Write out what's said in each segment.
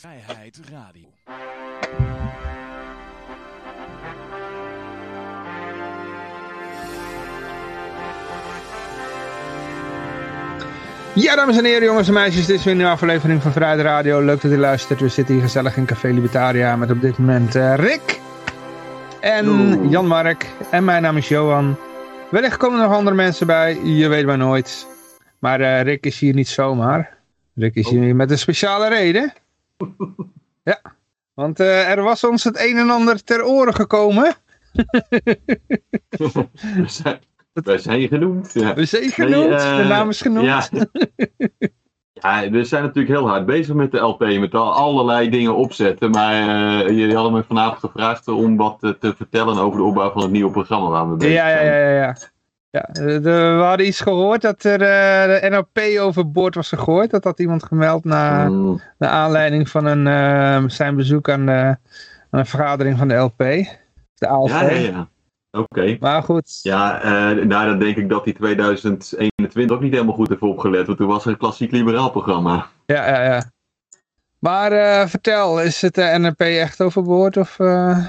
Vrijheid Radio. Ja, dames en heren, jongens en meisjes, dit is weer een nieuwe aflevering van Vrijheid Radio. Leuk dat u luistert. We zitten hier gezellig in Café Libertaria met op dit moment eh, Rick en Jan-Mark. En mijn naam is Johan. Wellicht komen er nog andere mensen bij, je weet maar nooit. Maar eh, Rick is hier niet zomaar. Rick is hier met een speciale reden. Ja, want eh, er was ons het een en ander ter oren gekomen. We zijn, zijn genoemd. Ja. We zijn genoemd, Nee, eh, de naam is genoemd. Ja. ja, we zijn natuurlijk heel hard bezig met de LP, met al allerlei dingen opzetten. Maar eh, jullie hadden me vanavond gevraagd om wat te vertellen over de opbouw van het nieuwe programma waar we bezig Ja, ja, zijn. ja, ja. ja. Ja de- de- we hadden iets gehoord dat er eh, de NLP overboord was gegooid. Dat had iemand gemeld na, Mm, naar aanleiding van een, eh, zijn bezoek aan, de, aan een vergadering van de LP. De ALV. ja, ja, ja. Oké. Maar goed. Ja, eh, nou dan denk ik dat die 2021 ook niet helemaal goed heeft opgelet. Want toen was er een klassiek liberaal programma. Ja, ja, ja. Maar eh, vertel, is het de NLP echt overboord? Of, eh? Eh,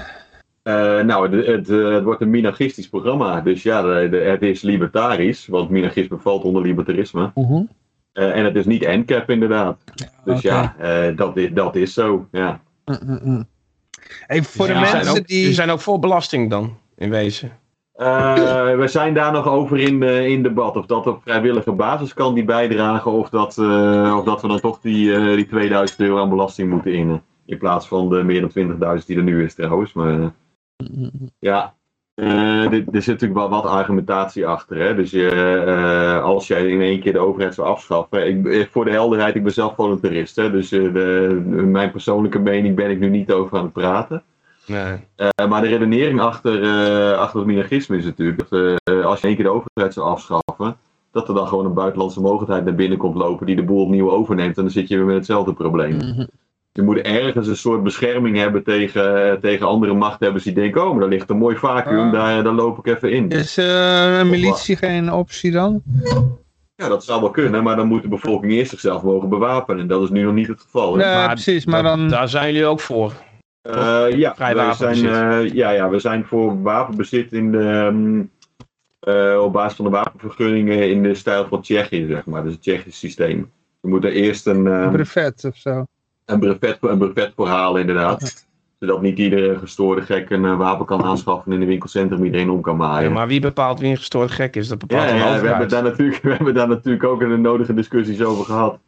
nou, het, het, eh, het wordt een minagistisch programma. Dus ja, de, de- het is libertarisch. Want minagisme valt onder libertarisme. Mhm. Eh, en het is niet NCAP inderdaad. Dus ja, eh, dat, is, dat is zo. Ja. Mm, mm, mm. Even voor de Ja, zijn mensen ook, die... die zijn ook voor belasting dan, in wezen. Eh, we zijn daar nog over in, eh, in debat. Of dat op vrijwillige basis kan die bijdragen. Of dat, eh, of dat we dan toch die, eh, die 2000 euro aan belasting moeten innen. In plaats van de meer dan 20.000 die er nu is trouwens. Maar eh, ja, eh, er zit natuurlijk wel wat argumentatie achter. Hè? Dus je, eh, als jij in één keer de overheid zou afschaffen. Ik, eh, voor de helderheid, ik ben zelf voluntarist. Hè? Dus eh, de, mijn persoonlijke mening ben ik nu niet over aan het praten. Nee. Eh, maar de redenering achter, eh, achter het minagisme is natuurlijk dat eh, als je één keer de overheid zou afschaffen, dat er dan gewoon een buitenlandse mogelijkheid naar binnen komt lopen die de boel opnieuw overneemt. En dan zit je weer met hetzelfde probleem. Mhm. Je moet ergens een soort bescherming hebben tegen, eh, tegen andere machthebbers die denken, oh, maar daar ligt een mooi vacuüm, Ah. daar, daar loop ik even in. Is eh, een militie geen optie dan? Ja, dat zou wel kunnen, maar dan moet de bevolking eerst zichzelf mogen bewapenen. En dat is nu nog niet het geval. Nee, Maar precies, maar dan... Daar zijn jullie ook voor. Eh, ja, wij zijn, eh, ja, ja, we zijn voor wapenbezit in de, eh, op basis van de wapenvergunningen in de stijl van Tsjechië, zeg maar. Dus het Tsjechisch systeem. We moeten eerst een, Een brevet of zo. Een, brevet, een brevet voor halen, inderdaad. Zodat niet iedere gestoorde gek een eh, wapen kan aanschaffen en in een winkelcentrum iedereen om kan Ja, maaien. maar wie bepaalt wie een gestoord gek is? Dat bepaalt Ja, de ja, we, hebben daar natuurlijk, we hebben daar natuurlijk ook een nodige discussies over gehad.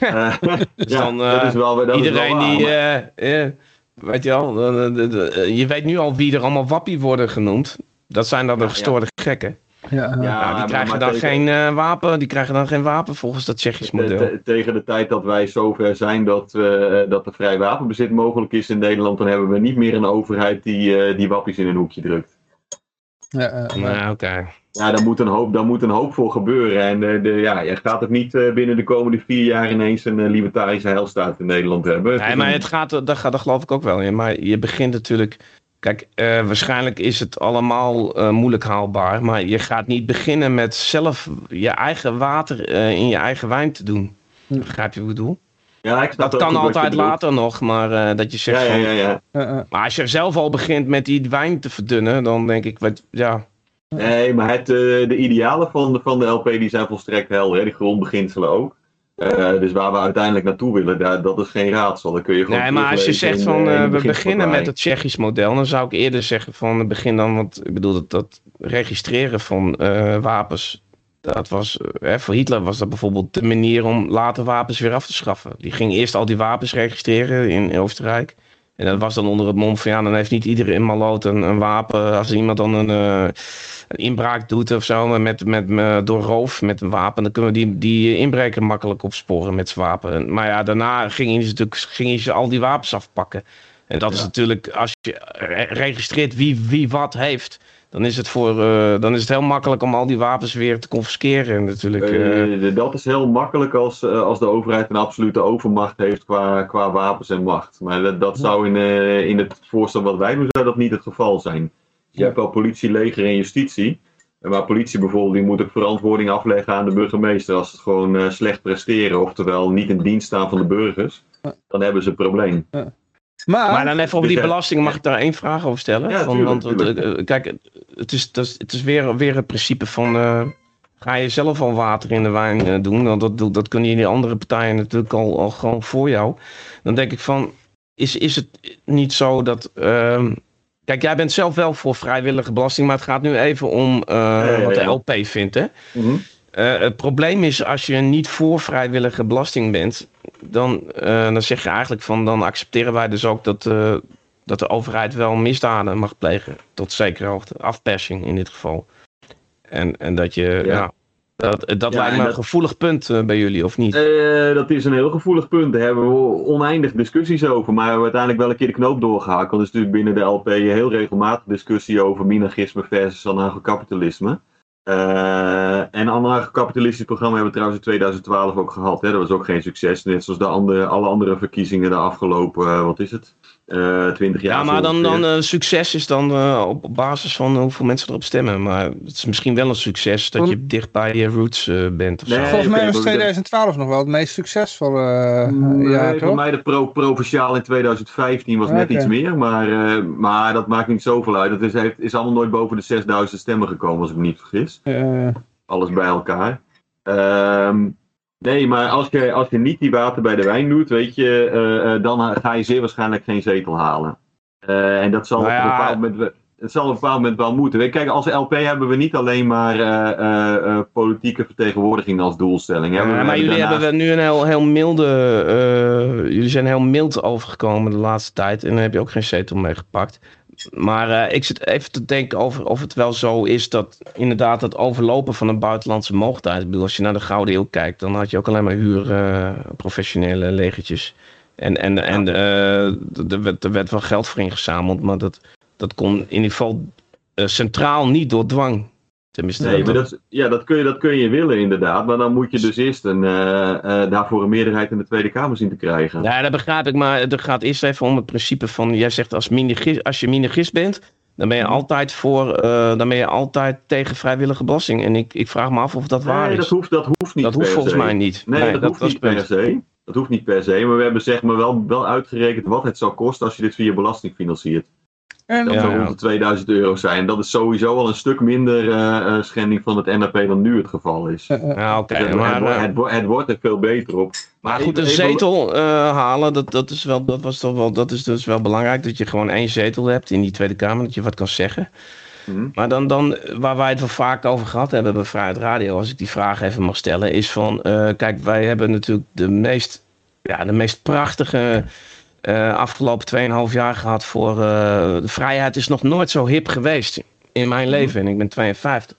Eh, ja, dan, eh, dat is wel, dat is Iedereen wel waar, die, maar- weet je wel, de- de- de- je weet nu al wie er allemaal wappie worden genoemd. Dat zijn dan de Ja, gestoorde gekken. Ja, Ja, ja. Ja, die krijgen maar dan tegen- geen eh, wapen, die krijgen dan geen wapen volgens dat Tsjechisch model. te- tegen de tijd dat wij zover zijn dat, eh, dat er vrij wapenbezit mogelijk is in Nederland, dan hebben we niet meer een overheid die, eh, die wappies in een hoekje drukt. ja. Nou, oké. Ja, daar moet een hoop, daar moet een hoop voor gebeuren. En eh, de, ja, je gaat het niet eh, binnen de komende vier jaar ineens een libertarische heilstaat in Nederland hebben. Nee, maar het gaat, dat, gaat, dat geloof ik ook wel. in. maar je begint natuurlijk. Kijk, eh, waarschijnlijk is het allemaal eh, moeilijk haalbaar. Maar je gaat niet beginnen met zelf je eigen water eh, in je eigen wijn te doen. Hm. Begrijp je wat ik bedoel? ja, ik Dat kan altijd later nog, maar eh, dat je zegt Ja, ja, ja. Maar als je zelf al begint met die wijn te verdunnen, dan denk ik, wat, ja. Nee, maar het, eh, de idealen van de, van de LP die zijn volstrekt helder. Hè? Die grondbeginselen ook. Eh, dus waar we uiteindelijk naartoe willen, daar, dat is geen raadsel. Dan kun je gewoon Nee, maar als je zegt in, van eh, eh, we beginnen met het Tsjechisch model, dan zou ik eerder zeggen van begin dan, want ik bedoel dat, dat registreren van wapens, dat was, hè, voor Hitler was dat bijvoorbeeld de manier om later wapens weer af te schaffen. Die ging eerst al die wapens registreren in Oostenrijk. En dat was dan onder het mom van ja, dan heeft niet iedereen in Maloot een, een wapen. Als iemand dan een, eh, een inbraak doet of zo, met, met, met, door roof met een wapen, dan kunnen we die, die inbreker makkelijk opsporen met zijn wapen. Maar ja, daarna gingen ze natuurlijk gingen ze al die wapens afpakken. En dat is natuurlijk, als je re- registreert wie, wie wat heeft, dan is, het voor, eh, dan is het heel makkelijk om al die wapens weer te confisceren. Natuurlijk. eh. Dat is heel makkelijk als, eh, als de overheid een absolute overmacht heeft qua, qua wapens en macht. Maar dat, dat zou in, eh, in het voorstel wat wij doen, zou dat niet het geval zijn. Je hebt wel politie, leger en justitie. Maar politie bijvoorbeeld, die moet ook verantwoording afleggen aan de burgemeester als ze het gewoon eh, slecht presteren. Oftewel niet in dienst staan van de burgers. dan hebben ze een probleem. Maar, Maar dan even over die Dus, eh, belasting, mag ik daar één vraag over stellen? Ja, tuurlijk, want, tuurlijk. eh, kijk, het is, het is, het is weer, weer het principe van, eh, ga je zelf al water in de wijn doen? Want dat, dat, dat kunnen die andere partijen natuurlijk al, al gewoon voor jou. Dan denk ik van, is, is het niet zo dat... ehm, kijk, jij bent zelf wel voor vrijwillige belasting, maar het gaat nu even om eh, ja, wat de. LP vindt, hè? Mhm. Eh, het probleem is, als je niet voor vrijwillige belasting bent, dan, eh, dan zeg je eigenlijk van, dan accepteren wij dus ook dat, eh, dat de overheid wel misdaden mag plegen. Tot zekere hoogte. Afpersing in dit geval. En, en dat je, Ja. dat, dat Ja, lijkt me dat- een gevoelig punt eh, bij jullie, of niet? Dat is een heel gevoelig punt. Daar hebben we oneindig discussies over. Maar we hebben uiteindelijk wel een keer de knoop doorgehakt. Want er is natuurlijk binnen de LP heel regelmatig discussie over minagisme versus anarchokapitalisme. Eh en anarchokapitalistisch programma hebben we trouwens in 2012 ook gehad. Hè? Dat was ook geen succes. Net zoals de andere, alle andere verkiezingen de afgelopen, eh, wat is het? Eh 20 jaar. Ja, maar dan, dan eh, succes is dan eh, op, basis van hoeveel mensen erop stemmen. Maar het is misschien wel een succes dat je dicht bij je roots eh, bent. Of zo. Nee, volgens mij was maar we- 2012 nog wel het meest succesvolle eh, Nee, jaar, voor mij de pro provinciaal in 2015 was net iets meer, maar, eh, maar dat maakt niet zoveel uit. Het is, heeft, is allemaal nooit boven de 6000 stemmen gekomen, als ik me niet vergis. Eh, Alles bij elkaar. Ehm, nee, maar als je, als je niet die water bij de wijn doet, weet je, eh, eh, dan ga je zeer waarschijnlijk geen zetel halen. Eh, en dat zal, Nou op een bepaald moment, het zal op een bepaald moment wel moeten. Kijk, als LP hebben we niet alleen maar politieke vertegenwoordiging als doelstelling. Ja, maar jullie daarnaast- hebben nu een heel, heel milde. jullie zijn heel mild overgekomen de laatste tijd. En daar heb je ook geen zetel mee gepakt. Maar eh, ik zit even te denken over of het wel zo is dat inderdaad het overlopen van een buitenlandse mogendheid. Ik bedoel, als je naar de Gouden Eeuw kijkt, dan had je ook alleen maar huur eh, professionele legertjes. En, en, en eh, er, werd, er werd wel geld voor ingezameld, maar dat, dat kon in ieder geval centraal niet door dwang. Tenminste, Nee, maar dat, ja, dat, kun je, dat kun je willen inderdaad. Maar dan moet je dus eerst een, eh, eh, daarvoor een meerderheid in de Tweede Kamer zien te krijgen. Ja, dat begrijp ik, maar het gaat eerst even om het principe van, jij zegt als, minigist, als je minigist bent, dan ben je altijd voor, eh, dan ben je altijd tegen vrijwillige belasting. En ik, ik vraag me af of dat waar nee, is. dat hoeft, dat hoeft niet dat hoeft volgens se. mij niet. Nee, dat, hoeft niet per se. Dat hoeft niet per se. Maar we hebben zeg maar wel, wel uitgerekend wat het zou kosten als je dit via belasting financiert. En Dat zou ja. rond de 2000 euro zijn. Dat is sowieso al een stuk minder eh, eh, schending van het NAP dan nu het geval is. Ja, oké. Het, maar, het, eh, het, wo- het wordt er veel beter op. maar goed, een zetel eh, halen, dat, dat, is wel, dat, was toch wel, dat is dus wel belangrijk. Dat je gewoon één zetel hebt in die Tweede Kamer, dat je wat kan zeggen. Mhm. Maar dan, dan, waar wij het wel vaak over gehad hebben bij Vrijheid Radio, als ik die vraag even mag stellen, is van, eh, kijk, wij hebben natuurlijk de meest, ja, de meest prachtige eh, afgelopen 2,5 jaar gehad voor, eh, de vrijheid is nog nooit zo hip geweest in mijn leven en ik ben 52.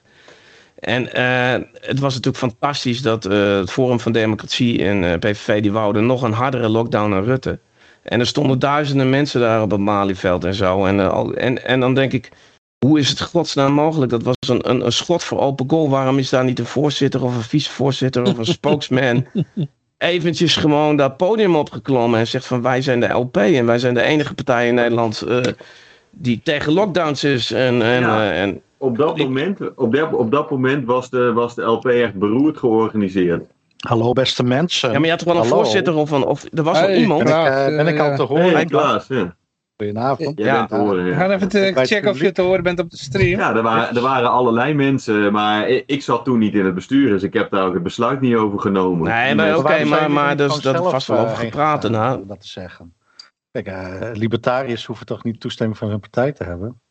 En eh, het was natuurlijk fantastisch dat het Forum van Democratie en PVV die wouden nog een hardere lockdown dan Rutte. En er stonden duizenden mensen daar op het Malieveld en zo. En, al- en, en dan denk ik, hoe is het godsnaam mogelijk? Dat was een, een, een schot voor open goal. Waarom is daar niet een voorzitter of een vicevoorzitter of een spokesman? Eventjes gewoon dat podium opgeklommen en zegt van wij zijn de LP en wij zijn de enige partij in Nederland eh, die tegen lockdowns is. En, en, Ja. eh, en Op dat, Ik- moment, op, dat, op dat moment was de, was de LP echt beroerd georganiseerd. Hallo beste mensen. ja, maar je had toch wel een Hallo. voorzitter of, een, of er was wel Hey, iemand. Ben ik, eh, ben ik al eh, te horen? Hey, Klaas, ja. Goedenavond. Ja. bent te horen, We gaan even het checken of je te horen bent op de stream. Ja, er waren, er waren allerlei mensen, maar ik, ik zat toen niet in het bestuur, dus ik heb daar ook het besluit niet over genomen. Nee, maar oké, maar- maar dus- dat zelf, vast wel over eh, gepraat gegaan, daarna. om dat te zeggen. Kijk, eh, libertariërs hoeven toch niet toestemming van hun partij te hebben?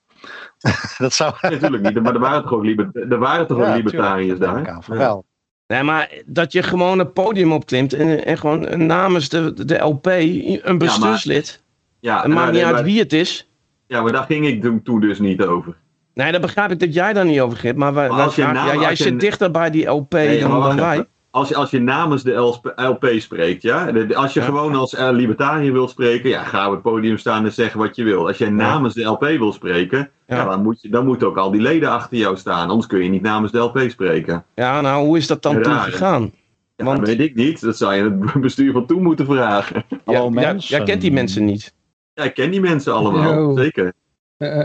dat zou... Nee, natuurlijk niet, maar er waren toch ook, liber, er waren toch ook libertariërs daar? Ja. wel. Nee, maar dat je gewoon een podium opklimt en, en gewoon namens de, de LP een bestuurslid. Ja, het maakt nou, niet nee, uit maar- wie het is. Ja, maar daar ging ik toen- dus niet over. Nee, dat begrijp ik dat jij daar niet over gaat. Maar, wij, Maar wij als je vragen- naam- ja, jij als je zit dichter bij die LP Nee, dan, dan wij. Als je, als je namens de LP, LP spreekt, ja. Als je Ja. gewoon als eh, libertariër wilt spreken, ja, ga op het podium staan en zeggen wat je wil. Als jij namens de LP wil spreken, Ja. ja. dan, moet je, dan moeten ook al die leden achter jou staan. Anders kun je niet namens de LP spreken. Ja, nou, hoe is dat dan Raar, toen hè? gegaan? Ja, Want- dat weet ik niet. Dat zou je het bestuur van toen moeten vragen. Hallo mensen. jij kent die mensen niet. Ja, ik ken die mensen allemaal. Yo. Zeker. Eh,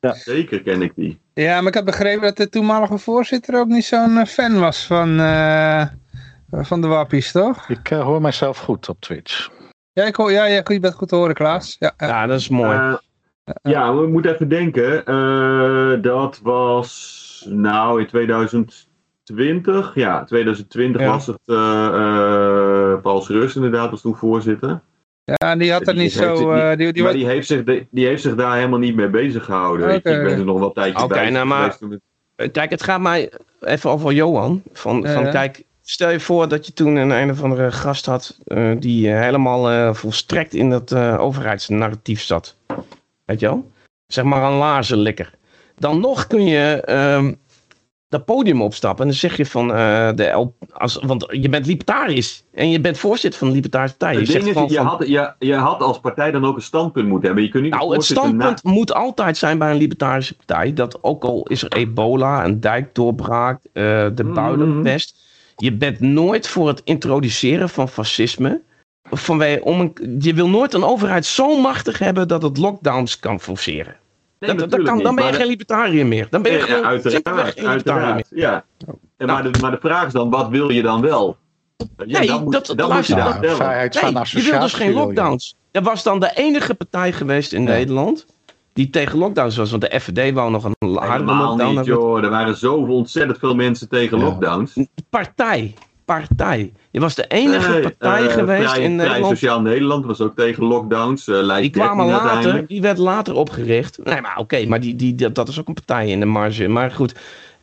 eh. Zeker ken ik die. ja, maar ik had begrepen dat de toenmalige voorzitter ook niet zo'n eh, fan was van, eh, van de wappies, toch? Ik hoor mijzelf goed op Twitch. Ja, ik hoor, ja, ja, je bent goed te horen, Klaas. Ja, ja. Ja, dat is mooi. Ja, we moeten even denken. Eh, dat was nou in 2020. Ja, 2020 Ja. was het. eh eh, Paul Rus inderdaad was toen voorzitter. Ja, en die had er Die niet zo... niet- eh, die, die maar die heeft, zich de- die heeft zich daar helemaal niet mee bezig gehouden. Ik ben er nog wel een tijdje Oké, bij nou, maar- het- Eh, Kijk, het gaat mij even over Johan. Van, Ja, van kijk, stel je voor dat je toen een een of andere gast had eh, die helemaal eh, volstrekt in dat eh, overheidsnarratief zat. Weet je wel? Zeg maar een laarzenlikker. Dan nog kun je ehm, dat podium opstappen en dan zeg je van eh, de L, als, want je bent libertarisch en je bent voorzitter van de Libertarische Partij. Je zegt is, gewoon je van, had, je, je had als partij dan ook een standpunt moeten hebben. Je kunt niet nou, het na- standpunt moet altijd zijn bij een libertarische partij dat ook al is er ebola, een dijkdoorbraak, eh, de Mhm. builenpest, je bent nooit voor het introduceren van fascisme. Vanwege, om een, je wil nooit een overheid zo machtig hebben dat het lockdowns kan forceren. Nee, dat, dat natuurlijk kan, niet, dan ben je maar geen libertariër meer. Dan ben je Ja, gewoon uiteraard, simpelweg geen libertariër meer. uiteraard. Ja. En maar, de, maar de vraag is dan, wat wil je dan wel? Ja, Nee, dan moet, dat- dan moet je daar vrijheid van je associatie. wil dus geen je. lockdowns. Er was dan de enige partij geweest in Ja. Nederland die tegen lockdowns was. Want de FVD wou nog een harde Helemaal lockdown niet, joh. Er waren zoveel ontzettend veel mensen tegen Ja. lockdowns. partij. Partij. Je was de enige Nee, partij eh, geweest Vrij- in Nederland. Sociaal Nederland was ook tegen lockdowns. eh Die kwamen 13 later, die werd later opgericht. Nee, maar oké, maar die, die, dat, dat is ook een partij in de marge. Maar goed,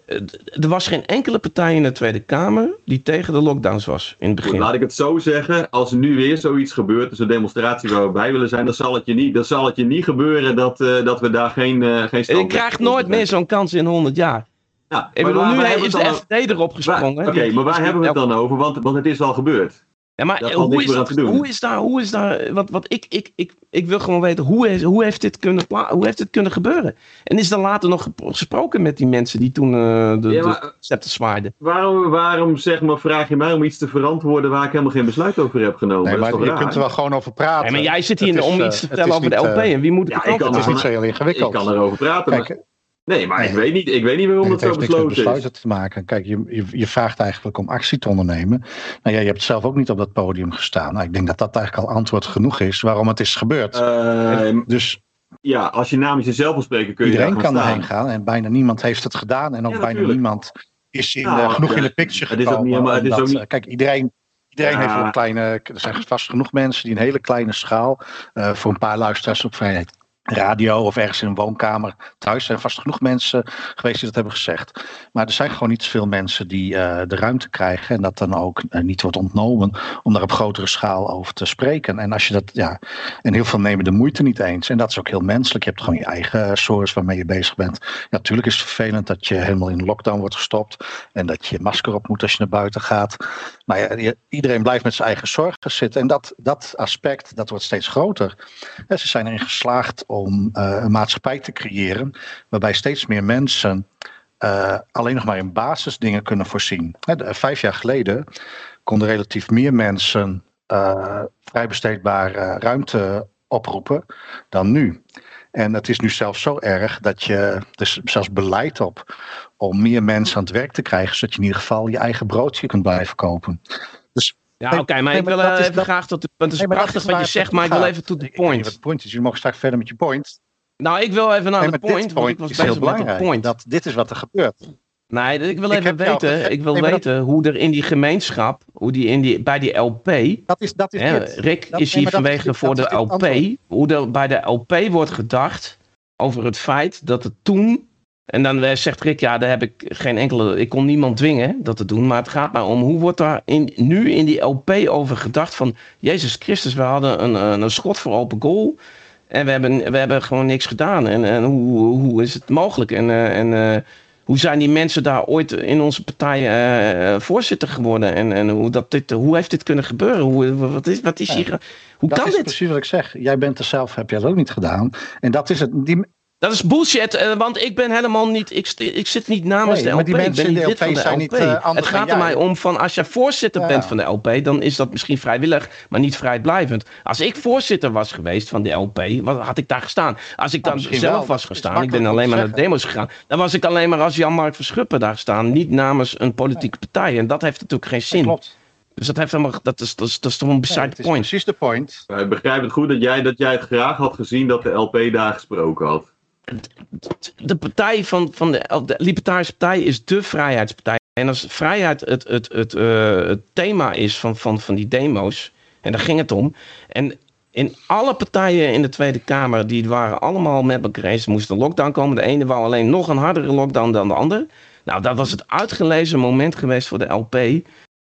eh, er was geen enkele partij in de Tweede Kamer die tegen de lockdowns was in het Goed, begin. laat ik het zo zeggen. Als er nu weer zoiets gebeurt, dus een demonstratie waar we bij willen zijn, dan zal het je niet, dan zal het je niet gebeuren dat, dat we daar geen, eh geen En stand je krijgt nooit meer zo'n kans in 100 jaar. Ja, Ik maar bedoel, waar- nu waar is de FVD erop gesprongen. Oké, maar waar hebben we het dan over? Want, want het is al gebeurd. Ja, maar eh, hoe is, dat, te doen. hoe is daar, hoe is daar, wat, wat ik, ik, ik, ik wil gewoon weten, hoe, is, hoe, heeft dit kunnen, hoe heeft dit kunnen gebeuren? En is er later nog gesproken met die mensen die toen eh, de, Ja, maar- scepter zwaaiden? Waarom, waarom zeg maar, vraag je mij om iets te verantwoorden waar ik helemaal geen besluit over heb genomen? Nee, dat maar is toch je raar? kunt er wel gewoon over praten. Ja, maar jij zit hier is, om eh, iets te vertellen over de LP. eh, en wie moet ik ja, het ik over kan Het is niet zo heel ingewikkeld. Ik kan erover praten. Kijk, maar... Nee, maar ik, nee. weet niet, ik weet niet waarom het het zo heeft niks met besloten is. besluiten te maken. Kijk, je, je, je vraagt eigenlijk om actie te ondernemen. Nou ja, je hebt zelf ook niet op dat podium gestaan. Nou, ik denk dat dat eigenlijk al antwoord genoeg is waarom het is gebeurd. Ehm, dus ja, als je namens jezelf wil spreken, kun je iedereen kan gaan erheen staan. gaan en bijna niemand heeft het gedaan. En ook Ja, bijna niemand is in, Nou, eh, genoeg ja, in de picture het gekomen. helemaal- het is omdat, ook niet- eh, Kijk, iedereen, iedereen Ja. heeft een kleine... Er zijn vast genoeg mensen die een hele kleine schaal... eh, voor een paar luisteraars op vrijheid radio of ergens in een woonkamer thuis zijn vast genoeg mensen geweest die dat hebben gezegd. Maar er zijn gewoon niet zoveel mensen die eh, de ruimte krijgen en dat dan ook eh, niet wordt ontnomen om daar op grotere schaal over te spreken. En als je dat, ja, en heel veel nemen de moeite niet eens. En dat is ook heel menselijk. Je hebt gewoon je eigen source waarmee je bezig bent. Natuurlijk is het vervelend dat je helemaal in lockdown wordt gestopt en dat je masker op moet als je naar buiten gaat. Maar ja, iedereen blijft met zijn eigen zorgen zitten. En dat, dat aspect, dat wordt steeds groter. Ze zijn erin geslaagd om eh, een maatschappij te creëren waarbij steeds meer mensen eh, alleen nog maar in basisdingen kunnen voorzien. Hè, vijf jaar geleden konden relatief meer mensen besteedbare ruimte oproepen dan nu. En het is nu zelfs zo erg dat je is zelfs beleid op om meer mensen aan het werk te krijgen, zodat je in ieder geval je eigen broodje kunt blijven kopen. Ja, oké, maar nee, ik maar wil dat eh, even dat- graag tot de punt. Het is Nee, maar prachtig wat je zegt, maar ik wil even tot de niet wat point. het point is. Jullie mogen straks verder met je point. Nou, ik wil even naar Nee, de maar point, want ik point was is heel met belangrijk. point. Dat, dit is wat er gebeurt. Nee, ik wil even weten, ik wil maar dat- weten hoe er in die gemeenschap, hoe die, in die bij die LP, Dat is, dat is hè. Rick Dat- is hier maar is vanwege voor de LP, hoe er bij de LP wordt gedacht over het feit dat het toen, en dan eh, zegt Rick, ja, daar heb ik geen enkele, ik kon niemand dwingen dat te doen, maar het gaat maar om hoe wordt daar in, nu in die LP over gedacht van, Jezus Christus, we hadden een, een, een schot voor open goal. En we hebben, we hebben gewoon niks gedaan. En, en hoe, hoe is het mogelijk? En, eh, en eh, hoe zijn die mensen daar ooit in onze partij voorzitter geworden? En, en hoe, dat dit, hoe heeft dit kunnen gebeuren? Hoe, wat is, wat is hier... Hoe dat kan is dit? precies wat ik zeg. Jij bent er zelf, heb jij dat ook niet gedaan. En dat is het. Die, Dat is bullshit, eh, want ik ben helemaal niet... Ik, ik zit niet namens Nee, de maar LP. die ik mensen ben in niet de lid van de zijn LP. niet, eh, het gaat er mij om van als jij voorzitter Ja. bent van de LP, dan is dat misschien vrijwillig, maar niet vrijblijvend. Als ik voorzitter was geweest van de LP, wat had ik daar gestaan? Als ik dan misschien zelf wel. was gestaan, ik ben alleen maar naar de demos gegaan, dan was ik alleen maar als Jan-Mark Verschuppen daar gestaan, niet namens een politieke partij. En dat heeft natuurlijk geen dat zin. klopt. Dus dat heeft helemaal, dat is, dat is, dat is toch een beside het is point. precies de point. Ik begrijp het goed dat jij, dat jij het graag had gezien dat de LP daar gesproken had. De partij van, van de, de Libertarische Partij is de vrijheidspartij. En als vrijheid het, het, het, eh, het thema is van, van, van die demo's, en daar ging het om. En in alle partijen in de Tweede Kamer, die waren allemaal met elkaar eens. Moest een lockdown komen. De ene wou alleen nog een hardere lockdown dan de ander. Nou, dat was het uitgelezen moment geweest voor de LP.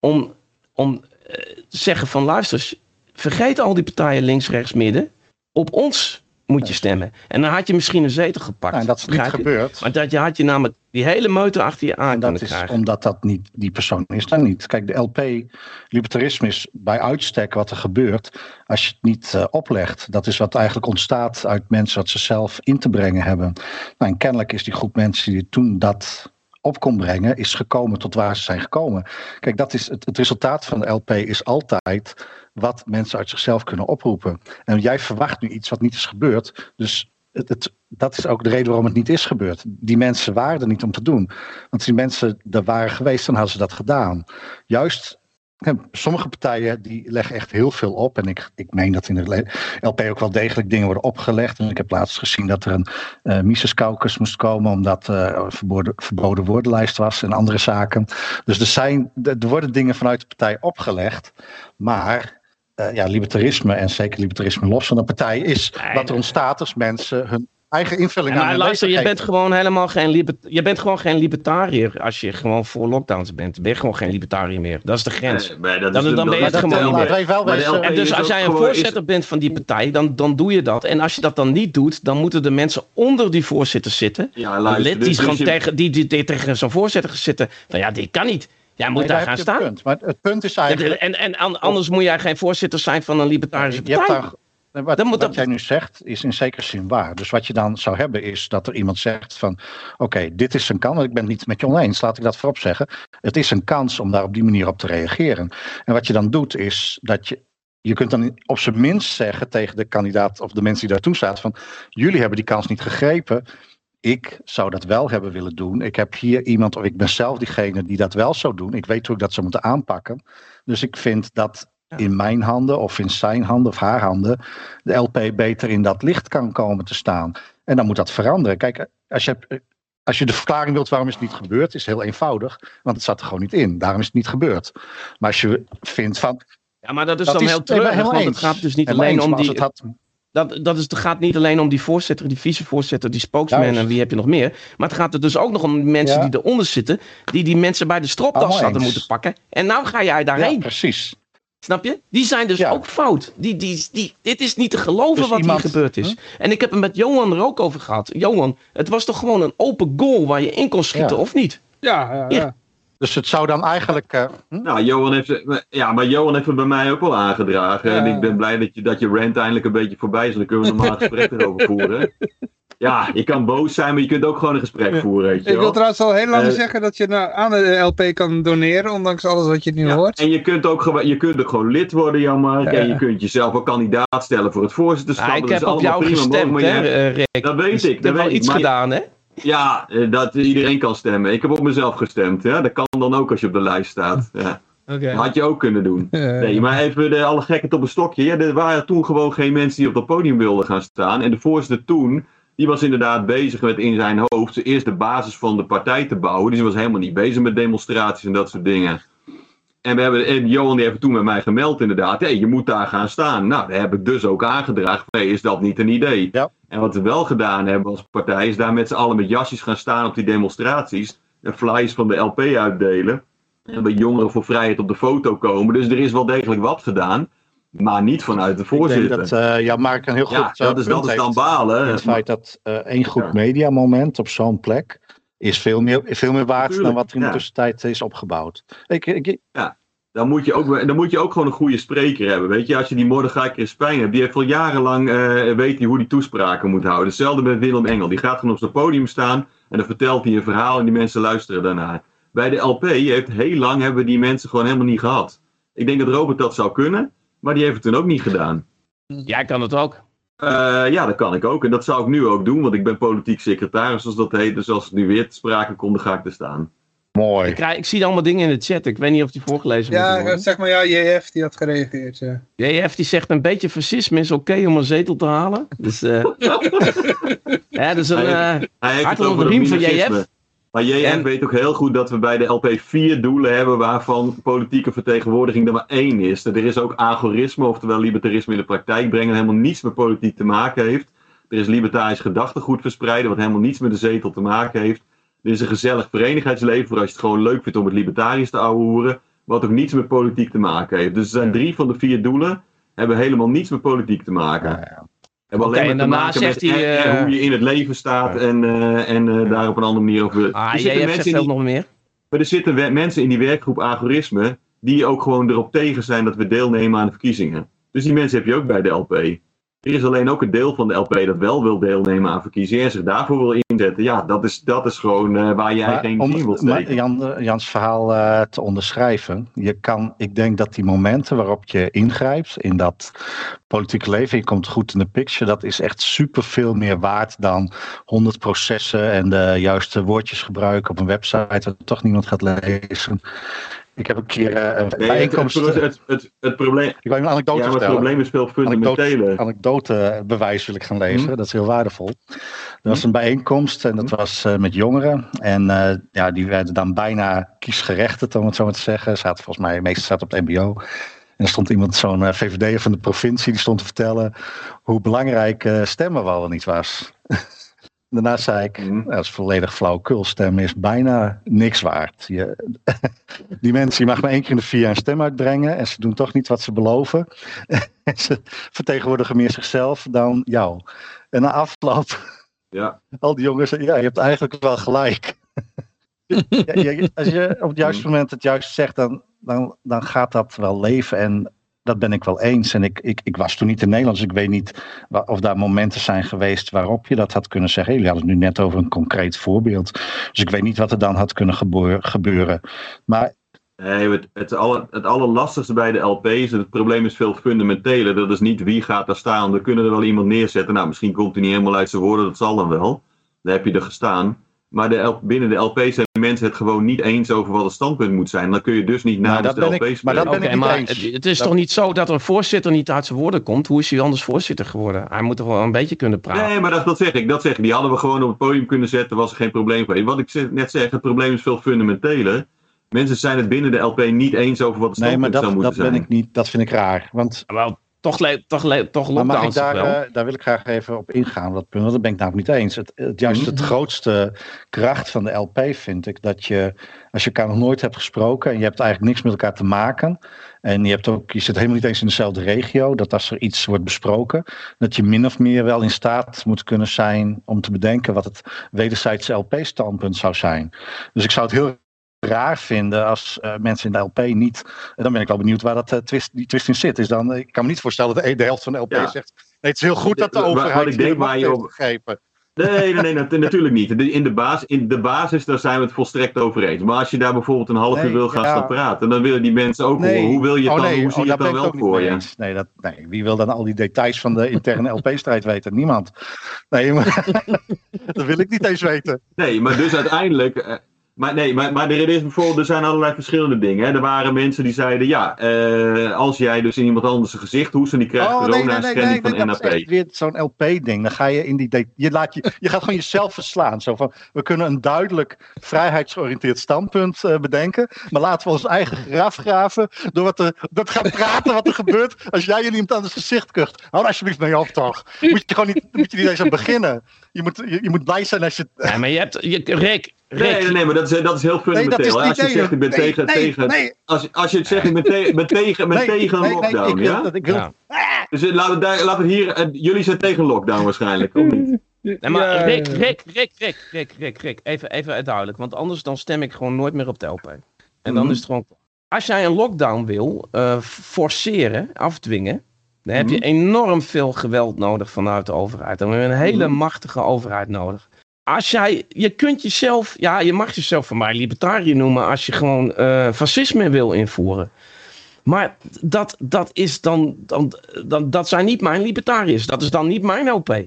Om, om eh, te zeggen van luister, vergeet al die partijen links, rechts, midden. Op ons moet je stemmen. En dan had je misschien een zetel gepakt. Nou, en dat is niet gebeurd. Maar dat je had je namelijk die hele meute achter je aan En dat is krijgen. omdat dat niet, die persoon is dan niet. Kijk, de LP, libertarisme is bij uitstek wat er gebeurt als je het niet eh, oplegt. Dat is wat eigenlijk ontstaat uit mensen wat ze zelf in te brengen hebben. Nou, en kennelijk is die groep mensen die toen dat op kon brengen, is gekomen tot waar ze zijn gekomen. Kijk, dat is het, het resultaat van de LP is altijd wat mensen uit zichzelf kunnen oproepen. En jij verwacht nu iets wat niet is gebeurd. Dus het, dat is ook de reden waarom het niet is gebeurd. Die mensen waren er niet om te doen. Want als die mensen er waren geweest, dan hadden ze dat gedaan. Juist, sommige partijen die leggen echt heel veel op. En ik, ik meen dat in de LP ook wel degelijk dingen worden opgelegd. En ik heb laatst gezien dat er een eh Mises moest komen. Omdat eh, er verboden, verboden woordenlijst was en andere zaken. Dus er, zijn, er worden dingen vanuit de partij opgelegd. Maar eh, ja, libertarisme en zeker libertarisme los van de partij is Nee, wat er ontstaat als mensen hun eigen invulling Ja, aan hun luister, je bent gewoon helemaal geen, je bent gewoon geen libertariër als je gewoon voor lockdowns bent. Ben je gewoon geen libertariër meer. Dat is de grens. Maar dat Dan- ben je dat het gewoon niet Maar En dus als jij een is- voorzitter bent van die partij, dan, dan doe je dat. En als je dat dan niet doet, dan moeten de mensen onder die voorzitter zitten. Ja, Een luister, lid die, dus- gewoon dus je- tegen, die, die, die tegen zo'n voorzitter zitten. Van ja, dit kan niet. Jij moet Nee, daar gaan staan. punt. Maar het punt is eigenlijk... En, en an- anders moet jij geen voorzitter zijn van een libertarische Je hebt partij. daar, wat Dan moet wat dat- jij nu zegt is in zekere zin waar. Dus wat je dan zou hebben is dat er iemand zegt van... Oké, dit is een kans. want Ik ben het niet met je oneens, laat ik dat voorop zeggen. Het is een kans om daar op die manier op te reageren. En wat je dan doet is dat je... Je kunt dan op zijn minst zeggen tegen de kandidaat of de mensen die daartoe staat van... Jullie hebben die kans niet gegrepen. Ik zou dat wel hebben willen doen. Ik heb hier iemand, of ik ben zelf diegene die dat wel zou doen. Ik weet hoe ik dat zou moeten aanpakken. Dus ik vind dat in mijn handen of in zijn handen of haar handen de LP beter in dat licht kan komen te staan. En dan moet dat veranderen. Kijk, als je, als je de verklaring wilt waarom is het niet gebeurd, is heel eenvoudig. Want het zat er gewoon niet in. Daarom is het niet gebeurd. Maar als je vindt van. Ja, maar dat is dat dan heel nee, treurig, helemaal want het gaat dus niet alleen eens, om die... het had, Dat, dat is, het gaat niet alleen om die voorzitter, die vicevoorzitter, die spokesman Juist. en wie heb je nog meer. Maar het gaat er dus ook nog om de mensen Ja. die eronder zitten. Die die mensen bij de stropdas hadden eens. moeten pakken. En nou ga jij ja, daarheen. precies. Snap je? Die zijn dus Ja. ook fout. Die, die, die, dit is niet te geloven Dus wat iemand- hier gebeurd is. En ik heb het met Johan er ook over gehad. Johan, het was toch gewoon een open goal waar je in kon schieten, Ja. of niet? Ja, ja, ja. Dus het zou dan eigenlijk. eh, hm? Nou, Johan heeft, ja, maar Johan heeft het bij mij ook wel aangedragen. Ja. En ik ben blij dat je, dat je rant eindelijk een beetje voorbij is. Dan kunnen we een normaal gesprek erover voeren. Ja, je kan boos zijn, maar je kunt ook gewoon een gesprek voeren. Weet je Ik wil trouwens al heel lang Eh, zeggen dat je nou aan de LP kan doneren, ondanks alles wat je nu Ja, hoort. En je kunt ook gewoon, je kunt ook gewoon lid worden, Jan-Mark. Ja. En je kunt jezelf ook kandidaat stellen voor het voorzitterschap. Ja, ik Dat heb is op jou prima gestemd, hè, Rick. Dat weet Dus ik, Ik dat heb wel weet ik. iets Maar- gedaan, hè? Ja, eh, dat iedereen kan stemmen. Ik heb op mezelf gestemd. Ja? Dat kan dan ook als je op de lijst staat. Ja. Oké. Dat had je ook kunnen doen. Nee, maar even de, alle gekheid op een stokje. Ja, er waren toen gewoon geen mensen die op dat podium wilden gaan staan. En de voorzitter toen, die was inderdaad bezig met in zijn hoofd eerst de basis van de partij te bouwen. Dus hij was helemaal niet bezig met demonstraties en dat soort dingen. En, we hebben, en Johan die heeft toen met mij gemeld inderdaad. Hey, je moet daar gaan staan. Nou, daar heb ik dus ook aangedragen. Hey, is dat niet een idee? Ja. En wat we wel gedaan hebben als partij is daar met z'n allen met jasjes gaan staan op die demonstraties. En flyers van de LP uitdelen. En bij jongeren voor vrijheid op de foto komen. Dus er is wel degelijk wat gedaan. Maar niet vanuit de Ik denk voorzitter. dat eh Jan Mark een heel goed. ja, eh, dat is, dat punt is dan balen. Het feit dat eh één goed Ja. mediamoment op zo'n plek is veel meer, veel meer waard dan wat er in de ja. tussentijd is opgebouwd. Ik, ik, Dan moet, je ook, dan moet je ook gewoon een goede spreker hebben. Weet je, als je die Mordechai Crispijn hebt, die heeft al jarenlang eh weet hij hoe die toespraken moet houden. Hetzelfde met Willem Engel. Die gaat gewoon op zijn podium staan en dan vertelt hij een verhaal en die mensen luisteren daarnaar. Bij de LP heeft heel lang hebben we die mensen gewoon helemaal niet gehad. Ik denk dat Robert dat zou kunnen, maar die heeft het toen ook niet gedaan. Jij kan het ook. Eh, ja, dat kan ik ook. En dat zou ik nu ook doen, want ik ben politiek secretaris, zoals dat heet. Dus als het nu weer te sprake komt, dan ga ik er staan. Mooi. Ik, krijg, ik zie allemaal dingen in de chat. Ik weet niet of die voorgelezen Ja, worden. zeg maar, ja, JF die had gereageerd. Ja. JF die zegt een beetje fascisme is oké om een zetel te halen. Dus, eh ja, dus een Hij- eh Hij Hart onder de riem van. JF. Maar JF En- weet ook heel goed dat we bij de LP vier doelen hebben waarvan politieke vertegenwoordiging er maar één is. Er is ook agorisme, oftewel libertarisme in de praktijk brengen, helemaal niets met politiek te maken heeft. Er is libertarisch gedachtegoed verspreiden, wat helemaal niets met de zetel te maken heeft. Er is een gezellig verenigheidsleven, voor als je het gewoon leuk vindt om het libertarisch te ouwehoeren, wat ook niets met politiek te maken heeft. Dus er zijn drie van de vier doelen, hebben helemaal niets met politiek te maken. Ja. Hebben alleen en maar te maken zegt met hij, en- eh, hoe je in het leven staat Ja. en, eh, en eh, daar op een andere manier over. ah, zegt veel die- nog meer. maar er zitten mensen in die werkgroep agorisme die ook gewoon erop tegen zijn dat we deelnemen aan de verkiezingen. Dus die mensen heb je ook bij de LP. Er is alleen ook een deel van de LP dat wel wil deelnemen aan verkiezingen en zich daarvoor wil inzetten. Ja, dat is, dat is gewoon eh, waar Maar eigen energie in wilt om steken. Jan, Jans verhaal eh, te onderschrijven. Je kan, ik denk dat die momenten waarop je ingrijpt in dat politieke leven, je komt goed in de picture, dat is echt super veel meer waard dan 100 processen en de juiste woordjes gebruiken op een website dat toch niemand gaat lezen. Ik heb een keer eh, een Nee, het, het, bijeenkomst. het, het, het probleem, ik wil een anekdote ja, maar het probleem is veel fundamentele. anekdotebewijs wil ik gaan leveren. Hm. Dat is heel waardevol. Er was een bijeenkomst en dat was eh, met jongeren. En eh, ja, die werden dan bijna kiesgerechtigd, om het zo maar te zeggen. Zaten volgens mij, meestal zaten op het mbo. En er stond iemand, zo'n VVD'er van de provincie, die stond te vertellen hoe belangrijk stemmen wel niet was. Daarna zei ik, nou, dat is volledig flauwekul. Stemmen is bijna niks waard. Je, die mensen, je mag maar één keer in de vier jaar een stem uitbrengen. En ze doen toch niet wat ze beloven. En ze vertegenwoordigen meer zichzelf dan jou. En na afloop, Ja. al die jongens ja, je hebt eigenlijk wel gelijk. Ja, je- als je op het juiste moment het juist zegt, dan, dan, dan gaat dat wel leven. En dat ben ik wel eens. En ik, ik, ik was toen niet in Nederland, dus ik weet niet of daar momenten zijn geweest waarop je dat had kunnen zeggen. Jullie hadden het nu net over een concreet voorbeeld. Dus ik weet niet wat er dan had kunnen gebeur- gebeuren. Maar Nee, het, het, aller, het allerlastigste bij de LP is, het probleem is veel fundamenteler. Dat is niet wie gaat daar staan. We kunnen er wel iemand neerzetten. Nou, misschien komt hij niet helemaal uit zijn woorden, dat zal dan wel. Dan heb je er gestaan. Maar de L- binnen de LP zijn mensen het gewoon niet eens over wat het standpunt moet zijn. Dan kun je dus niet namens dat de ben LP ik- maar spreken. dat ben ik niet maar eens. het, het is Dat- toch niet zo dat een voorzitter niet uit zijn woorden komt? Hoe is hij anders voorzitter geworden? Hij moet toch wel een beetje kunnen praten? Nee, maar dat, dat zeg ik. Dat zeg ik. Die hadden we gewoon op het podium kunnen zetten, was er geen probleem geweest. Wat ik net zeg, het probleem is veel fundamenteler. Mensen zijn het binnen de LP niet eens over wat het nee, maar standpunt zou dat, moeten dat ben zijn. ik niet. Dat vind ik raar. Want toch, le- toch, le- toch Maar mag ik lockdowns daar, wel? eh, daar wil ik graag even op ingaan. Dat punt, want dat ben ik namelijk niet eens. Het, het, juist het grootste kracht van de LP vind ik dat je, als je elkaar nog nooit hebt gesproken en je hebt eigenlijk niks met elkaar te maken. En je, hebt ook, je zit helemaal niet eens in dezelfde regio. Dat als er iets wordt besproken, dat je min of meer wel in staat moet kunnen zijn om te bedenken wat het wederzijdse LP-standpunt zou zijn. Dus ik zou het heel raar vinden als eh, mensen in de LP niet. En dan ben ik wel benieuwd waar dat, eh, twist, die twist in zit. Is dan, ik kan me niet voorstellen dat de, de helft van de LP Ja. zegt. Nee, het is heel goed dat de overheid ik denk waar je op- gegrepen. Nee, nee, nee, nat- natuurlijk niet. In de, basis, in de basis, daar zijn we het volstrekt over eens. Maar als je daar bijvoorbeeld een half uur Nee, wil gaan ja. staan praten, dan willen die mensen ook horen. Hoe wil je het oh, dan, hoe zie oh, je het dan wel voor je? Nee, dat, nee, wie wil dan al die details van de interne LP-strijd weten? Niemand. Nee, maar dat wil ik niet eens weten. Nee, maar dus uiteindelijk. Maar nee, maar, maar er, is bijvoorbeeld, er zijn allerlei verschillende dingen. Hè. Er waren mensen die zeiden: ja, eh, als jij dus in iemand anders een gezicht hoest en die krijgt Oh, nee, corona nee, nee, schending nee, van dat is NAP. weer zo'n LP-ding. Dan ga je in die. Je, laat je, je gaat gewoon jezelf verslaan. Zo van: we kunnen een duidelijk vrijheidsgeoriënteerd standpunt eh, bedenken. Maar laten we ons eigen graf graven. Door, wat er, te gaan praten wat er gebeurt. als jij je iemand aan het gezicht kucht. Hou alsjeblieft mee op, toch? Moet je gewoon niet, moet je niet eens aan beginnen. Je moet, je, je moet blij zijn als je. Nee, maar je hebt... Je, Rick, Nee, nee, nee, maar dat is, dat is heel Nee, dat is fundamenteel. niet als je zegt: ik ben nee, tegen. nee, tegen nee, als, als je het zegt: ik ben, te- ben tegen, ben nee, tegen een nee, nee, lockdown. ik ja? dat, ik wil, Ja. Dus laten we, laten we hier. eh, jullie zijn tegen lockdown waarschijnlijk, of niet? Nee, maar Rick. Rick, Rick, Rick, Rick, Rick, Rick, even, even duidelijk. Want anders dan stem ik gewoon nooit meer op de LP. En dan Mhm. is het gewoon... Als jij een lockdown wil eh, forceren, afdwingen... dan heb je Mhm. enorm veel geweld nodig vanuit de overheid. Dan heb je een hele Mhm. machtige overheid nodig. Als jij... Je kunt jezelf... Ja, je mag jezelf van mij libertariër noemen... als je gewoon eh, fascisme wil invoeren. Maar dat, dat is dan, dan, dan... Dat zijn niet mijn libertariërs. Dat is dan niet mijn LP.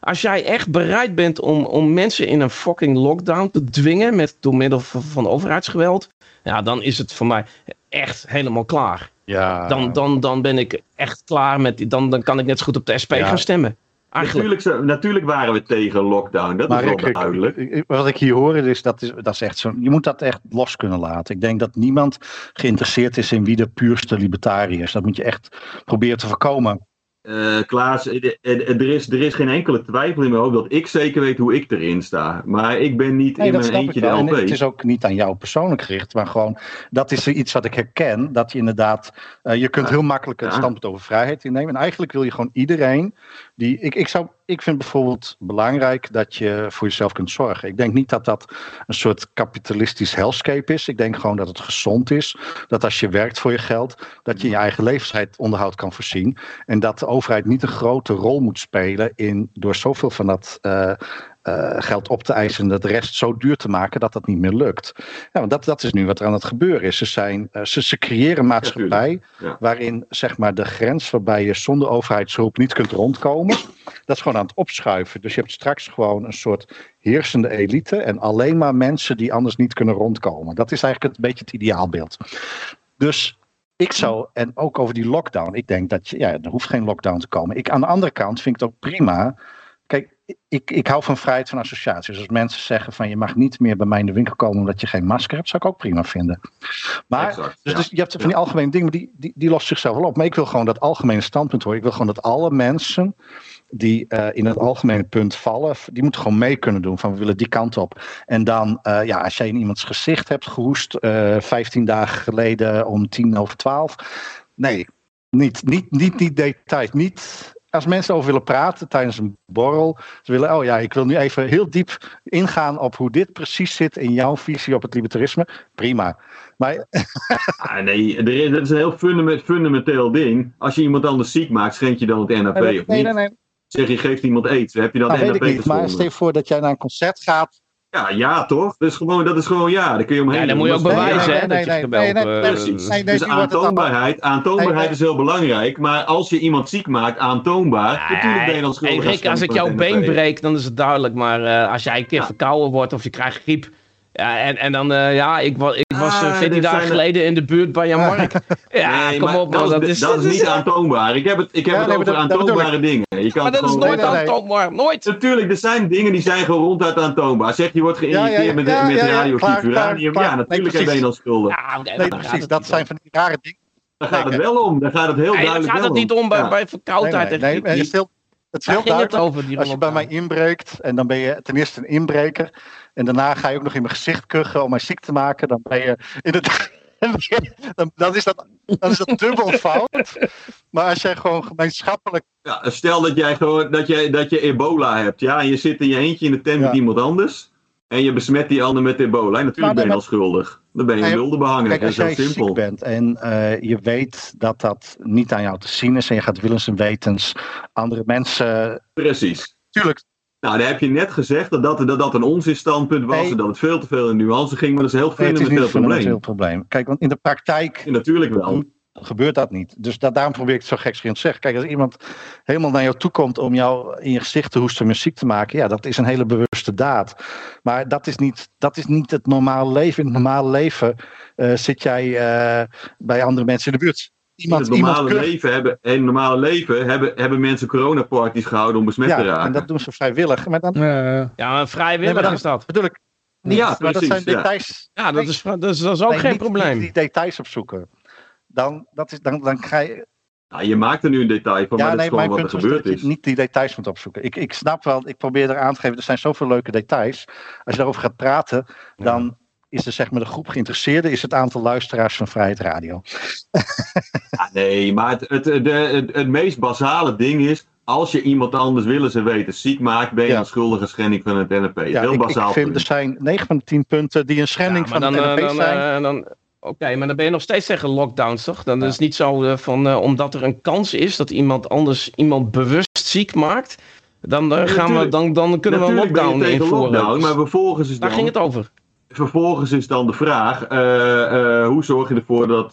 als jij echt bereid bent om, om mensen in een fucking lockdown te dwingen met, door middel van, van overheidsgeweld, ja, dan is het voor mij echt helemaal klaar. Ja. Dan, dan, dan ben ik echt klaar met, dan, dan kan ik net zo goed op de SP Ja. gaan stemmen. Natuurlijk, natuurlijk waren we tegen lockdown, dat Maar is wel ik, duidelijk. ik- wat ik hier hoor, is dat, is, dat is echt zo. Je moet dat echt los kunnen laten. Ik denk dat niemand geïnteresseerd is in wie de puurste libertariër is. Dat moet je echt proberen te voorkomen. Eh, Klaas, eh, er is, er is geen enkele twijfel in mijn hoofd dat ik zeker weet hoe ik erin sta. Maar ik ben niet Nee, in mijn eentje de. En LP. het is ook niet aan jou persoonlijk gericht, maar gewoon dat is iets wat ik herken. Dat je inderdaad, eh, je kunt Ja. heel makkelijk een Ja. standpunt over vrijheid innemen. En eigenlijk wil je gewoon iedereen die. Ik, ik, zou, ik vind bijvoorbeeld belangrijk dat je voor jezelf kunt zorgen. Ik denk niet dat dat een soort kapitalistisch hellscape is. Ik denk gewoon dat het gezond is. Dat als je werkt voor je geld, dat je je eigen levensonderhoud kan voorzien. En dat de overheid niet een grote rol moet spelen in door zoveel van dat. eh, eh, geld op te eisen en de rest zo duur te maken dat dat niet meer lukt. Ja, want dat, dat is nu wat er aan het gebeuren is. Ze, zijn, eh, ze, ze creëren een maatschappij Ja. waarin zeg maar, de grens waarbij je zonder overheidshulp niet kunt rondkomen, dat is gewoon aan het opschuiven. Dus je hebt straks gewoon een soort heersende elite en alleen maar mensen die anders niet kunnen rondkomen. Dat is eigenlijk een beetje het ideaalbeeld. Dus ik zou, en ook over die lockdown, ik denk dat je, ja, er hoeft geen lockdown te komen. Ik, aan de andere kant vind ik het ook prima. Ik, ik hou van vrijheid van associaties. Dus als mensen zeggen van je mag niet meer bij mij in de winkel komen omdat je geen masker hebt, zou ik ook prima vinden. Maar Exact, dus, ja. dus je hebt van die algemene dingen, maar die, die, die lost zichzelf wel op. Maar ik wil gewoon dat algemene standpunt horen. Ik wil gewoon dat alle mensen die eh, in het algemene punt vallen, die moeten gewoon mee kunnen doen van we willen die kant op. En dan, eh, ja, als jij in iemands gezicht hebt gehoest, eh 15 dagen geleden om tien over twaalf. Nee, niet, niet, niet die details. Niet als mensen over willen praten tijdens een borrel. Ze willen, oh ja, ik wil nu even heel diep ingaan op hoe dit precies zit in jouw visie op het libertarisme. Prima. Maar Ah, nee, er is, dat is een heel fundament, fundamenteel ding. Als je iemand anders ziek maakt, schenk je dan het NAP nee, of nee, niet? nee, nee. Zeg je geeft iemand aids, heb je dan Nou, NAP weet ik niet. Maar stel je voor dat jij naar een concert gaat. Ja, ja toch? Dat is gewoon, dat is gewoon ja, daar kun je omheen. Ja, dan moet je ook bewijzen nee, hè, nee, dat je nee, gebeld nee, nee, eh, Precies. Nee, nee, dus aantoonbaarheid, aantoonbaarheid Nee, nee. is heel belangrijk. Maar als je iemand ziek maakt, aantoonbaar, natuurlijk ben je dan schuldig. Rick, als ik jouw been breek, dan is het duidelijk. Maar eh, als jij een keer Ja. verkouden wordt of je krijgt griep. Ja, en, en dan, eh, ja, ik was eh, Ah, 14 dit dagen zijn er- geleden in de buurt bij Jan Mark. Ja, Nee, kom maar op, man. dat, is, dat is niet aantoonbaar. Ik heb het, ik heb Ja, het nee, over dat- aantoonbare dingen. Je kan Maar dat is nooit aantoonbaar. Nooit. Natuurlijk, er zijn dingen die zijn gewoon ronduit aantoonbaar. Zeg, je wordt geïnjecteerd Ja, ja, ja, met, ja, met ja, ja, radioactief uranium. Ja, natuurlijk ben je dan schuldig. Ja, Nee, daar precies. Dat zijn om. van die rare dingen. Daar gaat het wel om. Daar gaat het heel Nee, daar duidelijk gaat het niet om bij, verkoudheid. nee, nee, het is Daar het duidelijk. over, die Als je bij mij inbreekt en dan ben je ten eerste een inbreker. En daarna ga je ook nog in mijn gezicht kuchen om mij ziek te maken. Dan ben je in het. dan, dan, is dat, dan is dat dubbel fout. Maar als jij gewoon gemeenschappelijk. Ja, stel dat jij gewoon dat jij, dat je ebola hebt, ja, en je zit in je eentje in de tent Ja. met iemand anders. En je besmet die ander met ebola. En natuurlijk ben je dan schuldig. Dan ben je een wilde behanger. Kijk, Dat is jij heel ziek simpel. bent en eh, je weet dat dat niet aan jou te zien is. En je gaat willens en wetens andere mensen. Precies. Tuurlijk, Nou, dan heb je net gezegd dat dat, dat, dat een onzinstandpunt was. Nee. En dat het veel te veel in nuance ging. Maar dat is een heel nee, het is niet fundamenteel een fundamenteel probleem. probleem. Kijk, want in de praktijk Ja, natuurlijk wel. Gebeurt dat niet. Dus dat, daarom probeer ik het zo gekscherend te zeggen. Kijk, als iemand helemaal naar jou toe komt om jou in je gezicht te hoesten om je ziek te maken, ja, dat is een hele bewuste daad. Maar dat is niet, dat is niet het normale leven. In het normale leven eh, zit jij eh, bij andere mensen in de buurt. In Iemand, het normale iemand leven, hebben, in het normale leven hebben, hebben mensen coronaparties gehouden om besmet te ja, raken. en dat doen ze vrijwillig. Maar dan Ja, maar vrijwillig Nee, maar is dat. bedoel ik niet. Ja, maar dat precies, zijn ja. details. Ja, dat is, dat is, dat is ook Nee, geen niet- probleem. Niet die details opzoeken. Dan, dat is, dan, dan ga je, Nou, je maakt er nu een detail van, maar dat is gewoon wat er gebeurd dat is. je niet die details moet opzoeken. Ik, ik snap wel, ik probeer er aan te geven, er zijn zoveel leuke details. Als je daarover gaat praten, dan is er zeg maar de groep geïnteresseerden, is het aantal luisteraars van Vrijheid Radio. Ja, nee, maar het, het, de, het, het meest basale ding is, als je iemand anders willen ze weten ziek maakt, ben je Ja. een schuldige schending van het NRP. Ja, Heel ik, ik bazaal. vind punt. er zijn 9 van de 10 punten die een schending Ja, van dan, het eh, NRP dan, zijn. eh, dan, Oké, maar dan ben je nog steeds tegen lockdowns, toch? Dan Ja. is het niet zo eh, van, eh, omdat er een kans is dat iemand anders iemand bewust ziek maakt, dan, eh, gaan we, dan, dan kunnen we een lockdown invoeren. lockdown, maar vervolgens is Daar dan, ging het over. vervolgens is dan de vraag, hoe zorg je ervoor dat,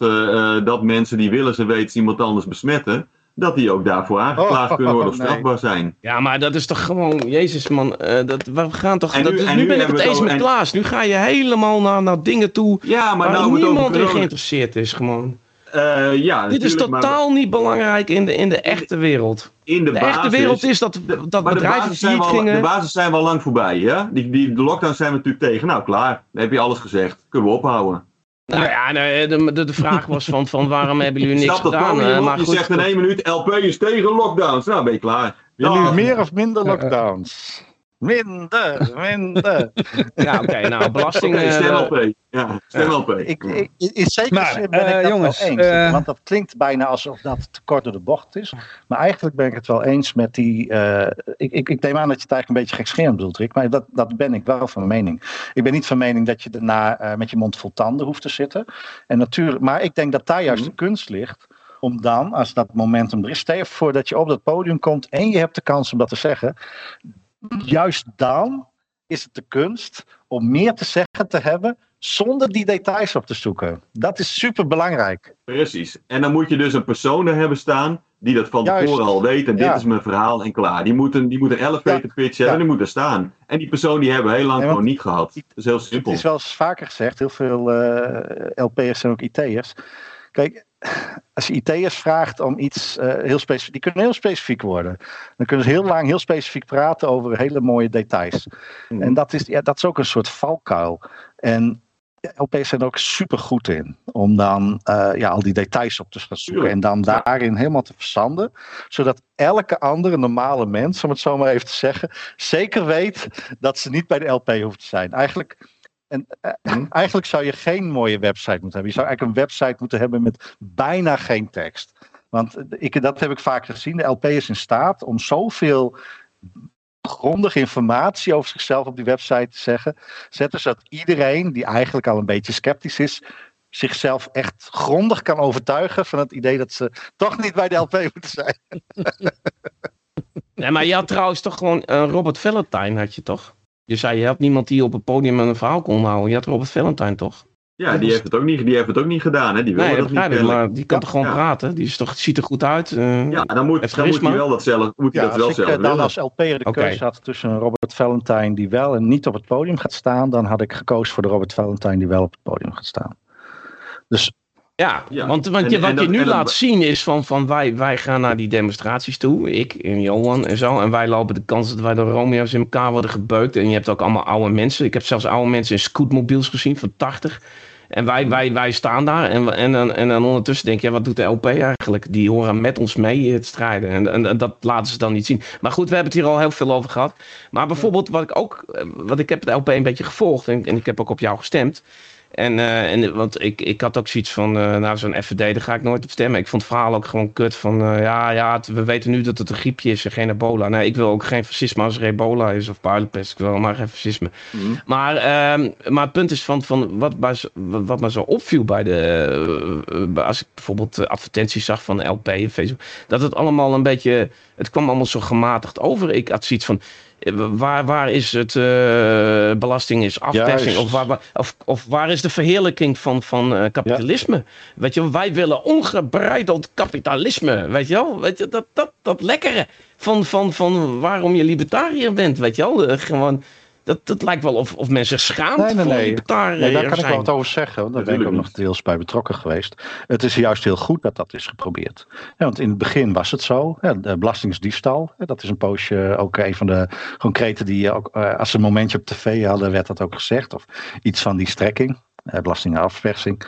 dat mensen die willen ze weten iemand anders besmetten, dat die ook daarvoor aangeklaagd kunnen worden of nee. strafbaar zijn. Ja, maar dat is toch gewoon, jezus man, eh, dat, we gaan toch, En dat nu- is- en nu, nu ben ik het eens met en- Klaas. Nu ga je helemaal naar, naar dingen toe Ja, maar waar nou niemand in geïnteresseerd is gewoon. Eh, ja, Dit is maar totaal niet belangrijk in de, in de echte wereld. in de, De basis, echte wereld is dat, de- dat maar de bedrijven basis, zijn failliet wel, de gingen. basis zijn wel lang voorbij. Ja? Die, die, de lockdown zijn we natuurlijk tegen. Nou, klaar. Dan heb je alles gezegd. Kunnen we ophouden. Nou ja, nee, de, de, de vraag was van, van waarom hebben jullie Ik niks gedaan? eh, maar je goed, zegt in één minuut, LP is tegen lockdowns. Nou, ben je klaar. Jullie meer of minder lockdowns? Minder, minder. ja, oké, nou, belasting... Eh, stem LP. Ja, stem LP. Ik, ik, in zekere Maar, zin ben ik eh, dat jongens, wel eens. eh, want dat klinkt bijna alsof dat te kort door de bocht is. Maar eigenlijk ben ik het wel eens met die... eh, ik, ik, ik neem aan dat je het eigenlijk een beetje gekscherend bedoelt, Rick. Maar dat, dat ben ik wel van mening. Ik ben niet van mening dat je daarna eh, met je mond vol tanden hoeft te zitten. En natuurlijk, maar ik denk dat daar juist Mhm. de kunst ligt. Om dan, als dat momentum er is, stel je voor dat je op dat podium komt en je hebt de kans om dat te zeggen. Juist dan is het de kunst om meer te zeggen te hebben zonder die details op te zoeken. Dat is super belangrijk. Precies. En dan moet je dus een persoon er hebben staan die dat van Juist. tevoren al weet. En dit Ja. is mijn verhaal en klaar. Die moet een, die moet een elevator pitch hebben en die moet er staan. En die persoon die hebben we heel lang gewoon niet gehad. Dat is heel simpel. Het is wel eens vaker gezegd, heel veel eh, LP'ers zijn ook IT'ers. Kijk, als je IT'ers vraagt om iets eh, heel specifiek, die kunnen heel specifiek worden. Dan kunnen ze heel lang heel specifiek praten over hele mooie details. Mhm. En dat is, ja, dat is ook een soort valkuil. En ja, LP'ers zijn er ook super goed in. Om dan eh, ja, al die details op te gaan zoeken. En dan daarin helemaal te verzanden. Zodat elke andere normale mens, om het zo maar even te zeggen. Zeker weet dat ze niet bij de LP hoeft te zijn. Eigenlijk. En, eh, Mhm. eigenlijk zou je geen mooie website moeten hebben. Je zou eigenlijk een website moeten hebben met bijna geen tekst. Want eh, ik, dat heb ik vaak gezien. De LP is in staat om zoveel grondige informatie over zichzelf op die website te zeggen, zetten, zodat iedereen die eigenlijk al een beetje sceptisch is, zichzelf echt grondig kan overtuigen van het idee dat ze toch niet bij de LP moeten zijn. Nee, maar je had trouwens toch gewoon eh, Robert Valentine, had je toch? Je zei, je had niemand die op het podium een verhaal kon houden. Je had Robert Valentine toch? Ja, die heeft het ook niet, die heeft het ook niet gedaan. Hè? Die wilde Nee, dat niet ik, maar die kan Ja, toch gewoon ja. praten? Die is toch, ziet er goed uit? eh, Ja, dan moet, dan moet hij wel dat zelf, moet hij Ja, dat wel als ik zelf eh, dan willen. als LP'er de keuze had tussen een Robert Valentine die wel en niet op het podium gaat staan, dan had ik gekozen voor de Robert Valentine die wel op het podium gaat staan. Dus Ja, Ja, want, want en- je, en wat dat- je nu en dat- laat zien is van, van wij, wij gaan naar die demonstraties toe. Ik en Johan en zo. En wij lopen de kans dat wij door Romeo's in elkaar worden gebeukt. En je hebt ook allemaal oude mensen. Ik heb zelfs oude mensen in scootmobiels gezien van 80. En wij, wij, wij staan daar en, en, dan, en dan ondertussen denk je, ja, wat doet de LP eigenlijk? Die horen met ons mee te strijden. En, en, en dat laten ze dan niet zien. Maar goed, we hebben het hier al heel veel over gehad. Maar bijvoorbeeld wat ik ook, eh, wat ik heb de LP een beetje gevolgd. En, en ik heb ook op jou gestemd. En, eh, en want ik, ik had ook zoiets van, eh nou zo'n FVD, daar ga ik nooit op stemmen. Ik vond het verhaal ook gewoon kut van, eh, ja, ja, het- we weten nu dat het een griepje is en geen ebola. Nee, ik wil ook geen fascisme als er ebola is of puilenpest. Ik wil maar geen fascisme. Mhm. Maar, ehm, maar het punt is van, van wat, wat me zo opviel bij de, als ik bijvoorbeeld advertenties zag van LP en Facebook, dat het allemaal een beetje, het kwam allemaal zo gematigd over. Ik had zoiets van, waar, waar is het eh, belasting is afpersing of waar, of, of waar is de verheerlijking van, van eh, kapitalisme? Weet je, wel, wij willen ongebreideld kapitalisme, weet je wel? Weet je, dat, dat, dat lekkere van, van, van waarom je libertariër bent, weet je wel? Eh, gewoon, dat, dat lijkt wel of, of men zich schaamt Nee, nee, voor nee. libertariër Nee, daar kan ik wel wat over zeggen, want daar ben ik ook nog deels bij betrokken geweest. Het is juist heel goed dat dat is geprobeerd. Ja, want in het begin was het zo, ja, de belastingsdiefstal, hè, dat is een poosje ook een van de concrete die ook, eh, als ze een momentje op tv hadden, werd dat ook gezegd. Of iets van die strekking, eh, belastingafpersing.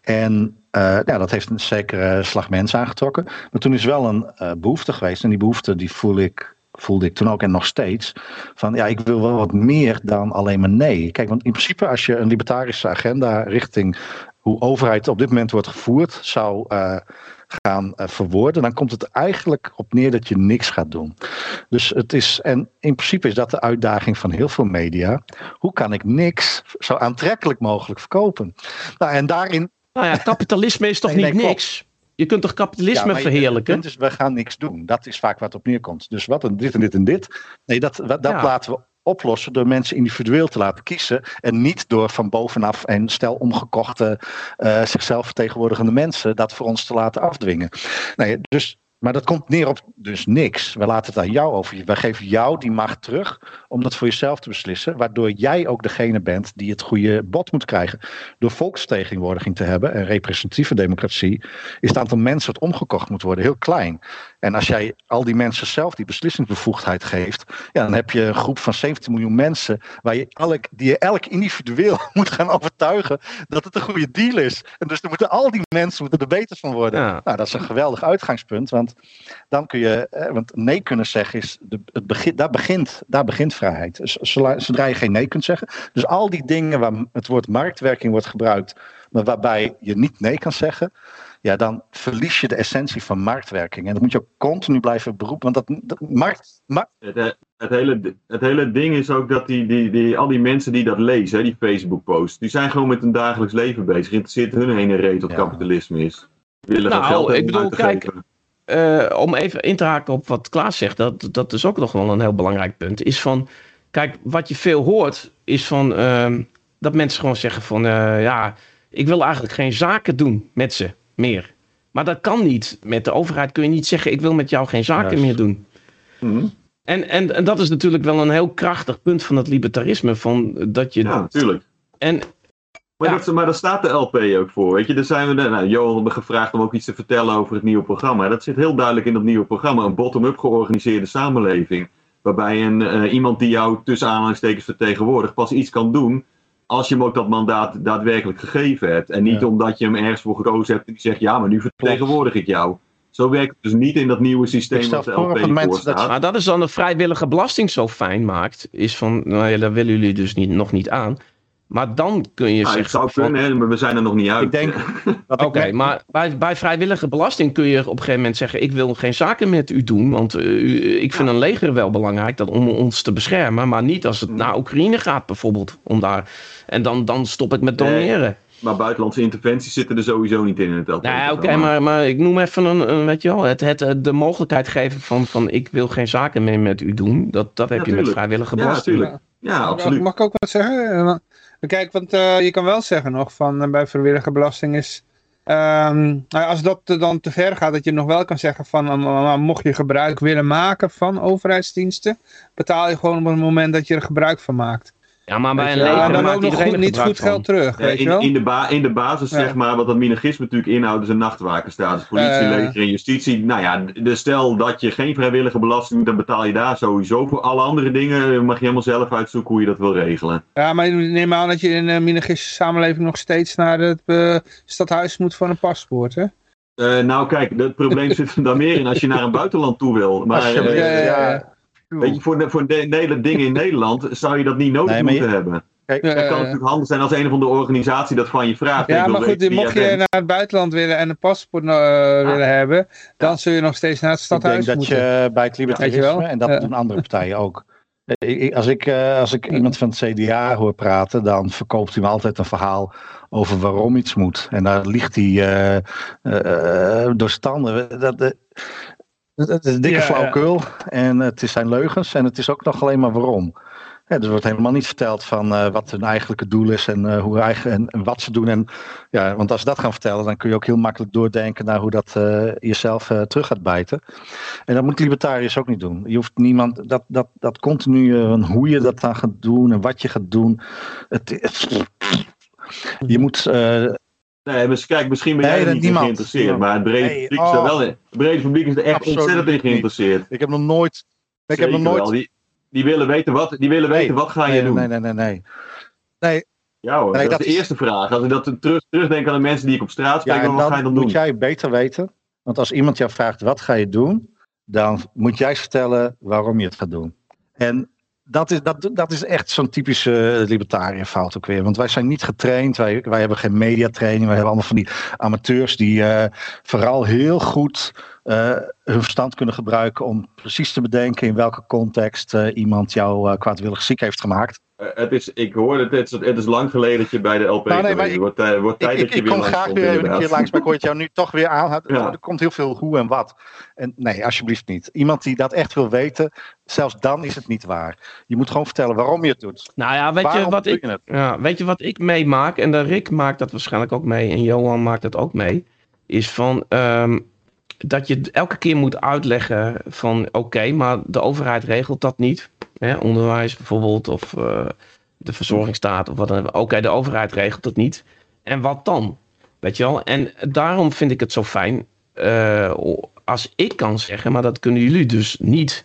En eh, ja, dat heeft een zekere slag mensen aangetrokken. Maar toen is wel een eh, behoefte geweest, en die behoefte die voel ik voelde ik toen ook en nog steeds. Van ja, ik wil wel wat meer dan alleen maar nee. Kijk, want in principe als je een libertarische agenda richting hoe overheid op dit moment wordt gevoerd zou eh, gaan eh, verwoorden, dan komt het eigenlijk op neer dat je niks gaat doen. Dus het is, en in principe is dat de uitdaging van heel veel media. Hoe kan ik niks zo aantrekkelijk mogelijk verkopen? Nou, en daarin Nou ja, kapitalisme is toch niet niks? Je kunt toch kapitalisme Ja, verheerlijken? We gaan niks doen. Dat is vaak wat op neerkomt. Dus wat en dit en dit en dit. Nee, dat, dat Ja. laten we oplossen door mensen individueel te laten kiezen. En niet door van bovenaf en stel omgekochte, eh, zichzelf vertegenwoordigende mensen dat voor ons te laten afdwingen. Nee, dus Maar dat komt neer op dus niks. We laten het aan jou over. Wij geven jou die macht terug om dat voor jezelf te beslissen. Waardoor jij ook degene bent die het goede bod moet krijgen. Door volksvertegenwoordiging te hebben en representatieve democratie is het aantal mensen dat omgekocht moet worden heel klein. En als jij al die mensen zelf die beslissingsbevoegdheid geeft, ja, dan heb je een groep van 17 miljoen mensen waar je elk, die je elk individueel moet gaan overtuigen dat het een goede deal is. En dus er moeten al die mensen moeten er beter van worden. Ja. Nou, dat is een geweldig uitgangspunt, want dan kun je, eh, want nee kunnen zeggen is, de, het begin, daar, begint, daar begint vrijheid. Dus zodra je geen nee kunt zeggen, dus al die dingen waar het woord marktwerking wordt gebruikt, maar waarbij je niet nee kan zeggen, ja, dan verlies je de essentie van marktwerking. En dat moet je ook continu blijven beroepen, want dat, dat markt, markt, Het, eh, het, hele, het hele ding is ook dat die, die, die, al die mensen die dat lezen, die Facebook-posts, die zijn gewoon met hun dagelijks leven bezig. Interesseert hun heen en reet wat Ja. kapitalisme is. Die willen Nou, geld ik bedoel, kijk, geven. Eh, om even in te haken op wat Klaas zegt, dat, dat is ook nog wel een heel belangrijk punt. Is van, kijk, wat je veel hoort, is van ehm, dat mensen gewoon zeggen van, eh, ja, ik wil eigenlijk geen zaken doen met ze meer. Maar dat kan niet. Met de overheid kun je niet zeggen, ik wil met jou geen zaken Juist. meer doen. Mhm. En, en, en dat is natuurlijk wel een heel krachtig punt van het libertarisme. Van dat je, Ja, natuurlijk. en Maar, Ja. dat, maar daar staat de LP ook voor, weet je. Daar zijn we, de- nou, Johan had me gevraagd om ook iets te vertellen over het nieuwe programma. Dat zit heel duidelijk in dat nieuwe programma. Een bottom-up georganiseerde samenleving. Waarbij een, eh, iemand die jou tussen aanhalingstekens vertegenwoordigt pas iets kan doen als je hem ook dat mandaat daadwerkelijk gegeven hebt. En niet Ja. omdat je hem ergens voor gekozen hebt en die zegt, ja, maar nu vertegenwoordig ik jou. Zo werkt het dus niet in dat nieuwe systeem de LP het voorstaat. dat- Maar dat is dan de vrijwillige belasting zo fijn maakt. Is van, nou ja, daar willen jullie dus niet, nog niet aan. Maar dan kun je Nou, het zeggen. zou van- kunnen, hè, maar we zijn er nog niet uit. Ik denk dat Oké, maar bij, bij vrijwillige belasting kun je op een gegeven moment zeggen: Ik wil geen zaken met u doen. Want eh, u- ik vind een leger wel belangrijk dat, om ons te beschermen. Maar niet als het Hmm. naar Oekraïne gaat, bijvoorbeeld. Om daar, en dan, dan stop ik met Nee. doneren. Maar buitenlandse interventies zitten er sowieso niet in in het. Nou ja, oké, maar, maar ik noem even een, een weet je wel, het, het, eh, de mogelijkheid geven van, van: Ik wil geen zaken meer met u doen. Dat, dat heb je met vrijwillige Ja, belasting. natuurlijk. Ja, Mag- absoluut. Mag ik ook wat zeggen? Eh, Kijk, want eh, je kan wel zeggen nog van bij vrijwillige belasting is... ehm, nou ja, als dat dan te ver gaat, dat je nog wel kan zeggen van... eh, maar mocht je gebruik willen maken van overheidsdiensten... betaal je gewoon op het moment dat je er gebruik van maakt. Ja, maar bij een je leger en dan maakt ook nog iedereen goed, niet goed geld terug, Ja, weet je in, wel? in, de ba in de basis, Ja. zeg maar, wat dat minagisme natuurlijk inhoudt, is een nachtwakerstatus. Politie, Eh. leger en justitie. Nou ja, de stel dat je geen vrijwillige belasting dan betaal je daar sowieso voor. Alle andere dingen mag je helemaal zelf uitzoeken hoe je dat wil regelen. Ja, maar neem aan dat je in een minagistische samenleving nog steeds naar het eh, stadhuis moet voor een paspoort, hè? Eh, nou kijk, het probleem zit er dan meer in als je naar een buitenland toe wil. Maar eh, ja, ja, ja. Weet je, voor, de, voor de, hele dingen in Nederland zou je dat niet nodig Nee, maar je- moeten hebben. Kijk, Het kan ja. natuurlijk handig zijn als een of andere organisatie dat van je vraagt. Ja, maar goed, mocht je bent. naar het buitenland willen en een paspoort eh, willen hebben, dan zul je nog steeds naar het Ik denk stadhuis dat moeten. je bij het libertarisme, en dat Ja. doen andere partijen ook. Eh, ik- Als ik, eh, als ik iemand van het CDA hoor praten, dan verkoopt hij me altijd een verhaal over waarom iets moet. En daar ligt hij eh, eh, door standen. Dat, dat is dikke Ja, flauwekul. En het is zijn leugens. En het is ook nog alleen maar waarom. Ja, dus er wordt helemaal niet verteld van eh, wat hun eigenlijke doel is en, eh, hoe eigen, en, en wat ze doen. En, ja, want als ze dat gaan vertellen, dan kun je ook heel makkelijk doordenken naar hoe dat eh, jezelf terug gaat bijten. En dat moet libertariërs ook niet doen. Je hoeft niemand, dat, dat, dat continu, hoe je dat dan gaat doen en wat je gaat doen. Het, je moet, Nee, maar kijk, misschien ben Nee, jij er niet niemand. in geïnteresseerd, maar het brede Nee, publiek is er oh. wel in. Het brede publiek is er echt Absoluut ontzettend in niet. geïnteresseerd. ik heb nog nooit, ik heb nog nooit, Die, die willen weten wat, die willen Nee. weten wat ga je nee, doen. nee, nee, nee, nee. Ja hoor, Nee, dat, dat is de eerste vraag. Als ik dat terug, terugdenk aan de mensen die ik op straat spreek, Ja, dan wat ga je dan dan moet doen? jij beter weten. Want als iemand jou vraagt wat ga je doen, dan moet jij vertellen waarom je het gaat doen. En dat is, dat, dat is echt zo'n typische libertariër fout ook weer. Want wij zijn niet getraind, wij, wij hebben geen mediatraining. Wij hebben allemaal van die amateurs die eh, vooral heel goed eh, hun verstand kunnen gebruiken om precies te bedenken in welke context eh, iemand jou eh, kwaadwillig ziek heeft gemaakt. Eh, het is, ik hoor het, het is, lang geleden dat je bij de LP Nou, nee, maar ik- wordt, eh, wordt Ik, tijd ik, dat je ik weer kom langs graag weer even een keer langs, maar ik hoor het jou nu toch weer aan. Ja. Er komt heel veel hoe en wat. En nee, alsjeblieft niet. Iemand die dat echt wil weten, zelfs dan is het niet waar. Je moet gewoon vertellen waarom je het doet. Nou ja, weet je wat ik, je ja, weet je wat ik meemaak? En de Rick maakt dat waarschijnlijk ook mee. En Johan maakt dat ook mee. Is van. ehm, dat je elke keer moet uitleggen van oké, maar de overheid regelt dat niet. Hè, onderwijs bijvoorbeeld of uh, de verzorgingsstaat of wat dan. Oké, de overheid regelt dat niet. En wat dan? Weet je wel? En daarom vind ik het zo fijn uh, als ik kan zeggen, maar dat kunnen jullie dus niet.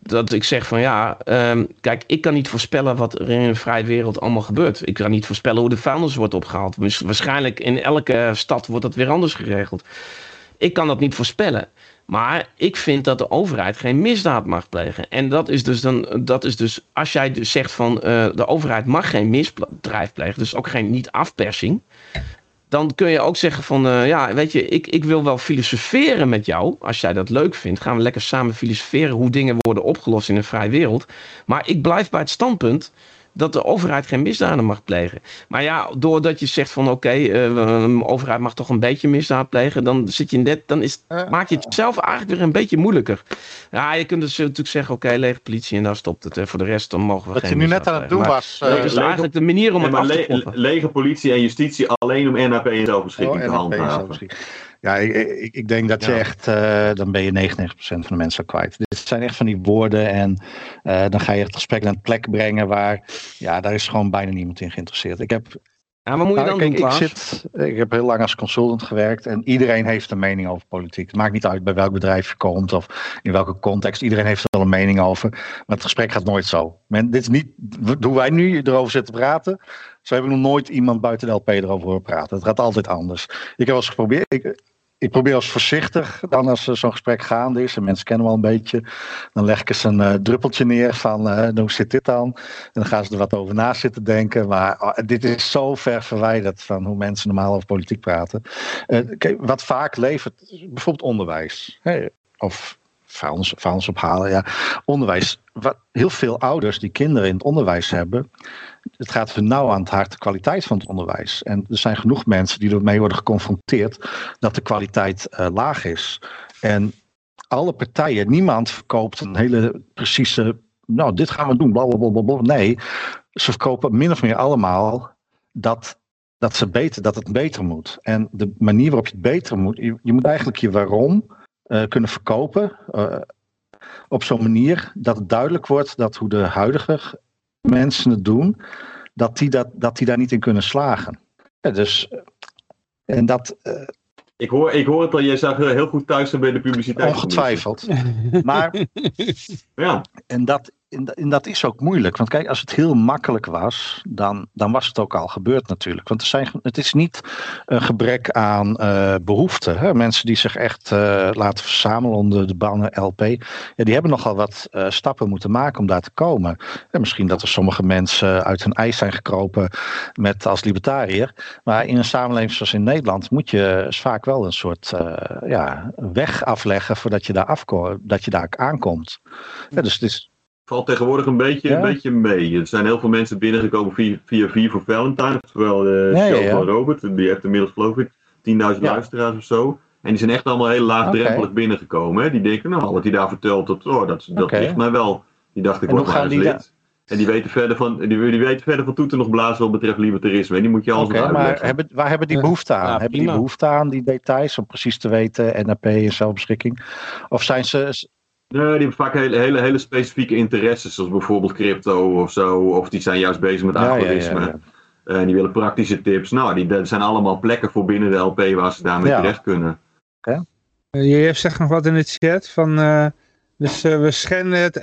Dat ik zeg van ja, um, kijk, ik kan niet voorspellen wat er in een vrije wereld allemaal gebeurt. Ik kan niet voorspellen hoe de vuilnis wordt opgehaald. Waarschijnlijk in elke stad wordt dat weer anders geregeld. Ik kan dat niet voorspellen. Maar ik vind dat de overheid geen misdaad mag plegen. En dat is dus, dan, dat is dus als jij dus zegt van uh, de overheid mag geen misdrijf plegen, dus ook geen niet afpersing dan kun je ook zeggen van, uh, ja, weet je, ik, ik wil wel filosoferen met jou. Als jij dat leuk vindt, gaan we lekker samen filosoferen hoe dingen worden opgelost in een vrije wereld. Maar ik blijf bij het standpunt dat de overheid geen misdaden mag plegen. Maar ja, doordat je zegt van oké, okay, uh, eh, de overheid mag toch een beetje misdaad plegen, dan zit je net, dan is, uh, maak je het zelf eigenlijk weer een beetje moeilijker. Ja, je kunt dus natuurlijk zeggen, oké, okay, lege politie en daar stopt het. Voor de rest dan mogen we Wat geen je nu net aan het doen was. Uh, dat is eigenlijk de manier om het af te le Lege politie en justitie alleen om NAP en zelfbeschikking oh, te handhaven. Ja, ik, ik, ik, denk dat je echt, uh, dan ben je 99% van de mensen kwijt. Dit zijn echt van die woorden en uh, dan ga je het gesprek naar een plek brengen waar, ja, daar is gewoon bijna niemand in geïnteresseerd. Ik heb ja, wat moet je nou, dan doen, ik, zit, ik heb heel lang als consultant gewerkt en iedereen heeft een mening over politiek. Het maakt niet uit bij welk bedrijf je komt of in welke context. Iedereen heeft er wel een mening over. Maar het gesprek gaat nooit zo. Men, dit is niet hoe wij nu erover zitten praten. Zo hebben we nog nooit iemand buiten de LP erover horen praten. Het gaat altijd anders. Ik heb wel eens geprobeerd. Ik, ik probeer als voorzichtig, dan als zo'n gesprek gaande is, en mensen kennen wel een beetje, dan leg ik eens een uh, druppeltje neer van uh, hoe zit dit dan? En dan gaan ze er wat over na zitten denken, maar oh, dit is zo ver verwijderd van hoe mensen normaal over politiek praten. Kijk, wat vaak levert, bijvoorbeeld onderwijs, of vuilnis, vuilnis ophalen, ja, onderwijs. Wat, heel veel ouders die kinderen in het onderwijs hebben, het gaat voor nauw aan het hart de kwaliteit van het onderwijs. En er zijn genoeg mensen die ermee worden geconfronteerd dat de kwaliteit uh, laag is. En alle partijen, niemand verkoopt een hele precieze, nou dit gaan we doen, blablabla. Nee, ze verkopen min of meer allemaal dat, dat, ze beter, dat het beter moet. En de manier waarop je het beter moet, je, je moet eigenlijk je waarom uh, kunnen verkopen. Uh, op zo'n manier dat het duidelijk wordt dat hoe de huidige mensen het doen, dat die, dat, dat die daar niet in kunnen slagen. Ja, dus, en dat. Uh, ik hoor, ik hoor het al, jij zag heel goed thuis bij de publiciteit. Ongetwijfeld. maar. ja. En dat, en, dat is ook moeilijk. Want kijk, als het heel makkelijk was, dan, dan was het ook al gebeurd natuurlijk. Want er zijn, het is niet een gebrek aan uh, behoeften. Hè? Mensen die zich echt uh, laten verzamelen onder de banner LP. Ja, die hebben nogal wat uh, stappen moeten maken om daar te komen. En misschien dat er sommige mensen uit hun ijs zijn gekropen met als libertariër. Maar in een samenleving zoals in Nederland moet je vaak wel een soort ja, weg afleggen voordat je daar, afkomt, dat je daar aankomt. Ja, dus het is valt tegenwoordig een beetje, ja. een beetje mee. Er zijn heel veel mensen binnengekomen via, via V voor Valentine. Terwijl de ja, show ja, van Robert, die heeft inmiddels geloof ik 10.000 luisteraars of zo. En die zijn echt allemaal heel laagdrempelig okay. binnengekomen. Hè? Die denken, nou, wat hij daar vertelt, dat, oh, dat, dat okay. ligt mij wel. Die dacht, ik word maar eens lid. En die weten verder van, die, die weten verder van toeten nog blazen wat betreft libertarisme. En die moet je alles okay, maar hebben, waar hebben die behoefte aan? hebben die behoefte aan, die details, om precies te weten, NAP en zelfbeschikking? Of zijn ze, Nee, die hebben vaak hele, hele, hele specifieke interesses, zoals bijvoorbeeld crypto of zo. Of die zijn juist bezig met algoritme. Ja, ja, ja, en die willen praktische tips. Nou, die, dat zijn allemaal plekken voor binnen de LP waar ze daarmee terecht kunnen. Okay. Uh, je hebt zegt nog wat in het chat van... Uh, dus uh, we schenden het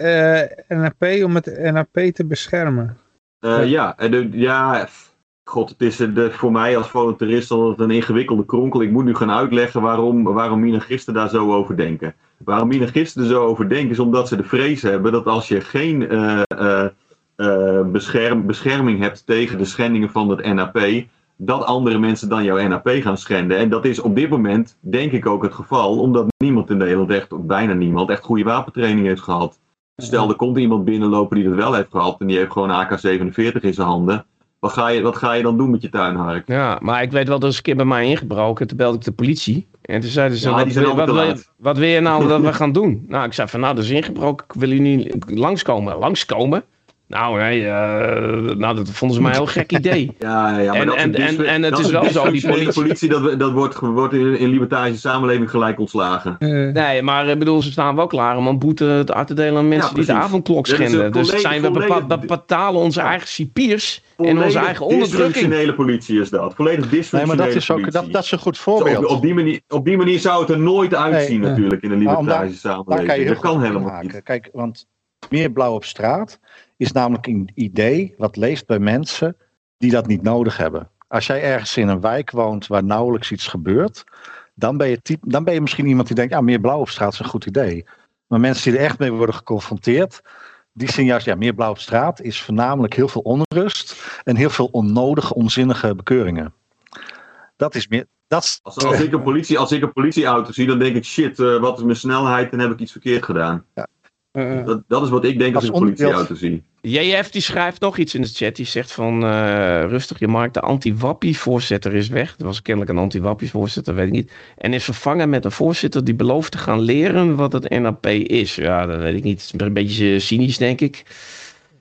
NAP om het NAP te beschermen. ja, en de, ja, god, het is de, voor mij als voluntarist altijd een ingewikkelde kronkel. Ik moet nu gaan uitleggen waarom, waarom daar zo over denken. Waarom minagisten zo over denken is omdat ze de vrees hebben dat als je geen uh, uh, bescherm, bescherming hebt tegen de schendingen van het NAP, dat andere mensen dan jouw NAP gaan schenden. En dat is op dit moment denk ik ook het geval, omdat niemand in Nederland echt, of bijna niemand, echt goede wapentraining heeft gehad. Stel, er komt iemand binnenlopen die dat wel heeft gehad en die heeft gewoon AK-47 in zijn handen. Wat ga, je, wat ga je dan doen met je tuinhark? Ja, maar ik weet wel, dat is een keer bij mij ingebroken. Toen belde ik de politie. En toen zeiden ze, ja, wat, wil, wat, wil, wat, wil je nou dat we gaan doen? Nou, ik zei van, nou, dat is ingebroken. Ik wil u niet langskomen. Langskomen? Nou, nee, uh, nou, dat vonden ze mij een heel gek idee. Ja, ja maar en, dat en, en, en het dat is wel zo, die politie... politie dat, dat wordt, wordt in, in libertarische samenleving gelijk ontslagen. Uh, nee, maar ik bedoel, ze staan wel klaar om een boete uit te delen aan mensen Ja, die de avondklok schenden. Dus zijn we betalen onze eigen cipiers en onze eigen onderdrukking. Dysfunctionele politie is dat. Volledig Nee, dysfunctionele maar dat is, ook, politie. dat, dat is een goed Zo, op, voorbeeld. op, die manier, op die manier zou het er nooit uitzien Nee. natuurlijk in een libertarische Daar samenleving. kan je dat kan helemaal maken. niet. Kijk, want meer blauw op straat is namelijk een idee wat leeft bij mensen die dat niet nodig hebben. Als jij ergens in een wijk woont waar nauwelijks iets gebeurt, dan ben je, typ, dan ben je misschien iemand die denkt, ja, meer blauw op straat is een goed idee. Maar mensen die er echt mee worden geconfronteerd, die zien juist, ja, meer blauw op straat is voornamelijk heel veel onrust en heel veel onnodige, onzinnige bekeuringen. Dat is meer, dat is, Als, als, ik een politie, als ik een politieauto zie, dan denk ik, shit, eh, wat is mijn snelheid en heb ik iets verkeerd gedaan. Uh, Dat, dat is wat ik denk als ik een politieauto zie. JF die schrijft nog iets in de chat. Die zegt van eh, rustig, je Mark, de anti-wappie-voorzitter is weg. Er was kennelijk een anti-wappie-voorzitter, weet ik niet. En is vervangen met een voorzitter die belooft te gaan leren wat het NAP is. Ja, dat weet ik niet. Het is een beetje cynisch, denk ik.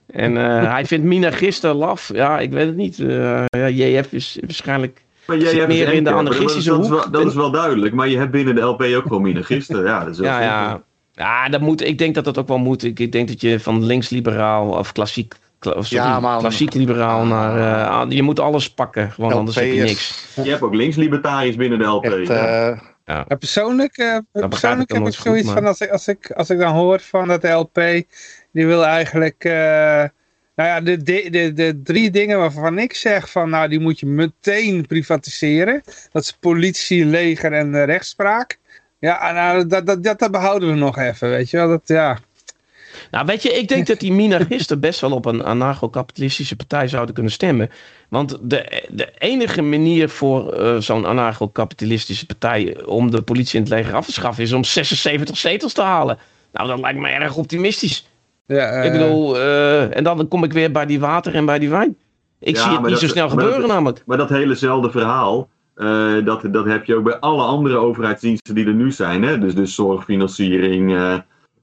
En eh, hij vindt Mina Gister laf. Ja, ik weet het niet. Eh, ja, JF is waarschijnlijk... Maar Zit hebt meer in de anarchistische dat, is hoek. wel, dat is wel duidelijk, maar je hebt binnen de LP ook gewoon minagisten. Ja, dat is wel Ja, ja. Ja dat moet, ik denk dat dat ook wel moet. Ik, ik denk dat je van links-liberaal of klassiek... sorry, Ja, maar- klassiek liberaal naar... eh, ah, je moet alles pakken, want anders heb je niks. Je hebt ook links-libertariërs binnen de LP. echt, ja. eh, Ja, persoonlijk, eh, begrijp persoonlijk heb ik goed, zoiets maar- van, als ik, als, ik, als ik dan hoor van dat de LP, die wil eigenlijk, eh, nou ja, de, de, de, de drie dingen waarvan ik zeg van, nou die moet je meteen privatiseren. Dat is politie, leger en rechtspraak. Ja, nou, dat, dat, dat, dat behouden we nog even, weet je wel. Dat, ja. Nou, weet je, ik denk dat die minarchisten best wel op een anarcho-kapitalistische partij zouden kunnen stemmen. Want de, de enige manier voor eh, zo'n anarcho-kapitalistische partij om de politie en het leger af te schaffen is om 76 zetels te halen. Nou, dat lijkt me erg optimistisch. ja eh, ik bedoel, eh, en dan kom ik weer bij die water en bij die wijn. Ik Ja, zie het niet dat- zo snel maar dat- gebeuren namelijk. Maar dat helezelfde verhaal, eh, dat, dat heb je ook bij alle andere overheidsdiensten die er nu zijn. Hè? Dus, dus zorgfinanciering, eh,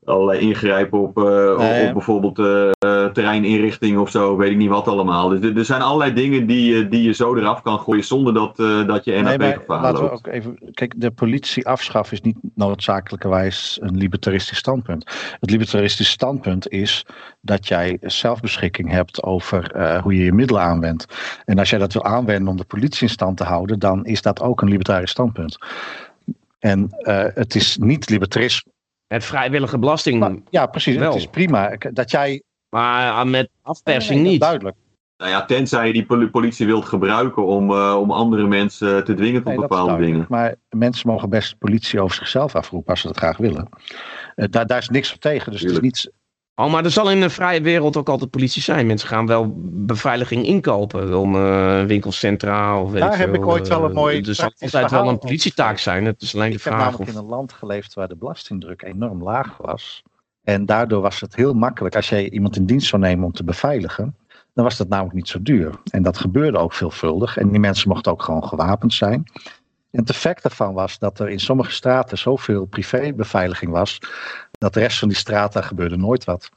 allerlei ingrijpen op, eh, op- Nee. op bijvoorbeeld eh, eh, terreininrichting of zo, weet ik niet wat allemaal. Dus er, zijn allerlei dingen die, je- die je zo eraf kan gooien zonder dat, dat je Nee, NAP maar gevaar laten we ook even. Kijk, de politie afschaffen is niet noodzakelijkerwijs een libertaristisch standpunt. Het libertaristisch standpunt is dat jij zelfbeschikking hebt over hoe je je middelen aanwendt. En als jij dat wil aanwenden om de politie in stand te houden, dan is dat ook een libertarisch standpunt. En het is niet libertarisme. Het vrijwillige belasting, Maar, ja, precies. Wel. Het is prima dat jij. maar ah, met afpersing Nee, niet. Duidelijk. Nou ja, tenzij je die poli- politie wilt gebruiken om, eh, om andere mensen te dwingen tot Nee, dat is bepaalde dingen. Maar mensen mogen best politie over zichzelf afroepen als ze dat graag willen. Eh, daar, daar is niks op tegen. Dus het is niet. Oh, maar er zal in een vrije wereld ook altijd politie zijn. Mensen gaan wel beveiliging inkopen om eh, winkelcentra of weet Daar heb ik ooit wel een mooi Er zal altijd wel een politietaak zijn. Het is alleen de Ik heb vraag namelijk of... in een land geleefd waar de belastingdruk enorm laag was. En daardoor was het heel makkelijk als jij iemand in dienst zou nemen om te beveiligen. Dan was dat namelijk niet zo duur. En dat gebeurde ook veelvuldig. En die mensen mochten ook gewoon gewapend zijn. En het effect daarvan was dat er in sommige straten zoveel privébeveiliging was. Dat de rest van die straten gebeurde nooit wat.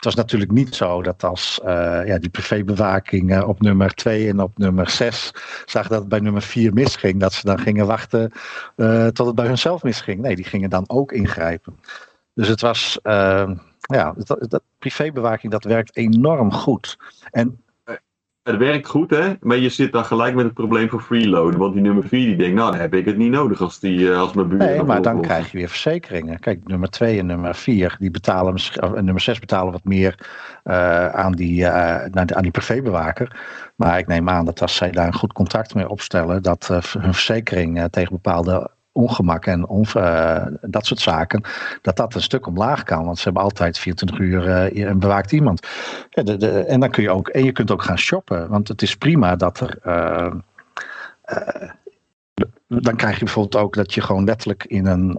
Het was natuurlijk niet zo dat als eh, ja, die privébewaking eh, op nummer 2 en op nummer 6 zag dat het bij nummer 4 misging, dat ze dan gingen wachten eh, tot het bij hunzelf misging. Nee, die gingen dan ook ingrijpen. Dus het was, ja, dat, dat, privébewaking dat werkt enorm goed. En Het werkt goed, hè? Maar je zit dan gelijk met het probleem van freeloaden. Want die nummer 4 die denkt, nou, dan heb ik het niet nodig als, die, eh, als mijn buren. nee, maar dan oplossen. krijg je weer verzekeringen. Kijk, nummer 2 en nummer 4, die betalen, en nummer 6 betalen wat meer eh, aan, die, eh, aan die privébewaker. Maar ik neem aan dat als zij daar een goed contract mee opstellen, dat eh, hun verzekering eh, tegen bepaalde ongemak en onv- eh, dat soort zaken, dat dat een stuk omlaag kan. Want ze hebben altijd 24 uur eh, een bewaakt iemand. Ja, de, de, en dan kun je ook, en je kunt ook gaan shoppen. Want het is prima dat er. eh, dan krijg je bijvoorbeeld ook dat je gewoon letterlijk in een,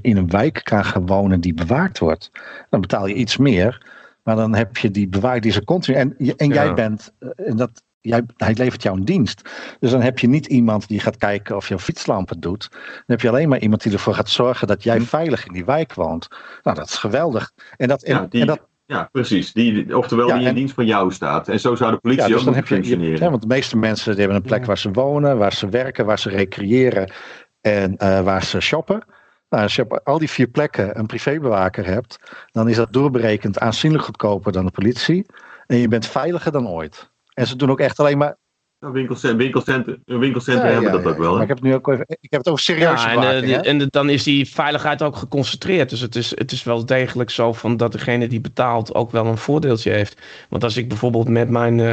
in een wijk kan gaan wonen die bewaakt wordt. Dan betaal je iets meer, maar dan heb je die bewaakt die ze continu. En, en jij Ja. bent, en dat, jij, hij levert jou een dienst. Dus dan heb je niet iemand die gaat kijken of jouw fietslamp het doet. Dan heb je alleen maar iemand die ervoor gaat zorgen dat jij veilig in die wijk woont. Nou, dat is geweldig. En dat, en, Ja, die- en dat, Ja, precies. Die, oftewel Ja, die in en- dienst van jou staat. En zo zou de politie Ja, dus ook dan moeten heb je, je- functioneren. ja, want de meeste mensen die hebben een plek waar ze wonen, waar ze werken, waar ze recreëren en eh, waar ze shoppen. Nou, als je op al die vier plekken een privébewaker hebt, dan is dat doorberekend aanzienlijk goedkoper dan de politie. En je bent veiliger dan ooit. En ze doen ook echt alleen maar. Winkelcent- winkelcentra winkelcentra Ja, hebben ja, dat ook wel. Maar ik heb het nu ook even. Ik heb het over serieuze Ja, en, eh, en de- dan is die veiligheid ook geconcentreerd. Dus het is, het is wel degelijk zo van dat degene die betaalt ook wel een voordeeltje heeft. Want als ik bijvoorbeeld met mijn. eh,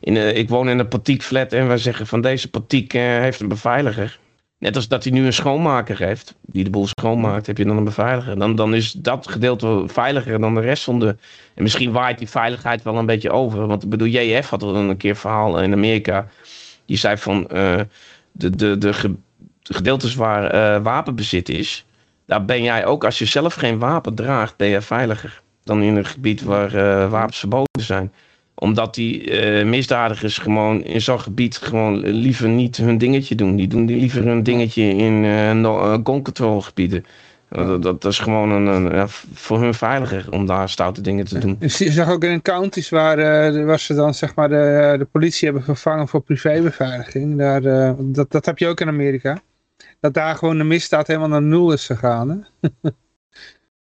in, eh, ik woon in een patiekflat en wij zeggen van deze patiek heeft een beveiliger. Net als dat hij nu een schoonmaker heeft, die de boel schoonmaakt, heb je dan een beveiliger. Dan, dan is dat gedeelte veiliger dan de rest van de. En misschien waait die veiligheid wel een beetje over. Want ik bedoel, JF had er een keer verhaal in Amerika. Die zei van eh, de, de, de gedeeltes waar eh, wapenbezit is. Daar ben jij ook, als je zelf geen wapen draagt, ben je veiliger dan in een gebied waar eh, wapens verboden zijn omdat die eh, misdadigers gewoon in zo'n gebied gewoon liever niet hun dingetje doen. Die doen die liever hun dingetje in eh no- eh, gun control gebieden. Uh, dat, dat is gewoon een, een, ja, voor hun veiliger om daar stoute dingen te doen. Dus je zag ook in counties waar, eh, waar ze dan zeg maar de, de politie hebben vervangen voor privébeveiliging. Daar, eh, dat, dat heb je ook in Amerika. Dat daar gewoon de misdaad helemaal naar nul is gegaan. Hè?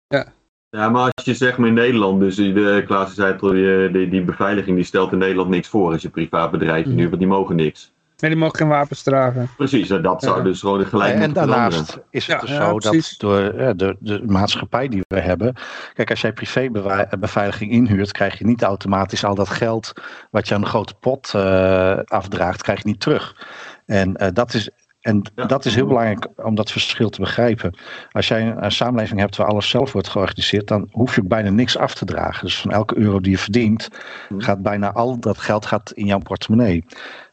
Ja, maar als je zeg maar in Nederland, dus de Klaas zei het al, die, die, beveiliging die stelt in Nederland niks voor als je privaat bedrijf Mhm. nu, want die mogen niks. Nee, die mogen geen wapens dragen. Precies, en dat zou Ja. dus gewoon gelijk en moeten veranderen. daarnaast is het Ja, dus ja, zo precies. dat door eh, de, de maatschappij die we hebben. Kijk, als jij privébeveiliging inhuurt, krijg je niet automatisch al dat geld wat je aan de grote pot eh, afdraagt, krijg je niet terug. En eh, dat is. En Ja. dat is heel belangrijk om dat verschil te begrijpen. Als jij een, samenleving hebt waar alles zelf wordt georganiseerd, dan hoef je ook bijna niks af te dragen. Dus van elke euro die je verdient, Mhm. gaat bijna al dat geld gaat in jouw portemonnee.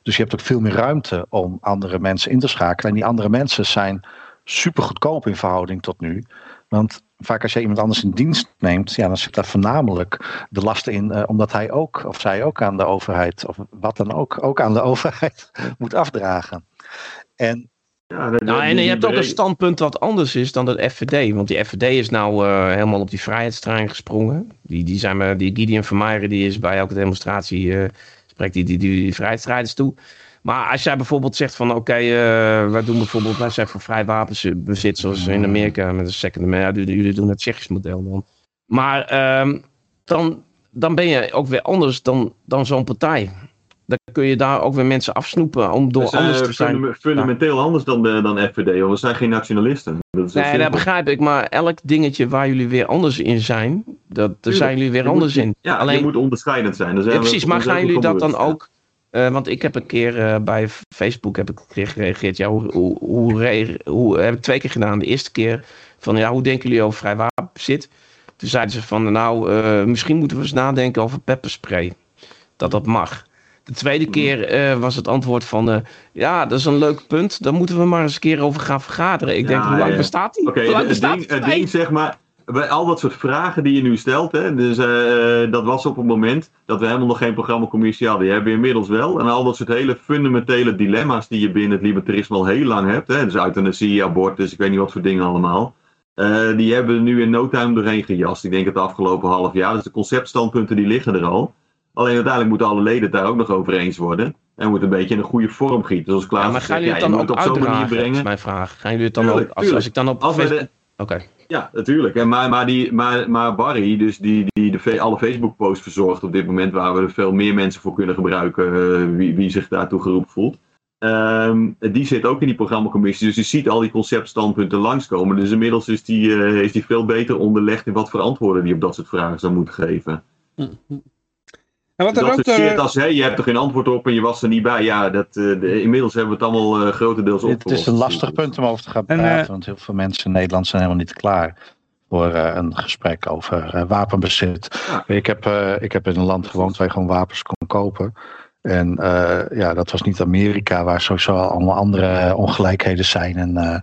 Dus je hebt ook veel meer ruimte om andere mensen in te schakelen. En die andere mensen zijn super goedkoop in verhouding tot nu. Want vaak als je iemand anders in dienst neemt, ja, dan zit daar voornamelijk de lasten in, eh, omdat hij ook, of zij ook aan de overheid, of wat dan ook, ook aan de overheid moet afdragen. En Ja, Nou, en je hebt ook een standpunt wat anders is dan de FVD. Want die FVD is nou eh, helemaal op die vrijheidstrein gesprongen. Die, die, zijn, maar- die Gideon Vermeijeren die is bij elke demonstratie, eh, spreekt die, die, die, die vrijheidsstrijders toe. Maar als jij bijvoorbeeld zegt van oké, eh, wij doen bijvoorbeeld, wij zijn voor vrij wapensbezit zoals in Amerika met een second amendment. Ja, jullie, jullie doen het Tsjechisch model dan. Maar ehm, dan, dan ben je ook weer anders dan, dan zo'n partij. Dan kun je daar ook weer mensen afsnoepen om door we zijn anders eh, te zijn. fundam- fundamenteel anders dan, de, dan FVD, want we zijn geen nationalisten. Dat Nee, dat begrijp ik. Maar elk dingetje waar jullie weer anders in zijn, dat, daar zijn jullie weer Je anders moet- in. Ja, Alleen, je moet onderscheidend zijn. Daar zijn ja, we precies, maar gaan jullie dat dan ook... eh, want ik heb een keer eh, bij Facebook heb ik gereageerd. Ja, hoe, hoe, hoe, heb ik twee keer gedaan. De eerste keer van ja, hoe denken jullie over vrij wapenbezit? Toen zeiden ze van nou, eh, misschien moeten we eens nadenken over pepperspray. Dat dat mag. De tweede keer eh, was het antwoord van eh, ja, dat is een leuk punt. Daar moeten we maar eens een keer over gaan vergaderen. Ik Ja, denk, hoe lang ja. bestaat die? Oké, hoe lang het, bestaat ding, het zeg maar, bij al dat soort vragen die je nu stelt, hè, dus eh, dat was op het moment dat we helemaal nog geen programmacommissie hadden. Die hebben we inmiddels wel. En al dat soort hele fundamentele dilemma's die je binnen het libertarisme al heel lang hebt, hè, dus euthanasie, abortus, ik weet niet wat voor dingen allemaal. die hebben we nu in no time doorheen gejast. Ik denk het afgelopen half jaar. Dus de conceptstandpunten die liggen er al. Alleen uiteindelijk moeten alle leden het daar ook nog over eens worden. En moet een beetje in een goede vorm gieten. Zoals Klaas Ja, maar zegt, gaan jullie ja, het dan ook het op zo'n manier uitdragen? Dat is brengen. mijn vraag. Gaan jullie het dan Tuurlijk, ook, als, als ik dan op Als Oké. Ja, natuurlijk. En maar, maar, die, maar, maar Barry, dus die, die de, alle Facebook-posts verzorgt op dit moment, waar we er veel meer mensen voor kunnen gebruiken, eh, wie, wie zich daartoe geroepen voelt. Ehm, die zit ook in die programmacommissie, dus die ziet al die conceptstandpunten langskomen. Dus inmiddels is die, eh, is die veel beter onderlegd in wat voor antwoorden die op dat soort vragen zou moeten geven. En wat er dat shit door, als, hé, je hebt er geen antwoord op en je was er niet bij. Ja, dat, eh, de- inmiddels hebben we het allemaal eh, grotendeels het opgelost. is een lastig punt om over te gaan En, praten. eh, want heel veel mensen in Nederland zijn helemaal niet klaar voor eh, een gesprek over eh, wapenbezit. Ja. Ik, heb, eh, ik heb in een land gewoond waar je gewoon wapens kon kopen. En eh, ja, dat was niet Amerika, waar sowieso allemaal andere ongelijkheden zijn. En, eh,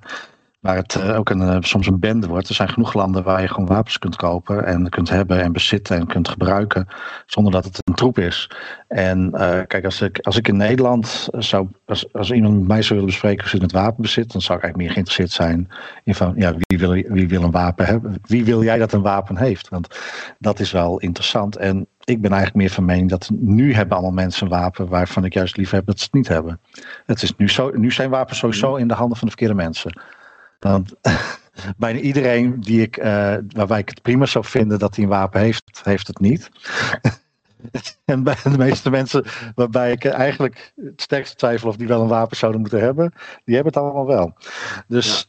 waar het eh, ook een, eh, soms een bende wordt. Er zijn genoeg landen waar je gewoon wapens kunt kopen en kunt hebben en bezitten en kunt gebruiken zonder dat het een troep is. En eh, kijk, als ik, als ik in Nederland zou, als, als iemand met mij zou willen bespreken hoe het wapenbezit, dan zou ik eigenlijk meer geïnteresseerd zijn in van, ja, wie wil, wie wil een wapen hebben? Wie wil jij dat een wapen heeft? Want dat is wel interessant. En ik ben eigenlijk meer van mening dat nu hebben allemaal mensen een wapen waarvan ik juist lief heb dat ze het niet hebben. Het is nu, zo, nu zijn wapens sowieso in de handen van de verkeerde mensen. Want bijna iedereen die ik, uh, waarbij ik het prima zou vinden dat hij een wapen heeft, heeft het niet. en bij de meeste mensen waarbij ik eigenlijk het sterkste twijfel of die wel een wapen zouden moeten hebben, die hebben het allemaal wel. Dus.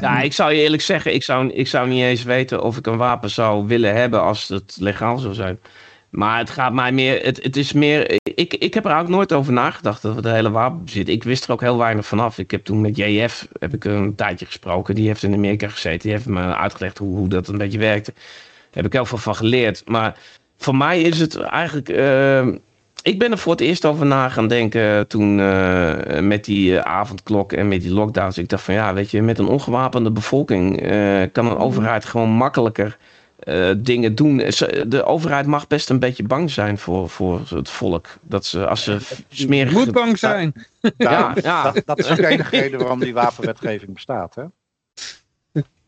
Ja. ik zou je eerlijk zeggen, ik zou, ik zou niet eens weten of ik een wapen zou willen hebben als het legaal zou zijn. Maar het gaat mij meer, het, het is meer, ik, ik heb er ook nooit over nagedacht dat we de hele wapenbezit. Ik wist er ook heel weinig vanaf. Ik heb toen met JF heb ik een tijdje gesproken. Die heeft in Amerika gezeten. Die heeft me uitgelegd hoe, hoe dat een beetje werkte. Daar heb ik heel veel van geleerd. Maar voor mij is het eigenlijk, uh, ik ben er voor het eerst over na gaan denken toen uh, met die eh, avondklok en met die lockdowns. Ik dacht van ja, weet je, met een ongewapende bevolking kan een overheid gewoon makkelijker uh, dingen doen. De overheid mag best een beetje bang zijn voor, voor het volk. Dat ze, als ze smerig... Moet bang zijn. Ja, ja, Dat, dat, is ook de enige reden waarom die wapenwetgeving bestaat, hè?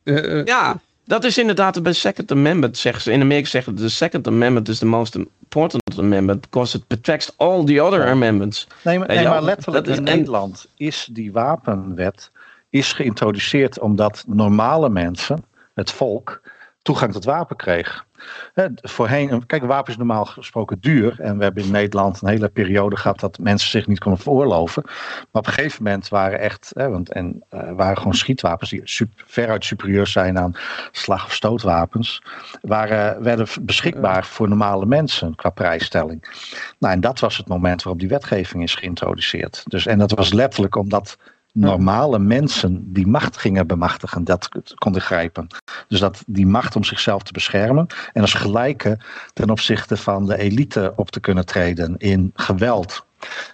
Uh, ja, dat is inderdaad bij Second Amendment, zeggen ze. In Amerika zeggen de Second Amendment is the most important amendment because it protects all the other amendments. Nee, maar, nee, maar letterlijk in Nederland is die wapenwet is geïntroduceerd omdat normale mensen, het volk, toegang tot wapen kreeg. voorheen, kijk, een wapen is normaal gesproken duur. En we hebben in Nederland een hele periode gehad dat mensen zich niet konden veroorloven. Maar op een gegeven moment waren echt, want, en, uh, waren gewoon schietwapens die super, veruit superieur zijn aan slag- of stootwapens. Waren, werden beschikbaar voor normale mensen qua prijsstelling. Nou, en dat was het moment waarop die wetgeving is geïntroduceerd. Dus, en dat was letterlijk omdat normale mensen die macht gingen bemachtigen, dat konden grijpen. Dus dat die macht om zichzelf te beschermen en als gelijke ten opzichte van de elite op te kunnen treden in geweld.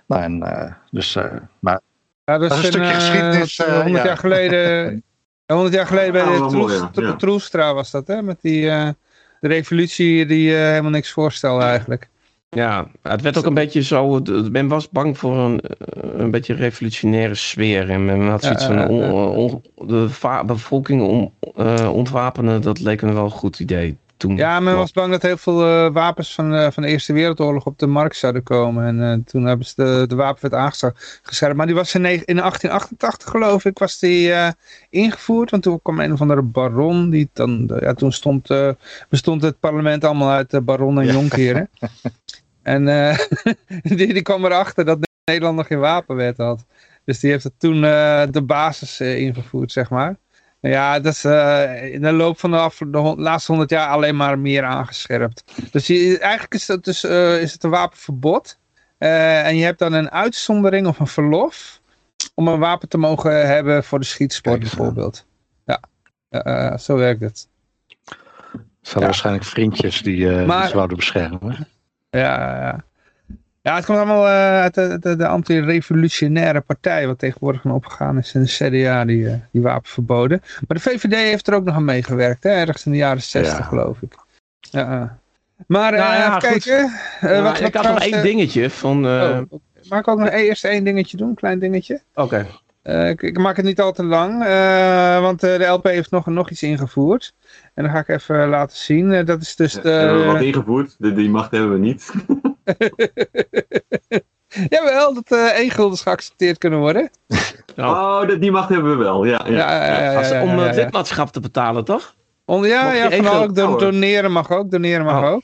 Nou, en, uh, dus, uh, maar ja, dat, is een, stukje uh, geschiedenis. 100 ja. jaar geleden, 100 jaar geleden bij de Troelstra was dat, hè? Met die de revolutie die helemaal niks voorstelde eigenlijk. Ja, het werd ook een beetje zo. Men was bang voor een, een beetje revolutionaire sfeer. En men had zoiets van. On, de bevolking om, uh, ontwapenen, dat leek me wel een goed idee. Toen ja, men was bang dat heel veel uh, wapens van, uh, van de Eerste Wereldoorlog op de markt zouden komen. En toen hebben ze de, de wapenwet aangescherpt. Maar die was in, in 1888, geloof ik, was die ingevoerd. Want toen kwam een of andere baron. Die dan, ja, toen stond, bestond het parlement allemaal uit baron en jonkeren. En uh, die, die kwam erachter dat Nederland nog geen wapenwet had. Dus die heeft het toen uh, de basis uh, ingevoerd, zeg maar. Ja, dat is in de loop van de, af, de laatste honderd jaar alleen maar meer aangescherpt. Dus eigenlijk is het, dus, is het een wapenverbod. en je hebt dan een uitzondering of een verlof om een wapen te mogen hebben voor de schietsport bijvoorbeeld. Ja, zo werkt het. Het zijn ja. waarschijnlijk vriendjes die, maar, die zouden beschermen. Ja, ja. Ja, het komt allemaal uh, uit de, de, de anti-revolutionaire partij, wat tegenwoordig opgegaan is in de CDA, die, uh, die wapen verboden. Maar de VVD heeft er ook nog aan meegewerkt, hè? ergens in de jaren 60 ja. geloof ik. Ja. Maar nou, ja, even kijken. Uh, wat, ik had nog één dingetje van... Oh, mag ik ook nog eerst één dingetje doen, een klein dingetje? Oké. Okay. Ik, ik, maak het niet al te lang, want de LP heeft nog, nog iets ingevoerd. En dan ga ik even laten zien. dat is dus de... Ja, hebben we wat ingevoerd? De, die macht hebben we niet. Jawel, dat uh, één guldens geaccepteerd kunnen worden. Oh, die macht hebben we wel, ja. ja. ja, ja, ja, ja om het lidmaatschap te betalen, toch? Om, ja, ja van ook, don, doneren mag ook, doneren mag oh. ook.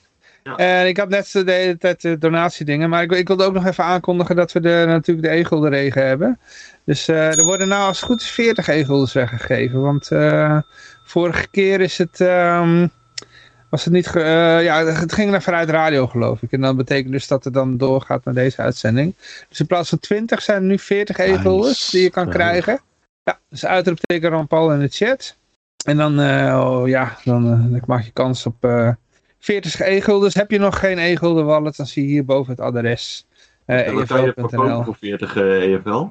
En ik had net de hele tijd de donatiedingen, maar ik, ik wilde ook nog even aankondigen dat we de, natuurlijk de e regen hebben. Dus uh, er worden nou als het goed is 40 e weggegeven, want uh, vorige keer is het... Um, was het niet... Uh, ja, het ging naar Vanuit Radio, geloof ik. En dat betekent dus dat het dan doorgaat naar deze uitzending. Dus in plaats van 20 zijn er nu 40 e-guldens die je kan krijgen. Ja, dus uitroepteken Paul in de chat. En dan, uh, oh, ja, dan, uh, dan maak je kans op 40 e-guldens. Heb je nog geen e-gulden wallet, dan zie je hier boven het adres. Uh, EFL.nl. voor 40 EFL?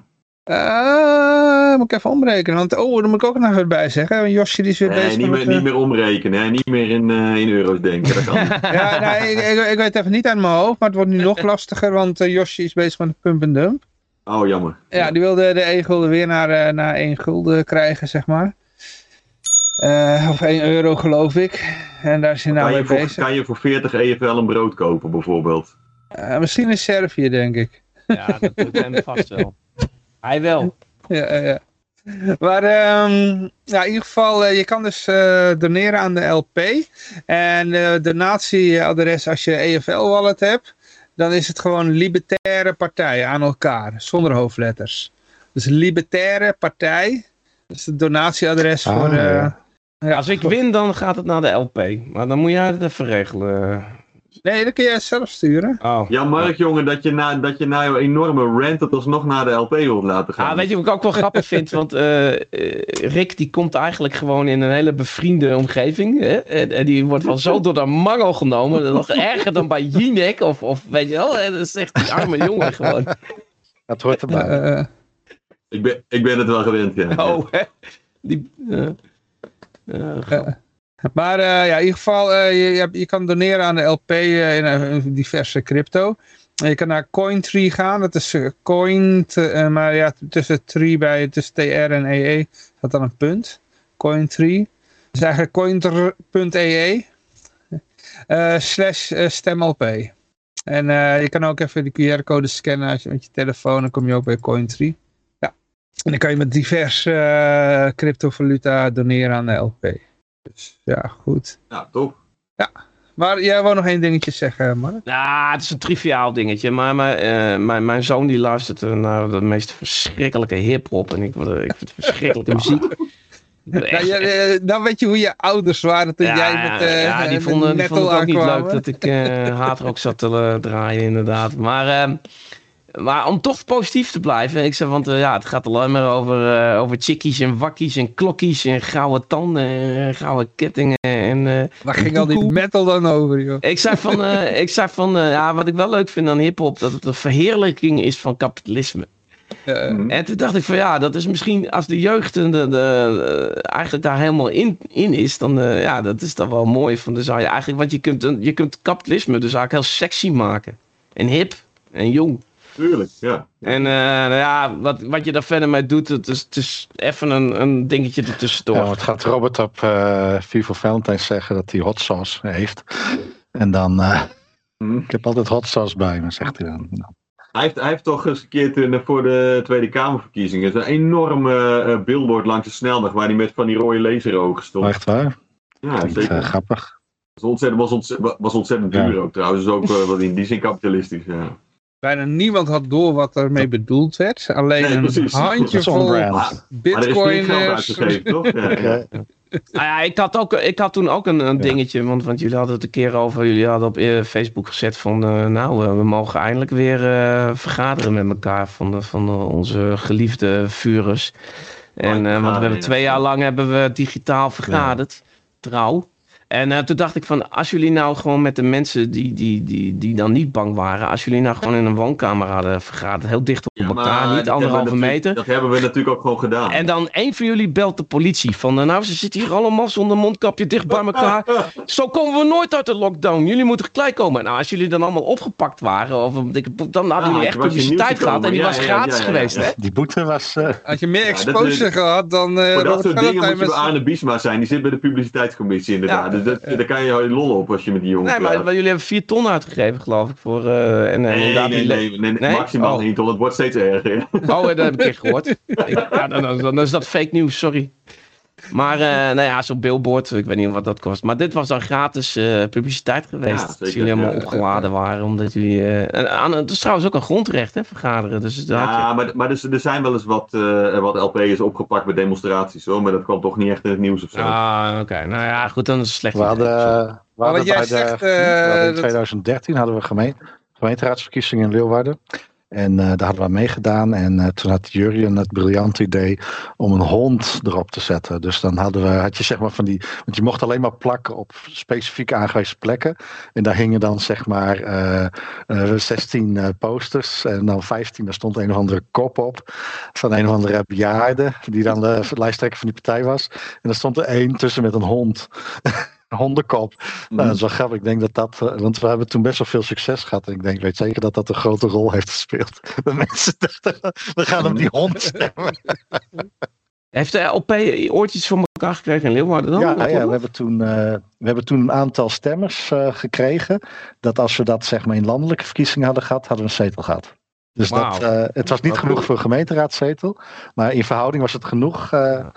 Eh, moet ik even omrekenen. Want, oh, daar moet ik ook nog even bij zeggen. Josje die is weer Nee, bezig niet, met... meer, eh, niet meer omrekenen, hè? niet meer in, eh, in euro's denken. Dat kan niet. Ja, nee, ik, ik, ik weet even niet uit mijn hoofd, maar het wordt nu nog lastiger, want eh, Josje is bezig met een pump en dump. Oh, jammer. Ja, die wilde de 1 gulden weer naar, eh, naar 1 gulden krijgen, zeg maar. Eh, of 1 euro, geloof ik. En daar is hij nou kan, mee je voor, bezig. kan je voor 40 EFL een brood kopen, bijvoorbeeld? Eh, misschien in Servië, denk ik. Ja, dat doet hem vast wel. Hij wel. Ja, ja, ja. Maar ehm, ja, in ieder geval, eh, je kan dus eh, doneren aan de LP. En eh donatieadres, als je EFL-wallet hebt, dan is het gewoon Libertaire Partij aan elkaar, zonder hoofdletters. Dus Libertaire Partij, dat is het donatieadres Ah, voor... eh, ja. ja, Als ik win, dan gaat het naar de LP. Maar dan moet jij het even regelen. Nee, dat kun jij zelf sturen. Oh. Ja, Mark, jongen, dat je na, dat je na jouw enorme rant het alsnog naar de LP wilt laten gaan. Ah, weet je wat ik ook wel grappig vind? Want eh, eh, Rick die komt eigenlijk gewoon in een hele bevriende omgeving. Hè? En, en die wordt wel zo door de mangel genomen. Nog erger dan bij Jinek. Of, of weet je wel, hè, dat is echt die arme jongen gewoon. Dat hoort erbij. Eh, eh, ik, ben, ik ben het wel gewend, ja. Oh, hè? Die, eh, eh, grappig. Maar eh, ja, in ieder geval, eh, je, je, kan doneren aan de LP eh, in diverse crypto. En je kan naar Cointree gaan, dat is coin, maar ja, tussen tree bij, tussen TR en EE staat dan een punt. Cointree. Is eigenlijk cointer.ee eh slash eh, stemlp. En je kan ook even de QR-code scannen als je, met je telefoon, dan kom je ook bij Cointree. Ja. En dan kan je met diverse cryptovaluta doneren aan de LP. Dus ja, goed. Ja, toch? Maar jij wou nog één dingetje zeggen, Mark? Ja, het is een triviaal dingetje. Maar mijn, eh, mijn, mijn zoon die luistert naar de meest verschrikkelijke hip-hop. En ik, word, er- ik vind het verschrikkelijke muziek. Nou, echt- ja, eh, dan weet je hoe je ouders waren toen jij met, eh ja, die vonden, die vonden het ook niet leuk dat ik eh hardrock zat te draaien, inderdaad. Maar, ehm, maar om toch positief te blijven, ik zeg, want eh, ja, het gaat alleen maar over, eh, over chickies en wakkies en klokkies en gouden tanden en gouden kettingen. En, eh, Waar ging al die metal dan over, joh? ik zei van, eh, ik zei van ja, wat ik wel leuk vind aan hip-hop, dat het een verheerlijking is van kapitalisme. Mhm. En toen dacht ik van ja, dat is misschien als de jeugd de, de, de- eigenlijk daar helemaal in, in is, dan uh, ja, dat is dan wel mooi. Van, dan zou je eigenlijk, want je kunt, je kunt kapitalisme dus eigenlijk heel sexy maken. En hip en jong. Tuurlijk, ja. En uh, nou ja, wat, wat je daar verder mee doet, het is, het is even een, een dingetje ertussendoor. Ja, wat gaat Robert op uh, Vivo Valentine zeggen dat hij hot sauce heeft? En dan, uh, hm. ik heb altijd hot sauce bij me, zegt hij dan. Nou. Hij heeft, hij heeft toch eens een keer toen, voor de Tweede Kamerverkiezingen een enorme uh, billboard langs de snelweg waar hij met van die rode laserogen stond. Echt waar? Ja, Klinkt, zeker. uh, grappig. Was ontzettend, was ontzettend, was ontzettend duur Ja. ook trouwens. Dus ook uh, wat in die zin kapitalistisch. Ja. Bijna niemand had door wat ermee bedoeld werd. Alleen Nee, een handjevol er bitcoiners. toch? Ja, ik had, ook, ik had toen ook een, een Ja. dingetje, want, want jullie hadden het een keer over, jullie hadden op eh, Facebook gezet van, eh, nou, eh, we mogen eindelijk weer vergaderen met elkaar van, de, van de- onze geliefde vurers. En, eh, want we hebben twee jaar lang hebben we digitaal vergaderd, trouw. En eh, toen dacht ik van, als jullie nou gewoon met de mensen die, die, die, die dan niet bang waren, als jullie nou gewoon in een woonkamer hadden vergaderd, heel dicht op Ja, elkaar, maar niet dat anderhalve hebben we natuurlijk- meter. Dat hebben we natuurlijk ook gewoon gedaan. En dan een van jullie belt de politie van, eh, nou ze zitten hier allemaal zonder mondkapje dicht bij elkaar. Zo komen we nooit uit de lockdown. Jullie moeten gelijk komen. Nou, als jullie dan allemaal opgepakt waren, of, dan hadden Ja, jullie echt publiciteit gehad en die was gratis ja, ja, geweest, ja. hè? Die boete was... eh, Had je meer exposure is- gehad dan... eh Voor dat soort dingen moet je met bij Arne Biesma zijn. Die zit bij de publiciteitscommissie inderdaad. Dus dat, daar kan je je lol op als je met die jongen Nee, maar, jullie hebben vier ton uitgegeven, geloof ik, voor... eh, en, Nee, nee, nee, nee, maximaal Oh. niet, ton. Het wordt steeds erger. Oh, dat heb ik echt gehoord. Ik- ja, dan, dan, dan is dat fake nieuws, sorry. Maar, eh, nou ja, zo'n billboard, ik weet niet wat dat kost. Maar dit was dan gratis eh, publiciteit geweest. Ja, dat jullie helemaal opgeladen waren, omdat jullie... eh, en aan, het is trouwens ook een grondrecht, hè, vergaderen. Dus je- Ja, maar, maar er, er zijn wel eens wat, eh wat LP'ers opgepakt bij demonstraties hoor. Maar dat kwam toch niet echt in het nieuws of zo. Ah, oké. Nou ja, goed, dan is het slecht. we hadden, we wat hadden jij bij de, zegt, we hadden eh, in dat- 2013 hadden we gemeen, gemeenteraadsverkiezingen in Leeuwarden. En eh, daar hadden we aan meegedaan. En eh, toen had Jurjen het briljante idee om een hond erop te zetten. Dus dan hadden we, had je zeg maar van die. Want je mocht alleen maar plakken op specifiek aangewezen plekken. En daar hingen dan zeg maar eh, eh, 16 eh, posters. En dan 15, daar stond een of andere kop op. Van een of andere bejaarde. Die dan de lijsttrekker van die partij was. En er stond er één tussen met een hond. Hondenkop. Nou, dat is wel grappig. Ik denk dat dat, eh, want we hebben toen best wel veel succes gehad. En ik denk, ik weet zeker dat dat een grote rol heeft gespeeld. De mensen dachten, we gaan op die hond stemmen. Heeft de LP ooit iets voor elkaar gekregen in Leeuwarden dan? Ja, Of ja we, hebben toen, eh, we hebben toen een aantal stemmers eh, gekregen. Dat als we dat zeg maar in landelijke verkiezingen hadden gehad, hadden we een zetel gehad. Dus dat, het was niet genoeg goed. voor een gemeenteraadzetel. Maar in verhouding was het genoeg. Ja.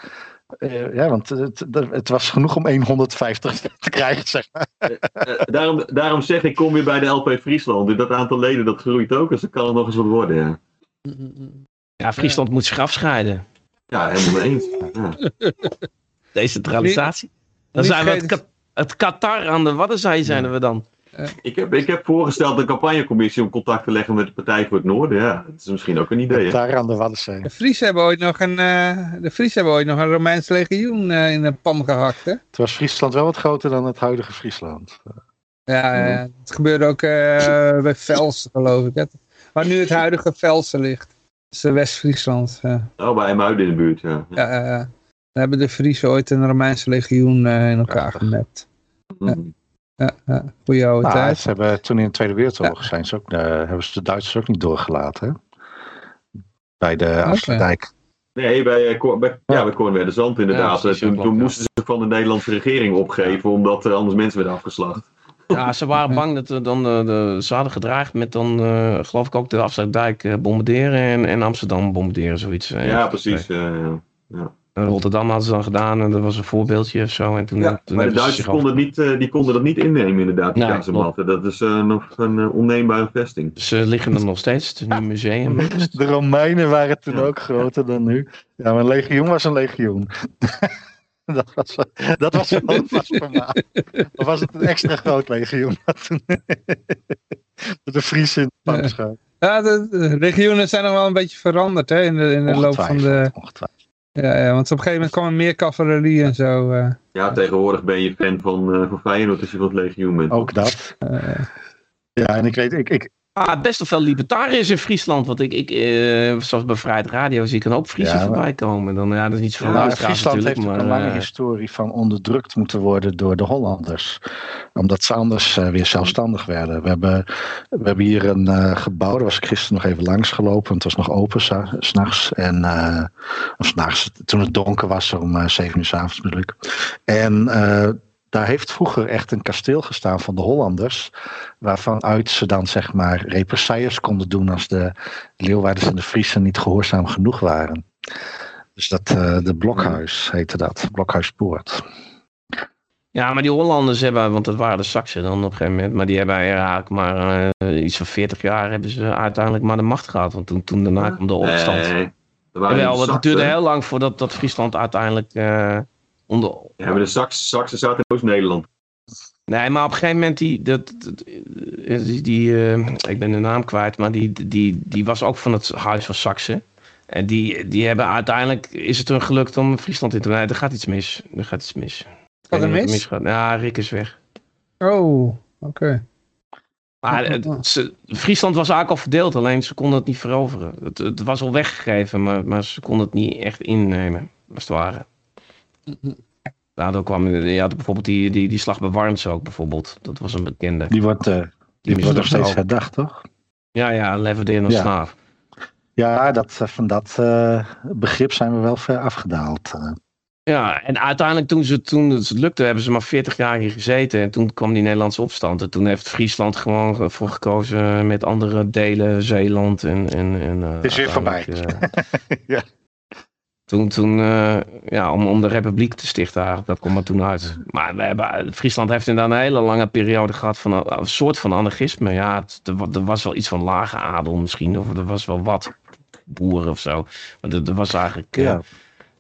Eh, ja, want het, het was genoeg om 150 te krijgen, zeg maar. Eh, daarom, daarom zeg ik, kom weer bij de LP Friesland. Dat aantal leden dat groeit ook, dus dan kan het nog eens wat worden. Ja, Ja, Friesland moet zich afscheiden. ja helemaal mee eens. Ja. Decentralisatie. Dan niet zijn we het Qatar aan de Waddenzee zijn we dan. Ik, heb, ik heb voorgesteld een campagnecommissie om contact te leggen met de Partij voor het Noorden. Ja, dat is misschien ook een idee. Daar aan de Waddenzee. De Fries hebben ooit nog een, eh, de Fries hebben ooit nog een Romeins legioen eh, in de pan gehakt, hè? Toen was Friesland wel wat groter dan het huidige Friesland. Ja, Mhm. eh, het gebeurde ook eh, bij Velsen, geloof ik. hè. Waar nu het huidige Velsen ligt. Dat is eh, West-Friesland. Ja. Oh, bij Emuiden in de buurt, ja. Ja, eh, daar hebben de Friesen ooit een Romeinse legioen eh, in elkaar gemapt. Mhm. Ja, ja, goeie oude Nou, tijd. ze hebben toen in de Tweede Wereldoorlog zijn ze ook, eh, hebben ze de Duitsers ook niet doorgelaten. Hè? Bij de Afsluitdijk. Nee, bij, eh, bij, ja, bij Cornwerde Zand inderdaad. Ja, toen, klopt, toen ja. moesten ze van de Nederlandse regering opgeven, omdat er anders mensen werden afgeslacht. Ja, ze waren bang dat dan de, de, ze hadden gedraagd met dan, eh, geloof ik ook de Afsluitdijk eh, bombarderen en, en Amsterdam bombarderen, zoiets. eh, Ja, precies. eh, ja. Rotterdam hadden ze dan gedaan en dat was een voorbeeldje of zo. En toen, Ja, toen maar de Duitsers konden, niet, eh, die konden dat niet innemen inderdaad, die Nee, kazematten. Dat is eh, nog een eh, onneembare vesting. Ze liggen er nog steeds, het is nu een museum. De Romeinen waren toen Ja. ook groter dan nu. Ja, maar een legioen was een legioen. dat was, dat was wel een vast formaat. Of was het een extra groot legioen? de Friese in de Ja. de, de regionen zijn nog wel een beetje veranderd hè, in de, in de loop van de... Ongetwijfeld. Ja, ja, want op een gegeven moment kwam er meer cavalerie en zo. eh, Ja, tegenwoordig ben je fan van, eh van Feyenoord als je van het legioen bent. Ook dat. eh, Ja, en ik weet, ik, ik, Ah, best wel veel libertariërs in Friesland. Want ik, ik eh, zoals bij Vrijheid Radio, zie ik een hoop Friesen Ja, voorbij komen. Dan, ja, dat is niet zoveel Ja, Friesland heeft maar, een lange eh, historie van onderdrukt moeten worden door de Hollanders. Omdat ze anders eh, weer zelfstandig werden. We hebben, we hebben hier een gebouw, daar was ik gisteren nog even langs gelopen. Het was nog open s'nachts. En, of s'nachts, toen het donker was, om zeven uur s'avonds bedoel ik. En daar heeft vroeger echt een kasteel gestaan van de Hollanders. Waarvan uit ze dan zeg maar represailles konden doen als de Leeuwarders en de Friesen niet gehoorzaam genoeg waren. Dus dat, eh, de Blokhuis heette dat, Blokhuispoort. Ja, maar die Hollanders hebben, want dat waren de Saksen dan op een gegeven moment, maar die hebben eigenlijk maar eh, iets van 40 jaar hebben ze uiteindelijk maar de macht gehad. Want toen, toen daarna kwam de opstand. Nee, waren Jawel, de want het Saksen. duurde heel lang voordat dat Friesland uiteindelijk eh, onder... Ja, maar de Saks, Saksen zaten in Oost-Nederland. Nee, maar op een gegeven moment die, dat, eh, die, die eh, ik ben de naam kwijt, maar die, die, die was ook van het Huis van Saxe. En die, die hebben uiteindelijk, is het hun gelukt om Friesland in te nee, er gaat iets mis. Er gaat iets mis. Gaat er mis? Ja, Rick is weg. oh, oké. Maar het- ze- Friesland was eigenlijk al verdeeld, alleen ze konden het niet veroveren. Het, het was al weggegeven, maar, maar ze konden het niet echt innemen, als het ware. Daardoor kwam, had bijvoorbeeld die, die, die slag bij Warns ook bijvoorbeeld. Dat was een bekende. Die wordt, eh, die wordt nog steeds herdacht, toch? Ja, ja, Leverdeer nog Ja. slaaf. Ja, dat, eh, van dat eh, begrip zijn we wel ver afgedaald. eh. Ja, en uiteindelijk toen, ze, toen het lukte, hebben ze maar 40 jaar hier gezeten. En toen kwam die Nederlandse opstand. En toen heeft Friesland gewoon voor gekozen met andere delen, Zeeland en... en, en eh, Het is weer voorbij. Ja. Toen, toen eh, ja, om, om de republiek te stichten eigenlijk, dat kwam er toen uit. Maar we hebben, Friesland heeft inderdaad een hele lange periode gehad van een, een soort van anarchisme. Ja, het, er, er was wel iets van lage adel misschien, of er was wel wat boeren of zo. Maar er, er was eigenlijk, eh, Ja. het,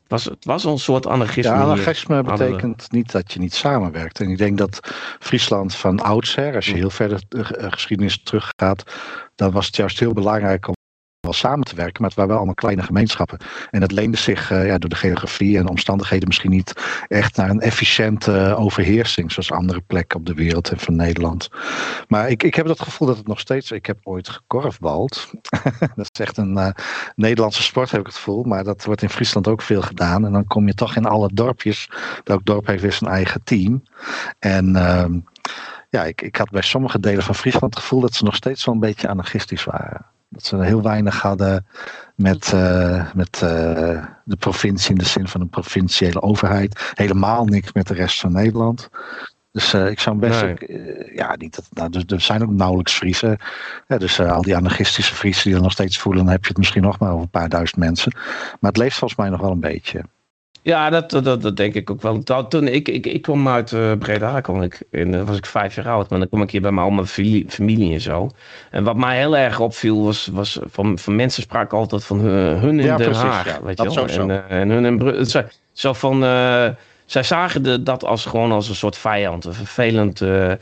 was, het was een soort anarchisme Ja, anarchisme betekent niet dat je niet samenwerkt. En ik denk dat Friesland van oudsher, als je heel verder de eh, geschiedenis teruggaat, dan was het juist heel belangrijk om wel samen te werken, maar het waren wel allemaal kleine gemeenschappen. En het leende zich ja, door de geografie en omstandigheden misschien niet echt naar een efficiënte overheersing, zoals andere plekken op de wereld en van Nederland. Maar ik, ik heb het gevoel dat het nog steeds. Ik heb ooit gekorfbald. dat is echt een Nederlandse sport, heb ik het gevoel. Maar dat wordt in Friesland ook veel gedaan. En dan kom je toch in alle dorpjes. Elk dorp heeft weer zijn eigen team. En. Ehm, ja, ik, ik had bij sommige delen van Friesland het gevoel dat ze nog steeds wel een beetje anarchistisch waren. Dat ze heel weinig hadden met, uh, met uh, de provincie in de zin van een provinciële overheid. Helemaal niks met de rest van Nederland. Dus uh, ik zou best nee. ook, ja, niet dat, nou, dus, er zijn ook nauwelijks Friesen. Ja, dus al die anarchistische Friesen die er nog steeds voelen, dan heb je het misschien nog maar over een paar duizend mensen. Maar het leeft volgens mij nog wel een beetje. Ja, dat, dat, dat denk ik ook wel. Toen ik, ik, ik kwam uit uh, Breda, kwam ik, in, was ik vijf jaar oud, maar dan kwam ik hier bij mijn oma familie, familie en zo. En wat mij heel erg opviel was, was van, van mensen spraken altijd van hun, hun in ja, Den precies, Haag. ja, weet dat je wel? En, uh, en hun in Bru- zo, zo van, uh, zij zagen de, dat als gewoon als een soort vijand, een vervelend, uh, uh,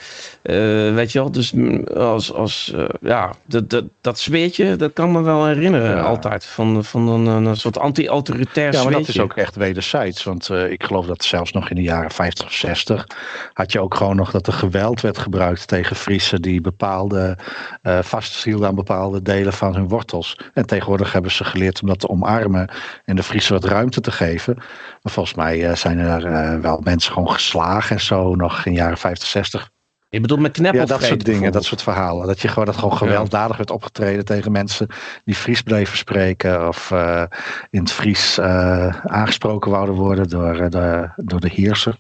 weet je wel. Dus als, als uh, ja, dat, dat, dat sfeertje, dat kan me wel herinneren Ja. altijd. Van, van een, een soort anti-autoritair Ja, maar dat is ook echt wederzijds. Want ik geloof dat zelfs nog in de jaren 50 of 60 had je ook gewoon nog dat er geweld werd gebruikt tegen Friesen die bepaalde vasthielden aan bepaalde delen van hun wortels. En tegenwoordig hebben ze geleerd om dat te omarmen en de Friesen wat ruimte te geven. Maar volgens mij uh, zijn er uh, wel mensen gewoon geslagen en zo nog in de jaren 50, 60. Je bedoelt met kneppel Ja, dat soort dingen, dat soort verhalen. Dat je gewoon dat gewoon gewelddadig werd opgetreden tegen mensen die Fries bleven spreken of uh, in het Fries uh, aangesproken wouden worden door, de, door de heerser.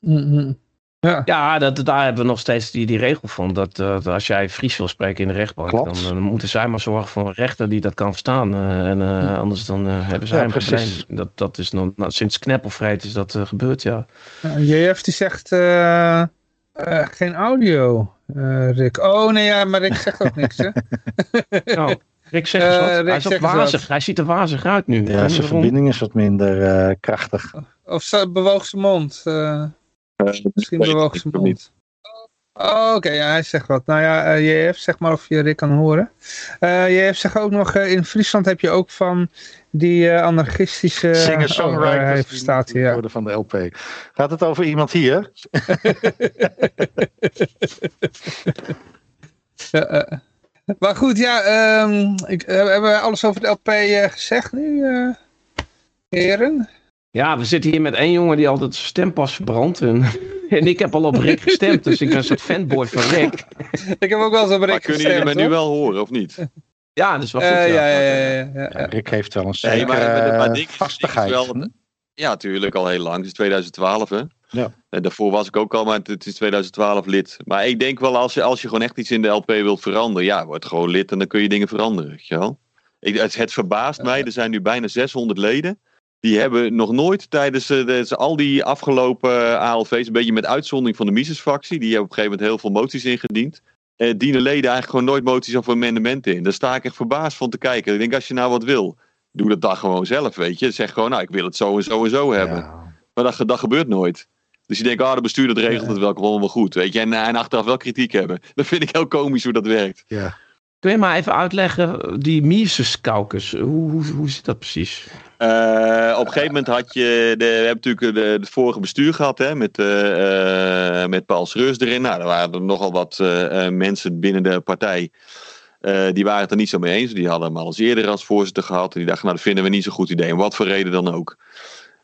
Mm -hmm. Ja, ja dat, daar hebben we nog steeds die, die regel van. Dat, dat als jij Fries wil spreken in de rechtbank, dan, dan, moeten zij maar zorgen voor een rechter die dat kan verstaan. Uh, en uh, anders dan hebben zij ja, een probleem. precies. Dat, dat is nog, nou, sinds Kneppelvreet is dat gebeurd, ja. JF die zegt uh, geen audio, Rick. Oh nee, ja, maar Rick zegt ook niks, hè? nou, Rick zegt eens wat. Rick Hij is ook wazig. Hij ziet er wazig uit nu. Ja, zijn verbinding is wat minder krachtig. Of bewoog zijn mond. Misschien bewoog zijn mond. Oh, Oké, okay, ja, hij zegt wat. Nou ja, uh, JF, zeg maar of je Rick kan horen. Uh, JF zegt ook nog, uh, in Friesland heb je ook van die anarchistische... Singer-songwriters oh, staat hier, ja. van de LP. Gaat het over iemand hier? maar goed, ja, um, ik, hebben we alles over de LP gezegd nu, heren? Ja, we zitten hier met één jongen die altijd zijn stempas verbrandt. En, en ik heb al op Rick gestemd, dus ik ben een soort fanboy van Rick. ik heb ook wel eens op Rick maar kunnen jullie me nu wel horen, of niet? Ja, dat is wel goed. Uh, ja. Ja, ja, ja, ja, ja, Rick heeft wel een zekere nee, maar, maar ding, vastigheid. Is wel, ja, natuurlijk al heel lang. Het is 2012, hè? Ja. En daarvoor was ik ook al, maar het is 2012 lid. Maar ik denk wel, als je, als je gewoon echt iets in de LP wilt veranderen, ja, word gewoon lid en dan kun je dingen veranderen, weet je wel? Ik, het, het verbaast mij, er zijn nu bijna 600 leden. Die hebben nog nooit tijdens de, al die afgelopen uh, ALV's, een beetje met uitzondering van de Mises-fractie, die hebben op een gegeven moment heel veel moties ingediend. Uh, dienen leden eigenlijk gewoon nooit moties of amendementen in. Daar sta ik echt verbaasd van te kijken. Ik denk, als je nou wat wil, doe dat dan gewoon zelf, weet je. Zeg gewoon, nou, ik wil het zo en zo en zo hebben. Ja. Maar dat, dat gebeurt nooit. Dus je denkt, ah, oh, de bestuurder regelt het wel gewoon wel goed, weet je. En, en achteraf wel kritiek hebben. Dat vind ik heel komisch hoe dat werkt. Ja. Kun je maar even uitleggen, die Mises-caucus, hoe, hoe, hoe zit dat precies? Uh, op een gegeven moment had je, de, we hebben natuurlijk het vorige bestuur gehad hè, met, uh, met Paul Schreurs erin. Nou, er waren er nogal wat mensen binnen de partij. die waren het er niet zo mee eens. Die hadden hem al eens eerder als voorzitter gehad. En die dachten, nou dat vinden we niet zo'n goed idee. Om wat voor reden dan ook.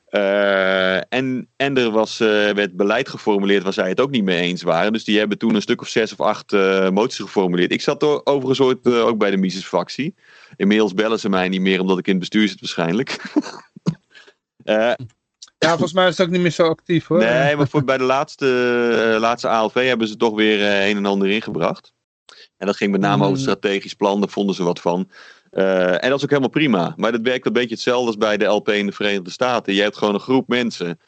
En, en er was, werd beleid geformuleerd waar zij het ook niet mee eens waren. Dus die hebben toen een stuk of zes of acht moties geformuleerd. Ik zat er overigens ooit ook bij de Mises-fractie. Inmiddels bellen ze mij niet meer omdat ik in het bestuur zit waarschijnlijk. ja, volgens mij is het ook niet meer zo actief hoor. Nee, maar voor, bij de laatste, laatste ALV hebben ze toch weer een en ander ingebracht. En dat ging met name over strategisch plan, daar vonden ze wat van. En dat is ook helemaal prima. Maar dat werkt een beetje hetzelfde als bij de LP in de Verenigde Staten. Je hebt gewoon een groep mensen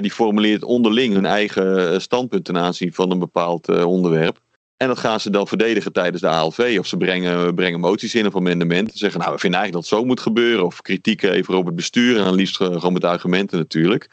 die formuleert onderling hun eigen standpunt ten aanzien van een bepaald onderwerp. En dat gaan ze dan verdedigen tijdens de ALV. Of ze brengen, brengen moties in of amendementen. Zeggen, nou, we vinden eigenlijk dat het zo moet gebeuren. Of kritiek even op het bestuur. En dan liefst gewoon met argumenten natuurlijk.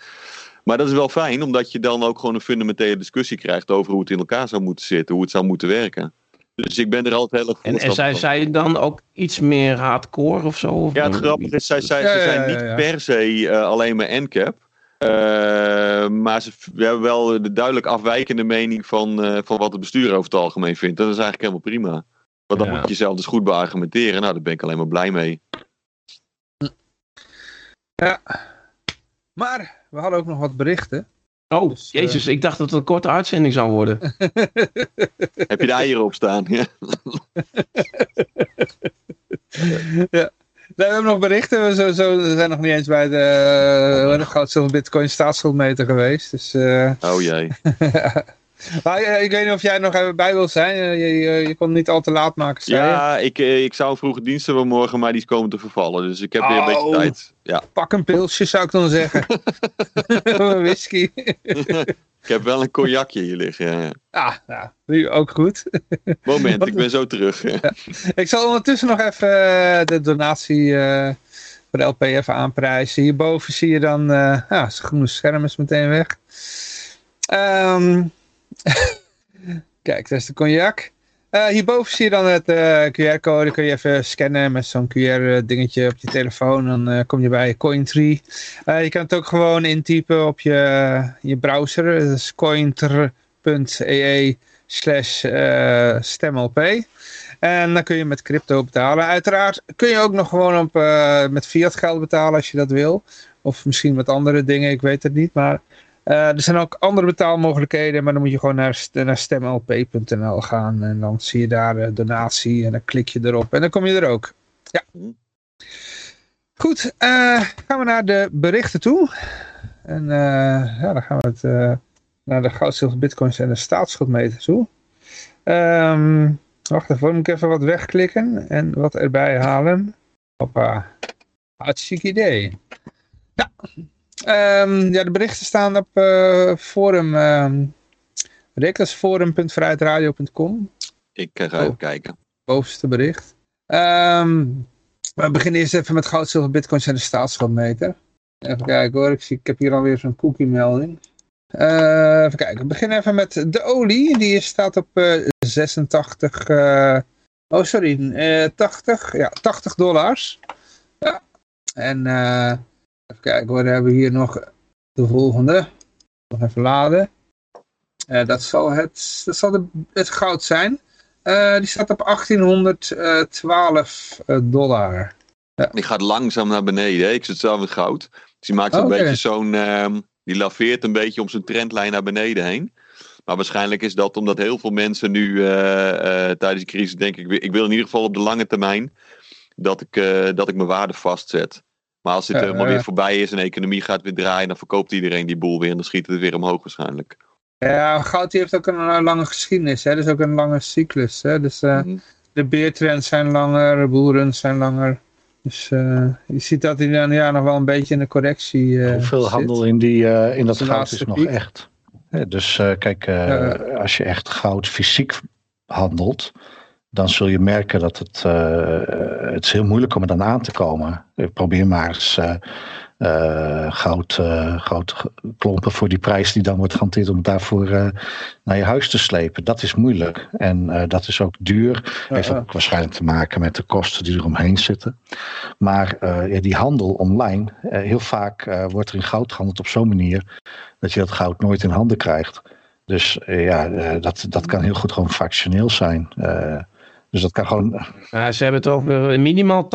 Maar dat is wel fijn, omdat je dan ook gewoon een fundamentele discussie krijgt over hoe het in elkaar zou moeten zitten. Hoe het zou moeten werken. Dus ik ben er altijd heel erg En, en zijn zij dan ook iets meer hardcore of zo? Of Ja, het grappige is, zij, zij, Ja, ze ja, zijn ja, niet ja. per se eh, alleen maar NCAP. Eh, maar ze we hebben wel de duidelijk afwijkende mening van, eh, van wat het bestuur over het algemeen vindt. Dat is eigenlijk helemaal prima. Want dan Ja. moet je zelf dus goed beargumenteren. Nou, daar ben ik alleen maar blij mee. Maar we hadden ook nog wat berichten. Oh, Dus, eh, jezus, ik dacht dat het een korte uitzending zou worden. Heb je de eieren op staan? Ja. Nee, we hebben nog berichten. We, zo, zo, we zijn nog niet eens bij de, uh, de goud, zilver, bitcoin staatsschuldmeter geweest. Dus, eh, Oh jee. maar, eh, ik weet niet of jij er nog even bij wil zijn. Eh, je, je, je kon het niet al te laat maken. Ja, ik, eh, ik zou een vroege dienst hebben morgen, maar die is komen te vervallen. Dus ik heb weer een beetje Oh. tijd. Ja, Pak een pilsje, zou ik dan zeggen. een whisky. ik heb wel een cognacje hier liggen. ja, ja. ah, nou, nu ook goed. Moment, ik ben zo terug. Ik zal ondertussen nog even de donatie voor de LP even aanprijzen. Hierboven zie je dan, ja, het groene scherm is meteen weg. Ehm, kijk, dat is de cognac. Eh, hierboven zie je dan het eh, QR-code. kun je even scannen met zo'n QR-dingetje op je telefoon. Dan eh, kom je bij Cointree. Eh, je kan het ook gewoon intypen op je, je browser. Dat is cointer.ee slash eh, stemlp. En dan kun je met crypto betalen. Uiteraard kun je ook nog gewoon op, eh, met fiat geld betalen als je dat wil. Of misschien met andere dingen, ik weet het niet. Maar eh, er zijn ook andere betaalmogelijkheden. Maar dan moet je gewoon naar, naar stemlp.nl gaan. En dan zie je daar eh, donatie. En dan klik je erop. En dan kom je er ook. Ja. Goed, eh, gaan we naar de berichten toe. En eh, ja, dan gaan we het, eh, naar de goud, zilver, bitcoins en de staatsschuldmeter toe. Ehm, wacht even, moet ik even wat wegklikken en wat erbij halen. Hoppa. Hartstikke idee. Ja, Ehm, ja de berichten staan op eh, forum. Um, Rick, dat is forum.vrijheidradio.com. Ik eh, ga even Oh. kijken. Bovenste bericht. Ehm, we beginnen eerst even met goud, zilver, bitcoins en de staatsschuldmeter. Even kijken hoor, ik, zie, ik heb hier alweer zo'n cookie melding. Eh, even kijken, we beginnen even met de olie. Die staat op eh 86... eh, oh sorry, eh 80, ja, 80 dollars. Ja. En eh, even kijken hoor, dan hebben we hier nog de volgende. Nog even laden. Eh, dat zal, het, dat zal de, het goud zijn. Eh, die staat op 1812 eh, dollar. Die gaat langzaam naar beneden. Hè? Ik zit zelf in goud. Dus die maakt Oh, een beetje zo'n. ehm, die laveert een beetje om zijn trendlijn naar beneden heen. Maar waarschijnlijk is dat omdat heel veel mensen nu tijdens de crisis denken: ik wil, ik wil in ieder geval op de lange termijn dat ik, dat ik mijn waarde vastzet. Maar als dit helemaal weer voorbij is en de economie gaat weer draaien, dan verkoopt iedereen die boel weer en dan schiet het weer omhoog waarschijnlijk. Ja, goud die heeft ook een eh, lange geschiedenis. Hè? Dus ook een lange cyclus. Hè? Dus eh, Mhm. de beertrends zijn langer, de boeren zijn langer. Dus eh, je ziet dat hij dan ja, nog wel een beetje in de correctie eh, Hoeveel zit. handel in, die, eh, in dat De goud is nog piek. echt? Hè, dus eh, kijk, eh, als je echt goud fysiek handelt, dan zul je merken dat het, eh, het is heel moeilijk om er dan aan te komen. Probeer maar eens eh, eh, goud, goud klompen voor die prijs die dan wordt gehanteerd om daarvoor naar je huis te slepen. Dat is moeilijk en dat is ook duur. Heeft ook waarschijnlijk te maken met de kosten die eromheen zitten. Maar ja, die handel online, heel vaak wordt er in goud gehandeld op zo'n manier dat je dat goud nooit in handen krijgt. Dus ja, dat, dat kan heel goed gewoon fractioneel zijn. Dus dat kan gewoon. Ja, ze hebben het over minimaal 80%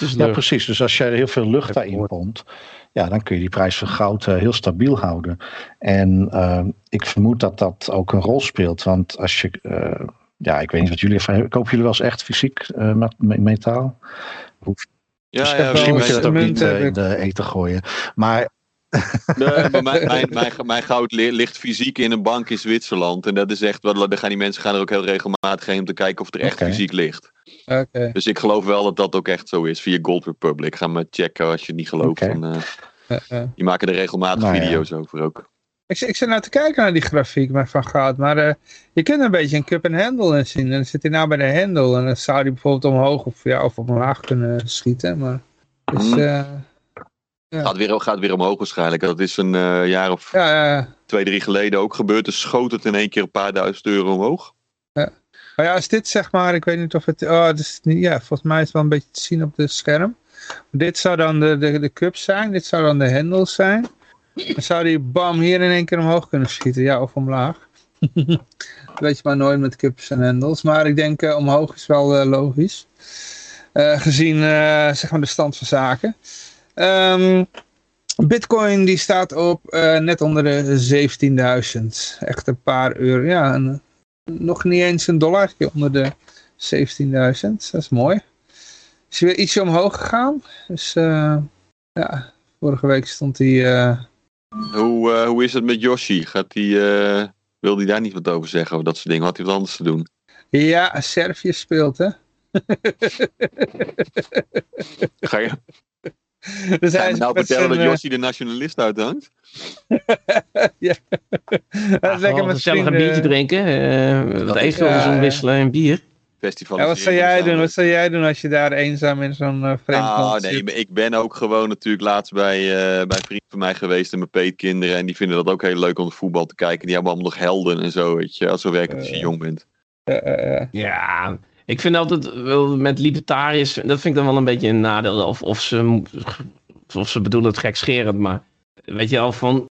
is Ja, precies. Dus als je heel veel lucht daarin pompt, ja, dan kun je die prijs van goud eh, heel stabiel houden. En eh, ik vermoed dat dat ook een rol speelt. Want als je. eh, ja, ik weet niet wat jullie ervan hebben. Kopen jullie wel eens echt fysiek eh, met me- metaal? Ja, Dus ja, misschien wel moet je dat ook niet eh, in de eten gooien. Maar Nee, maar mijn, mijn, mijn, mijn goud li- ligt fysiek in een bank in Zwitserland. En dat is echt, dan gaan die mensen gaan er ook heel regelmatig heen om te kijken of het er echt fysiek ligt. Oké. Dus ik geloof wel dat dat ook echt zo is. Via Gold Republic. Ga maar checken als je het niet gelooft. Dan, eh, die maken er regelmatig Nou ja. video's over ook. Ik, zit- ik zit nou te kijken naar die grafiek met van goud. Maar eh, je kunt een beetje een cup en handle in zien. En dan zit hij nou bij de handle. En dan zou hij bijvoorbeeld omhoog of, ja, of omlaag kunnen schieten. Maar dus, Mhm. Eh, Ja. Gaat, weer, gaat weer omhoog waarschijnlijk. Dat is een eh, jaar of ja, ja, ja. twee, drie geleden ook gebeurd. Dus schoot het in één keer een paar duizend euro omhoog. Maar Maar ja, is dit zeg maar, ik weet niet of het, oh, het is niet, ja, volgens mij is het wel een beetje te zien op het scherm. Dit zou dan de, de, de cup zijn, dit zou dan de hendels zijn. Dan zou die bam hier in één keer omhoog kunnen schieten, ja, of omlaag. weet je maar nooit met cups en hendels, maar ik denk uh, omhoog is wel uh, logisch. Gezien zeg maar de stand van zaken. Um, Bitcoin die staat op net onder de 17.000. Echt een paar euro, ja, een, nog niet eens een dollarje onder de 17.000. Dat is mooi. Is weer ietsje omhoog gegaan. Dus uh, ja, vorige week stond hij... Uh... Hoe, hoe is het met Yoshi? Gaat die, wil hij daar niet wat over zeggen? Over dat soort dingen? Had hij wat anders te doen? Ja, Servië speelt hè. Ga je... Dus hij nou vertellen dat Jossi de nationalist uithangt? ja. ja lekker met gezellig een biertje drinken. Uh, wat eten ja, omwisselen en bier. Festival. Ja, wat zou jij doen? Wat zou jij doen als je daar eenzaam in zo'n uh, vreemd nou, nee, ik ben ook gewoon natuurlijk laatst bij, uh, bij vrienden van mij geweest en mijn peetkinderen. En die vinden dat ook heel leuk om voetbal te kijken. Die hebben allemaal nog helden en zo, weet je. Als zo werkt als je jong bent. ja, ik vind altijd wel met libertariërs, dat vind ik dan wel een beetje een nadeel. Of, of, ze, of ze bedoelen het gekscherend, maar weet je al van.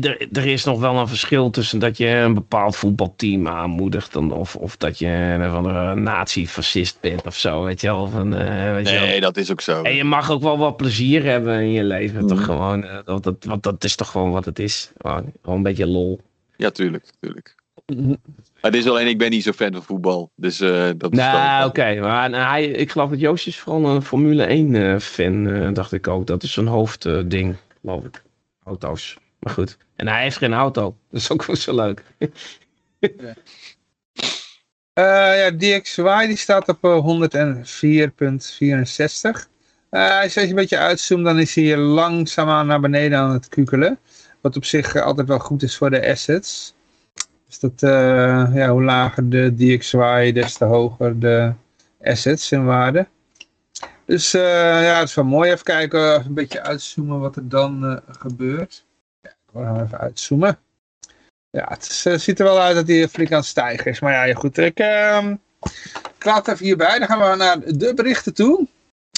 Er, er is nog wel een verschil tussen dat je een bepaald voetbalteam aanmoedigt. Dan, of, of dat je een van een nazi-fascist bent of zo. Weet je wel. Van, uh, weet nee, je wel. dat is ook zo. En je mag ook wel wat plezier hebben in je leven. Toch mhm. gewoon, uh, dat, dat, want dat is toch gewoon wat het is. Gewoon, gewoon een beetje lol. Ja, tuurlijk. tuurlijk. Het is alleen, ik ben niet zo fan van voetbal. Dus uh, dat is Nou, oké. Maar hij, ik geloof dat Joost is vooral een Formule 1 uh, fan, uh, dacht ik ook. Dat is een hoofdding, geloof ik. Auto's. Maar goed. En hij heeft geen auto. Dat is ook wel zo leuk. ja. ja, DXY die staat op 104.64. als je een beetje uitzoomt, dan is hij langzaamaan naar beneden aan het kukelen. Wat op zich altijd wel goed is voor de assets. Dus dat, uh, ja, hoe lager de DXY, des te hoger de assets in waarde. Dus uh, ja, het is wel mooi. Even kijken, even een beetje uitzoomen wat er dan uh, gebeurt. Ja, ik wil even uitzoomen. Ja, het ziet er wel uit dat hij flink aan het stijgen is. Maar ja, goed. Ik, ehm, ik laat het even hierbij. Dan gaan we naar de berichten toe.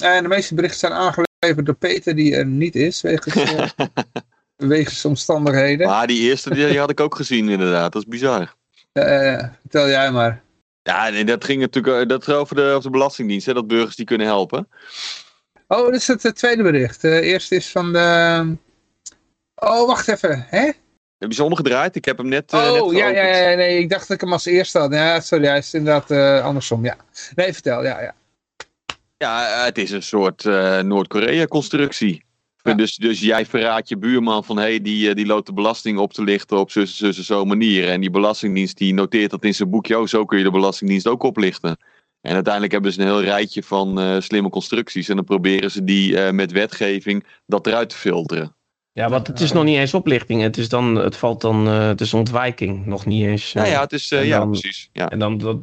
En de meeste berichten zijn aangeleverd door Peter, die er niet is. Wegens, wegens omstandigheden. Maar die eerste die had ik ook gezien inderdaad, dat is bizar. Uh, vertel jij maar. Ja, nee, dat ging natuurlijk eh, dat over, de, over de Belastingdienst, hè, dat burgers die kunnen helpen. Oh, dat is het tweede bericht. Uh, eerst is van de... Oh, wacht even, hè? Heb je ze omgedraaid? Ik heb hem net. Uh, oh, net ja, ja, ja, nee, ik dacht dat ik hem als eerste had. Ja, sorry, hij is inderdaad uh, andersom, ja. Nee, vertel, ja, ja. Ja, het is een soort uh, Noord-Korea-constructie. Dus, dus jij verraadt je buurman van hey, die, eh, die loopt de belasting op te lichten op zussen, zussen, zo'n manier. En die belastingdienst die noteert dat in zijn boekje, oh, zo kun je de belastingdienst ook oplichten. En uiteindelijk hebben ze een heel rijtje van uh, slimme constructies. En dan proberen ze die uh, met wetgeving dat eruit te filteren. Ja, want het is nog niet eens oplichting. Het, is dan, het valt dan, uh, het is ontwijking. Nog niet eens. ja, ja, het is, dan, ja, precies. Ja. En dan dat,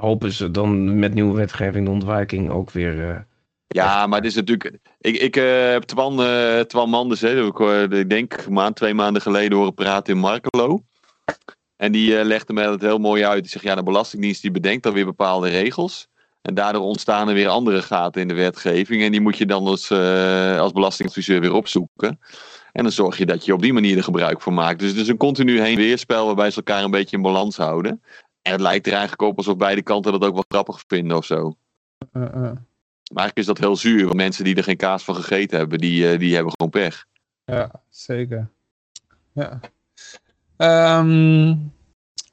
hopen ze dan met nieuwe wetgeving de ontwijking ook weer ja, maar het is natuurlijk. Ik, ik uh, heb Twan, uh, Manders, hè, ik, uh, ik denk maand, twee maanden geleden horen praten in Markelo. En die legde mij dat heel mooi uit. Die zegt: ja, de Belastingdienst die bedenkt dan weer bepaalde regels. En daardoor ontstaan er weer andere gaten in de wetgeving. En die moet je dan als, als belastingadviseur weer opzoeken. En dan zorg je dat je op die manier er gebruik van maakt. Dus het is een continu heen-weerspel waarbij ze elkaar een beetje in balans houden. En het lijkt er eigenlijk op alsof beide kanten dat ook wel grappig vinden of zo. Maar eigenlijk is dat heel zuur. Want mensen die er geen kaas van gegeten hebben, die, uh, die hebben gewoon pech. Ja, zeker. Ja. Um,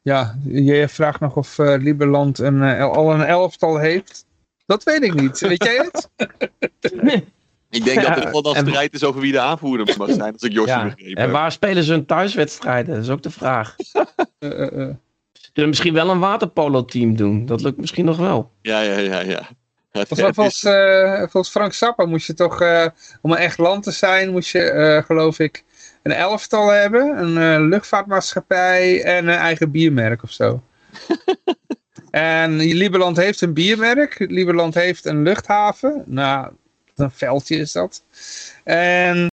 ja, je vraagt nog of uh, Liberland een, uh, al een elftal heeft. Dat weet ik niet. Weet jij het? ik denk dat er wel dan strijd is over wie de aanvoerder mag zijn, als ik Josje ja. begrepen En waar spelen ze hun thuiswedstrijden? Dat is ook de vraag. Ze kunnen misschien wel een waterpolo-team doen. Dat lukt misschien nog wel. Ja, ja, ja, ja. Volgens, uh, volgens, Frank Zappa moest je toch, uh, om een echt land te zijn, moest je, uh, geloof ik, een elftal hebben, een luchtvaartmaatschappij en een eigen biermerk of zo. en Lieberland heeft een biermerk, Lieberland heeft een luchthaven, nou, een veldje is dat. En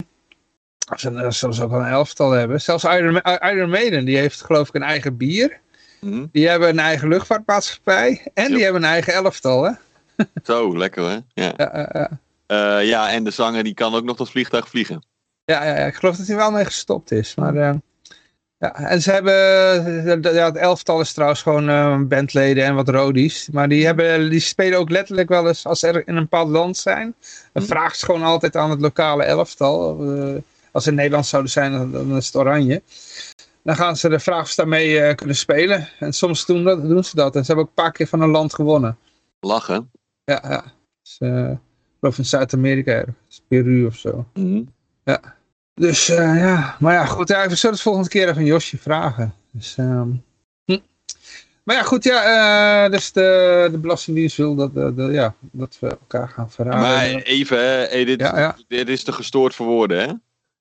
ze zullen ze ook wel een elftal hebben. Zelfs Iron, Iron Maiden, die heeft geloof ik een eigen bier. Hm? Die hebben een eigen luchtvaartmaatschappij. En die hebben een eigen elftal, hè? Zo, lekker hè? Ja. Ja. Eh, ja, en de zanger die kan ook nog dat vliegtuig vliegen. Ja, ja, ja, ik geloof dat hij wel mee gestopt is. Maar, eh, ja, en ze hebben, eh, ja, het elftal is trouwens gewoon bandleden en wat rodies. Maar die, hebben, die spelen ook letterlijk wel eens, als ze er in een bepaald land zijn, dan Hm. vragen ze gewoon altijd aan het lokale elftal. als ze in Nederland zouden zijn, dan, dan is het oranje. Dan gaan ze de vragen of ze daarmee kunnen spelen. En soms doen, dat, doen ze dat. En ze hebben ook een paar keer van een land gewonnen. Lachen. Ja, ja. Dus, eh, ik geloof in Zuid-Amerika ergens, Peru of zo. Hm? Dus eh, ja, maar ja, goed. Ja, ik zullen het volgende keer even aan Josje vragen. Dus, ehm, hm. Maar ja, goed. Ja, eh, dus de, de Belastingdienst wil dat, eh, de, ja, dat we elkaar gaan verraden. Maar even, hè, hey, dit, Ja, ja. dit is te gestoord voor woorden, hè?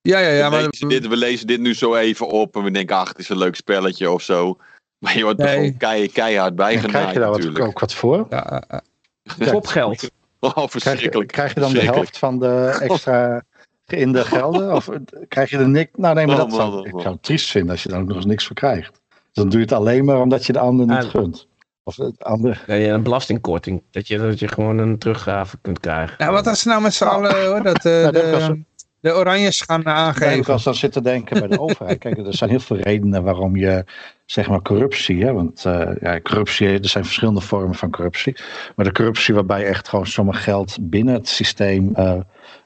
ja, ja, ja. we, Maar, lezen dit, we lezen dit nu zo even op en we denken, ach, het is een leuk spelletje of zo. Maar je wordt er Nee. gewoon kei, keihard En bijgenaaid krijg je daar wat, natuurlijk. ook wat voor? ja, Kopgeld. Oh, Krijg je, verschrikkelijk. krijg je dan de helft van de extra in de gelden? Of krijg je er niks? Nou nee, maar dat zou, ik zou het triest vinden als je daar ook nog eens niks voor krijgt. Dan doe je het alleen maar omdat je de ander niet gunt. Of het andere. Nee, een belastingkorting. Dat je, dat je gewoon een teruggave kunt krijgen. Nou, wat als ze nou met z'n allen hoor, dat, eh, dat de, de Oranjes gaan ik aangeven. wel eens aan zitten denken bij de overheid. Kijk, er zijn heel veel redenen waarom je, zeg maar, corruptie. Hè, want eh, ja, corruptie, er zijn verschillende vormen van corruptie. Maar de corruptie waarbij echt gewoon zomaar geld binnen het systeem eh,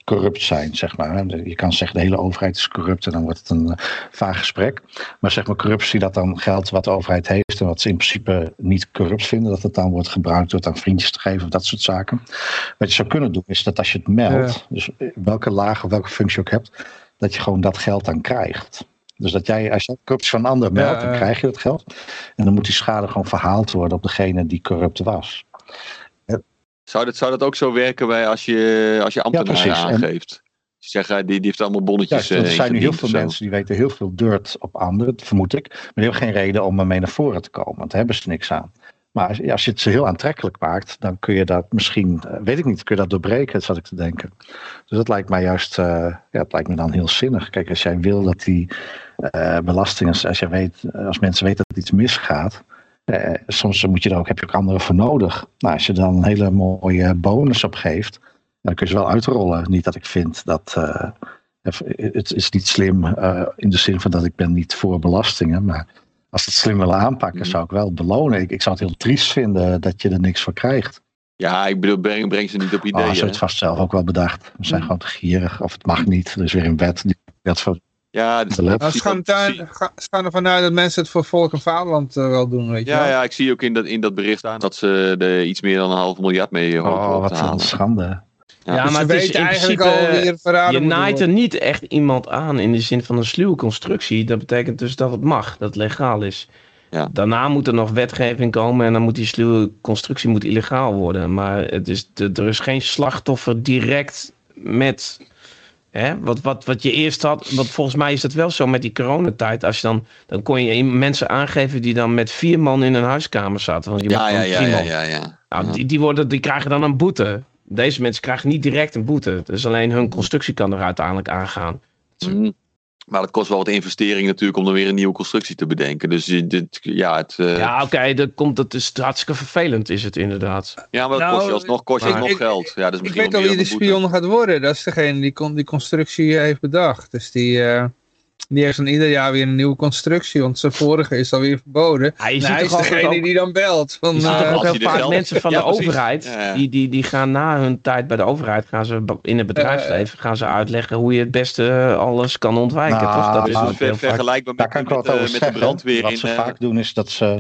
corrupt zijn, zeg maar. Je kan zeggen de hele overheid is corrupt en dan wordt het een eh, vaag gesprek. Maar zeg maar corruptie, dat dan geld wat de overheid heeft en wat ze in principe niet corrupt vinden, dat het dan wordt gebruikt door het aan vriendjes te geven of dat soort zaken. Wat je zou kunnen doen is dat als je het meldt, dus welke laag of welke functie je ook hebt, dat je gewoon dat geld dan krijgt. Dus dat jij, als je corruptie van een ander meldt, Ja, dan krijg je dat geld. En dan moet die schade gewoon verhaald worden op degene die corrupt was. Zou dat, zou dat ook zo werken bij als je, als je ambtenaren. En- aangeeft? Je zegt, eh, die, die heeft allemaal bonnetjes Ja, er eh, zijn nu heel veel mensen die weten heel veel dirt op anderen, vermoed ik. Maar die hebben geen reden om ermee naar voren te komen, want daar hebben ze niks aan. Maar als, ja, je het ze heel aantrekkelijk maakt, dan kun je dat misschien, eh, weet ik niet, kun je dat doorbreken, zat ik te denken. Dus dat lijkt mij juist, eh, ja, het lijkt me dan heel zinnig. Kijk, als jij wil dat die belastingen, als, jij weet, als mensen weten dat iets misgaat, eh, soms moet je er ook, heb je ook anderen voor nodig. Nou, als je dan een hele mooie bonus op geeft, dan kun je ze wel uitrollen. Niet dat ik vind dat. eh, het is niet slim eh, in de zin van dat ik ben niet voor belastingen. Maar als ze het slim willen aanpakken, Mhm. zou ik wel belonen. Ik, ik zou het heel triest vinden dat je er niks voor krijgt. Ja, ik bedoel, breng, breng ze niet op Oh, ideeën. ze hebben het vast zelf ook wel bedacht. We zijn Mhm. gewoon te gierig. Of het mag niet. Er is weer een wet die dat ja, de let. Nou, ze, gaan daar, ga- ze gaan ervan uit dat mensen het voor volk en vaderland eh, wel doen, weet je ja, wel. ja, ik zie ook in dat, in dat bericht staan dat ze er iets meer dan een half miljard mee hopen Oh, op wat te een schande. Ja, Dus maar het is in eigenlijk principe, al wie verraden Je naait er niet echt iemand aan in de zin van een sluwe constructie. Dat betekent dus dat het mag, dat het legaal is. Ja. Daarna moet er nog wetgeving komen en dan moet die sluwe constructie moet illegaal worden. Maar het is, er is geen slachtoffer direct met hè, wat, wat, wat je eerst had. Want volgens mij is dat wel zo met die coronatijd. Als je dan, dan kon je mensen aangeven die dan met vier man in een huiskamer zaten. Want je ja, ja, ja, ja, ja, ja. Nou, die, die, worden, die krijgen dan een boete. Deze mensen krijgen niet direct een boete. Dus alleen hun constructie kan er uiteindelijk aangaan. Mhm. Maar dat kost wel wat investering natuurlijk om dan weer een nieuwe constructie te bedenken. Dus dit, ja, het, eh, ja. Ja, oké, dat komt. Dat is hartstikke vervelend, is het inderdaad. maar dat Nou, kost je alsnog, kost je alsnog ik- geld. Ja, dus Ik misschien weet al wie de spion gaat worden. Dat is degene die con- die constructie heeft bedacht. Dus die, eh, die heeft dan ieder jaar weer een nieuwe constructie. Want zijn vorige is alweer verboden. Hij ziet hij toch is degene ook- die dan belt. Van, Je ziet eh, toch ook heel vaak mensen van Ja, de precies. overheid, Ja, ja. Die, die, die gaan na hun tijd bij de overheid, gaan ze in het bedrijfsleven, gaan ze uitleggen hoe je het beste eh, alles kan ontwijken. Nou, toch? Dat Dus is ook ver- vergelijkbaar Daar met, kan ik wel met, wat eh, over met de zeggen. brandweer Wat in... ze eh, vaak doen is dat ze...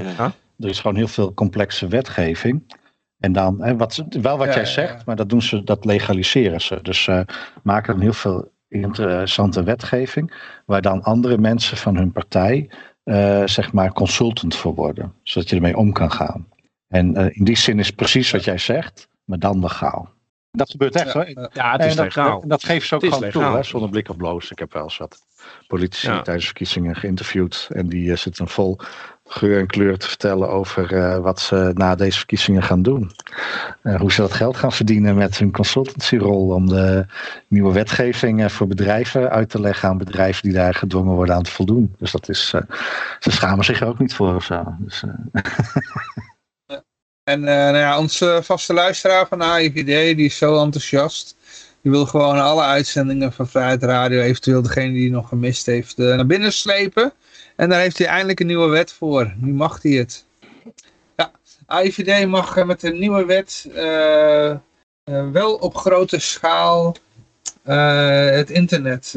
Er is gewoon heel veel complexe wetgeving. En dan, hè, wat, wel wat Ja, jij zegt, ja. maar dat doen ze, dat legaliseren ze. Dus ze maken dan heel veel interessante wetgeving, waar dan andere mensen van hun partij, eh, zeg maar, consultant voor worden. Zodat je ermee om kan gaan. En eh, in die zin is precies wat jij zegt, maar dan legaal. Dat gebeurt echt hoor. ja. Ja, het En is dat, legaal. Dat, dat geeft ze ook gewoon toe, legaal. hè, zonder blik of bloos. Ik heb wel eens wat politici Ja. tijdens verkiezingen geïnterviewd. En die eh, zitten vol geur en kleur te vertellen over eh, wat ze na deze verkiezingen gaan doen. Uh, hoe ze dat geld gaan verdienen met hun consultancyrol om de nieuwe wetgeving uh, voor bedrijven uit te leggen aan bedrijven die daar gedwongen worden aan te voldoen. Dus dat is, ze schamen zich er ook niet voor of zo. Dus, en nou ja, onze vaste luisteraar van AIVD, die is zo enthousiast. Die wil gewoon alle uitzendingen van Vrijheid Radio, eventueel degene die nog gemist heeft, naar binnen slepen. En daar heeft hij eindelijk een nieuwe wet voor. Nu mag hij het. Ja, AIVD mag met een nieuwe wet uh, uh, wel op grote schaal uh, het internet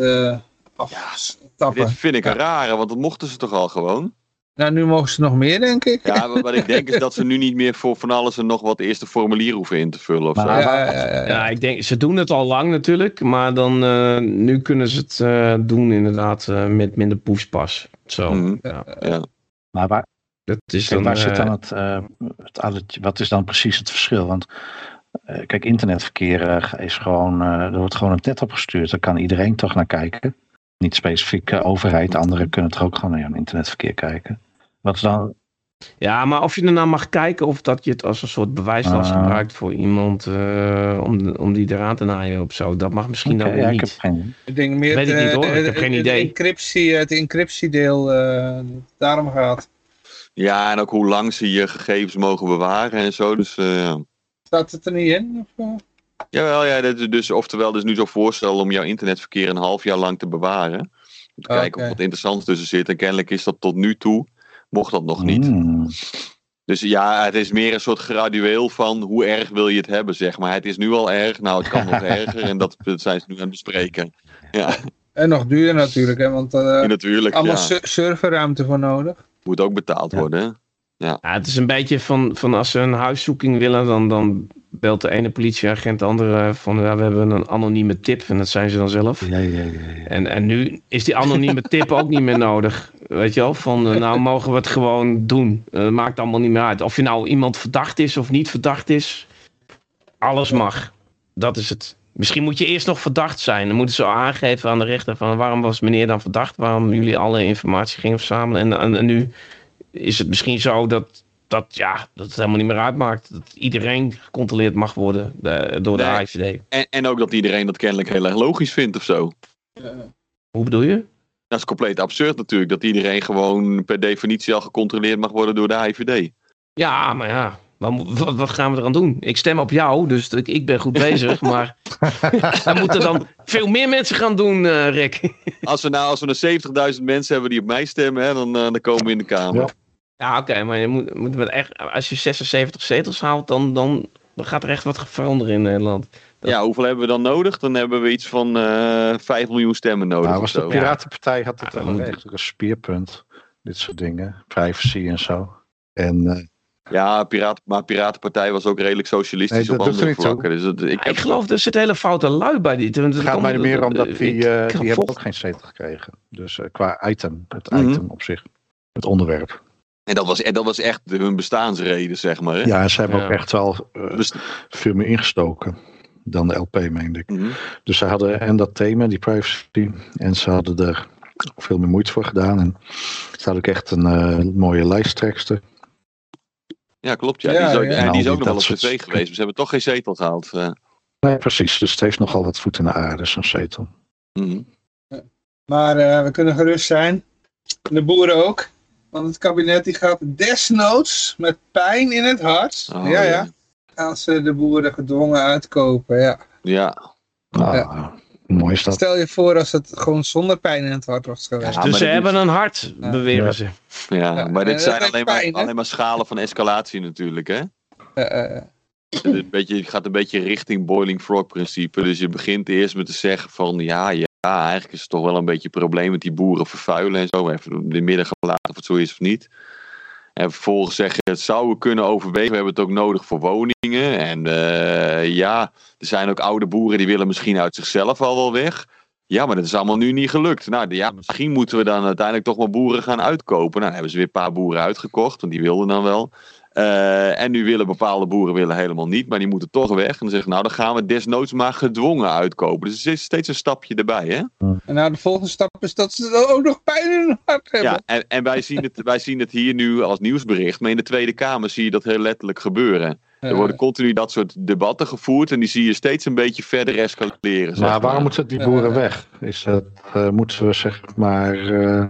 aftappen. Ja, dit vind ik een rare, want dat mochten ze toch al gewoon? Nou, nu mogen ze nog meer, denk ik. Ja, wat ik denk is dat ze nu niet meer voor van alles en nog wat eerste formulier hoeven in te vullen. Of zo. Ja, ja, ja, ja, ik denk, ze doen het al lang natuurlijk, maar dan uh, nu kunnen ze het uh, doen inderdaad uh, met minder pushpas. Zo. Mm, ja. ja. Maar waar, dat is kijk, dan, waar zit dan het, het addertje, wat is dan precies het verschil? Want kijk, internetverkeer is gewoon, er wordt gewoon een net opgestuurd. Daar kan iedereen toch naar kijken. Niet specifiek overheid, anderen kunnen toch ook gewoon naar internetverkeer kijken. Wat is dan... Ja, maar of je ernaar mag kijken of dat je het als een soort bewijslast Ah. gebruikt voor iemand uh, om, om die eraan te naaien of zo. Dat mag misschien Oké, dan weer ja, niet. ik heb geen... Ik denk meer Weet ik het, niet, hoor. eh, Ik heb geen idee. Het, encryptie, het encryptiedeel eh, daarom gaat. Ja, en ook hoe lang ze je gegevens mogen bewaren en zo. Dus uh, ja. Staat het er niet in? Of, uh? Jawel, ja, dat is dus, oftewel, dus nu zo'n voorstel om jouw internetverkeer een half jaar lang te bewaren. Om te Oké. kijken of wat interessants tussen zit. En kennelijk is dat tot nu toe, mocht dat nog niet. Hmm. Dus ja, het is meer een soort gradueel van hoe erg wil je het hebben, zeg maar. Het is nu al erg, nou het kan nog erger. En dat, dat zijn ze nu aan het bespreken. Ja, En nog duurder natuurlijk, hè, want eh natuurlijk. allemaal Ja. serverruimte voor nodig. Moet ook betaald Ja. worden. hè? Ja, het is een beetje van, van als ze een huiszoeking willen, dan, dan belt de ene politieagent de andere van ja, we hebben een anonieme tip en dat zijn ze dan zelf. Ja, ja, ja, ja. En, en nu is die anonieme tip ook niet meer nodig. Weet je wel, van eh, nou mogen we het gewoon doen. Eh, Het maakt allemaal niet meer uit. Of je nou iemand verdacht is of niet verdacht is. Alles mag. Dat is het. Misschien moet je eerst nog verdacht zijn. Dan moeten ze aangeven aan de rechter van waarom was meneer dan verdacht? Waarom jullie alle informatie gingen verzamelen. En, en, en nu is het misschien zo dat, dat, ja, dat het helemaal niet meer uitmaakt. Dat iedereen gecontroleerd mag worden eh, door de Nee. AIVD. En, en ook dat iedereen dat kennelijk heel erg logisch vindt of zo. Hoe bedoel je? Dat is compleet absurd natuurlijk. Dat iedereen gewoon per definitie al gecontroleerd mag worden door de IVD. Ja, maar ja. Wat, wat, wat gaan we eraan doen? Ik stem op jou, dus ik, ik ben goed bezig. maar we moeten dan veel meer mensen gaan doen, eh, Rick. Als we nou als we een 70.000 mensen hebben die op mij stemmen, hè, dan, eh, dan komen we in de Kamer. Ja. Ja, oké, maar je moet, moet met echt, als je 76 zetels haalt, dan, dan, dan gaat er echt wat veranderen in Nederland. Dat- Ja, hoeveel hebben we dan nodig? Dan hebben we iets van eh 5 miljoen stemmen nodig. Nou, was de. Piratenpartij had het Ja, wel echt een speerpunt. Dit soort dingen. Privacy en zo. En eh, Ja, Piraten, maar Piratenpartij was ook redelijk socialistisch Nee, dat op er andere vlakken. Dus het- ik ik heb, geloof, er zit hele foute lui bij dit. het gaat mij er meer om dat die, eh, ik die ga hebben ook geen zetel gekregen. Dus eh, qua item, het Mhm. item op zich. Het onderwerp. en, dat was, en dat was echt hun bestaansreden, zeg maar. Hè? Ja, en ze hebben Ja. ook echt wel veel meer ingestoken dan de LP, meende ik. Mhm. Dus ze hadden en dat thema, die privacy, en ze hadden er veel meer moeite voor gedaan. En ze hadden ook echt een eh, mooie lijsttrekster. Ja, klopt. Ja. Ja, die is ook, ja. En die is ook nog wel op tv soort- geweest. maar Ze hebben toch geen zetel gehaald. eh. Nee, precies. Dus het heeft nogal wat voet in de aarde, zo'n zetel. Mhm. Maar eh, we kunnen gerust zijn. De boeren ook. Want het kabinet die gaat desnoods met pijn in het hart. Oh, ja, ja. Gaan ze de boeren gedwongen uitkopen. Ja. Ja. Nou, Ja. mooi is dat. Stel je voor als het gewoon zonder pijn in het hart was geweest. Ja, dus ze hebben een hart, Ja. beweren Ja. ze. Ja, Ja, maar dit dat zijn alleen maar, pijn, alleen maar schalen van escalatie natuurlijk, hè? Eh, eh, Het een beetje, je gaat een beetje richting boiling frog principe. Dus je begint eerst met te zeggen van ja, ja, eigenlijk is het toch wel een beetje een probleem met die boeren vervuilen en zo. Even in de midden gelaten of het zo is of niet. En vervolgens zeg je, het zouden kunnen overwegen. We hebben het ook nodig voor woningen. En eh, ja, er zijn ook oude boeren die willen misschien uit zichzelf al wel weg. Ja, maar dat is allemaal nu niet gelukt. Nou ja, misschien moeten we dan uiteindelijk toch maar boeren gaan uitkopen. Nou, dan hebben ze weer een paar boeren uitgekocht, want die wilden dan wel. Eh, en nu willen bepaalde boeren willen helemaal niet, maar die moeten toch weg. En dan zeggen nou, dan gaan we desnoods maar gedwongen uitkopen. Dus er is steeds een stapje erbij, hè? En nou, de volgende stap is dat ze dan ook nog pijn in hun hart hebben. Ja, en, en wij, zien het, wij zien het hier nu als nieuwsbericht, maar in de Tweede Kamer zie je dat heel letterlijk gebeuren. Er worden continu dat soort debatten gevoerd en die zie je steeds een beetje verder escaleren. zeg Maar waarom moeten die boeren weg? Is dat, eh, moeten we zeg maar... eh,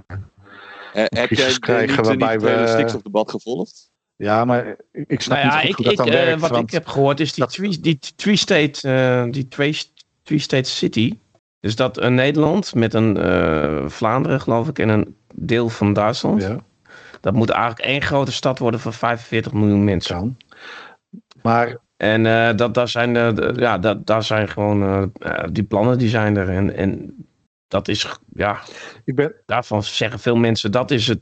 Eh, heb jij niet, waarbij niet het stikstofdebat gevolgd? Ja, maar ik- snap Nou ja, niet ik, goed hoe ik, dat dan eh, werkt. wat want ik heb gehoord is die dat- three, die three state, eh, die twee, three state city. Dus dat een Nederland met een eh, Vlaanderen, geloof ik, en een deel van Duitsland. ja, Dat moet eigenlijk één grote stad worden van 45 miljoen mensen. kan. Maar En dat, daar zijn, de, de- ja, dat, daar zijn gewoon, die plannen die zijn er. En, en dat is, ja, ik ben, daarvan zeggen veel mensen, dat is het,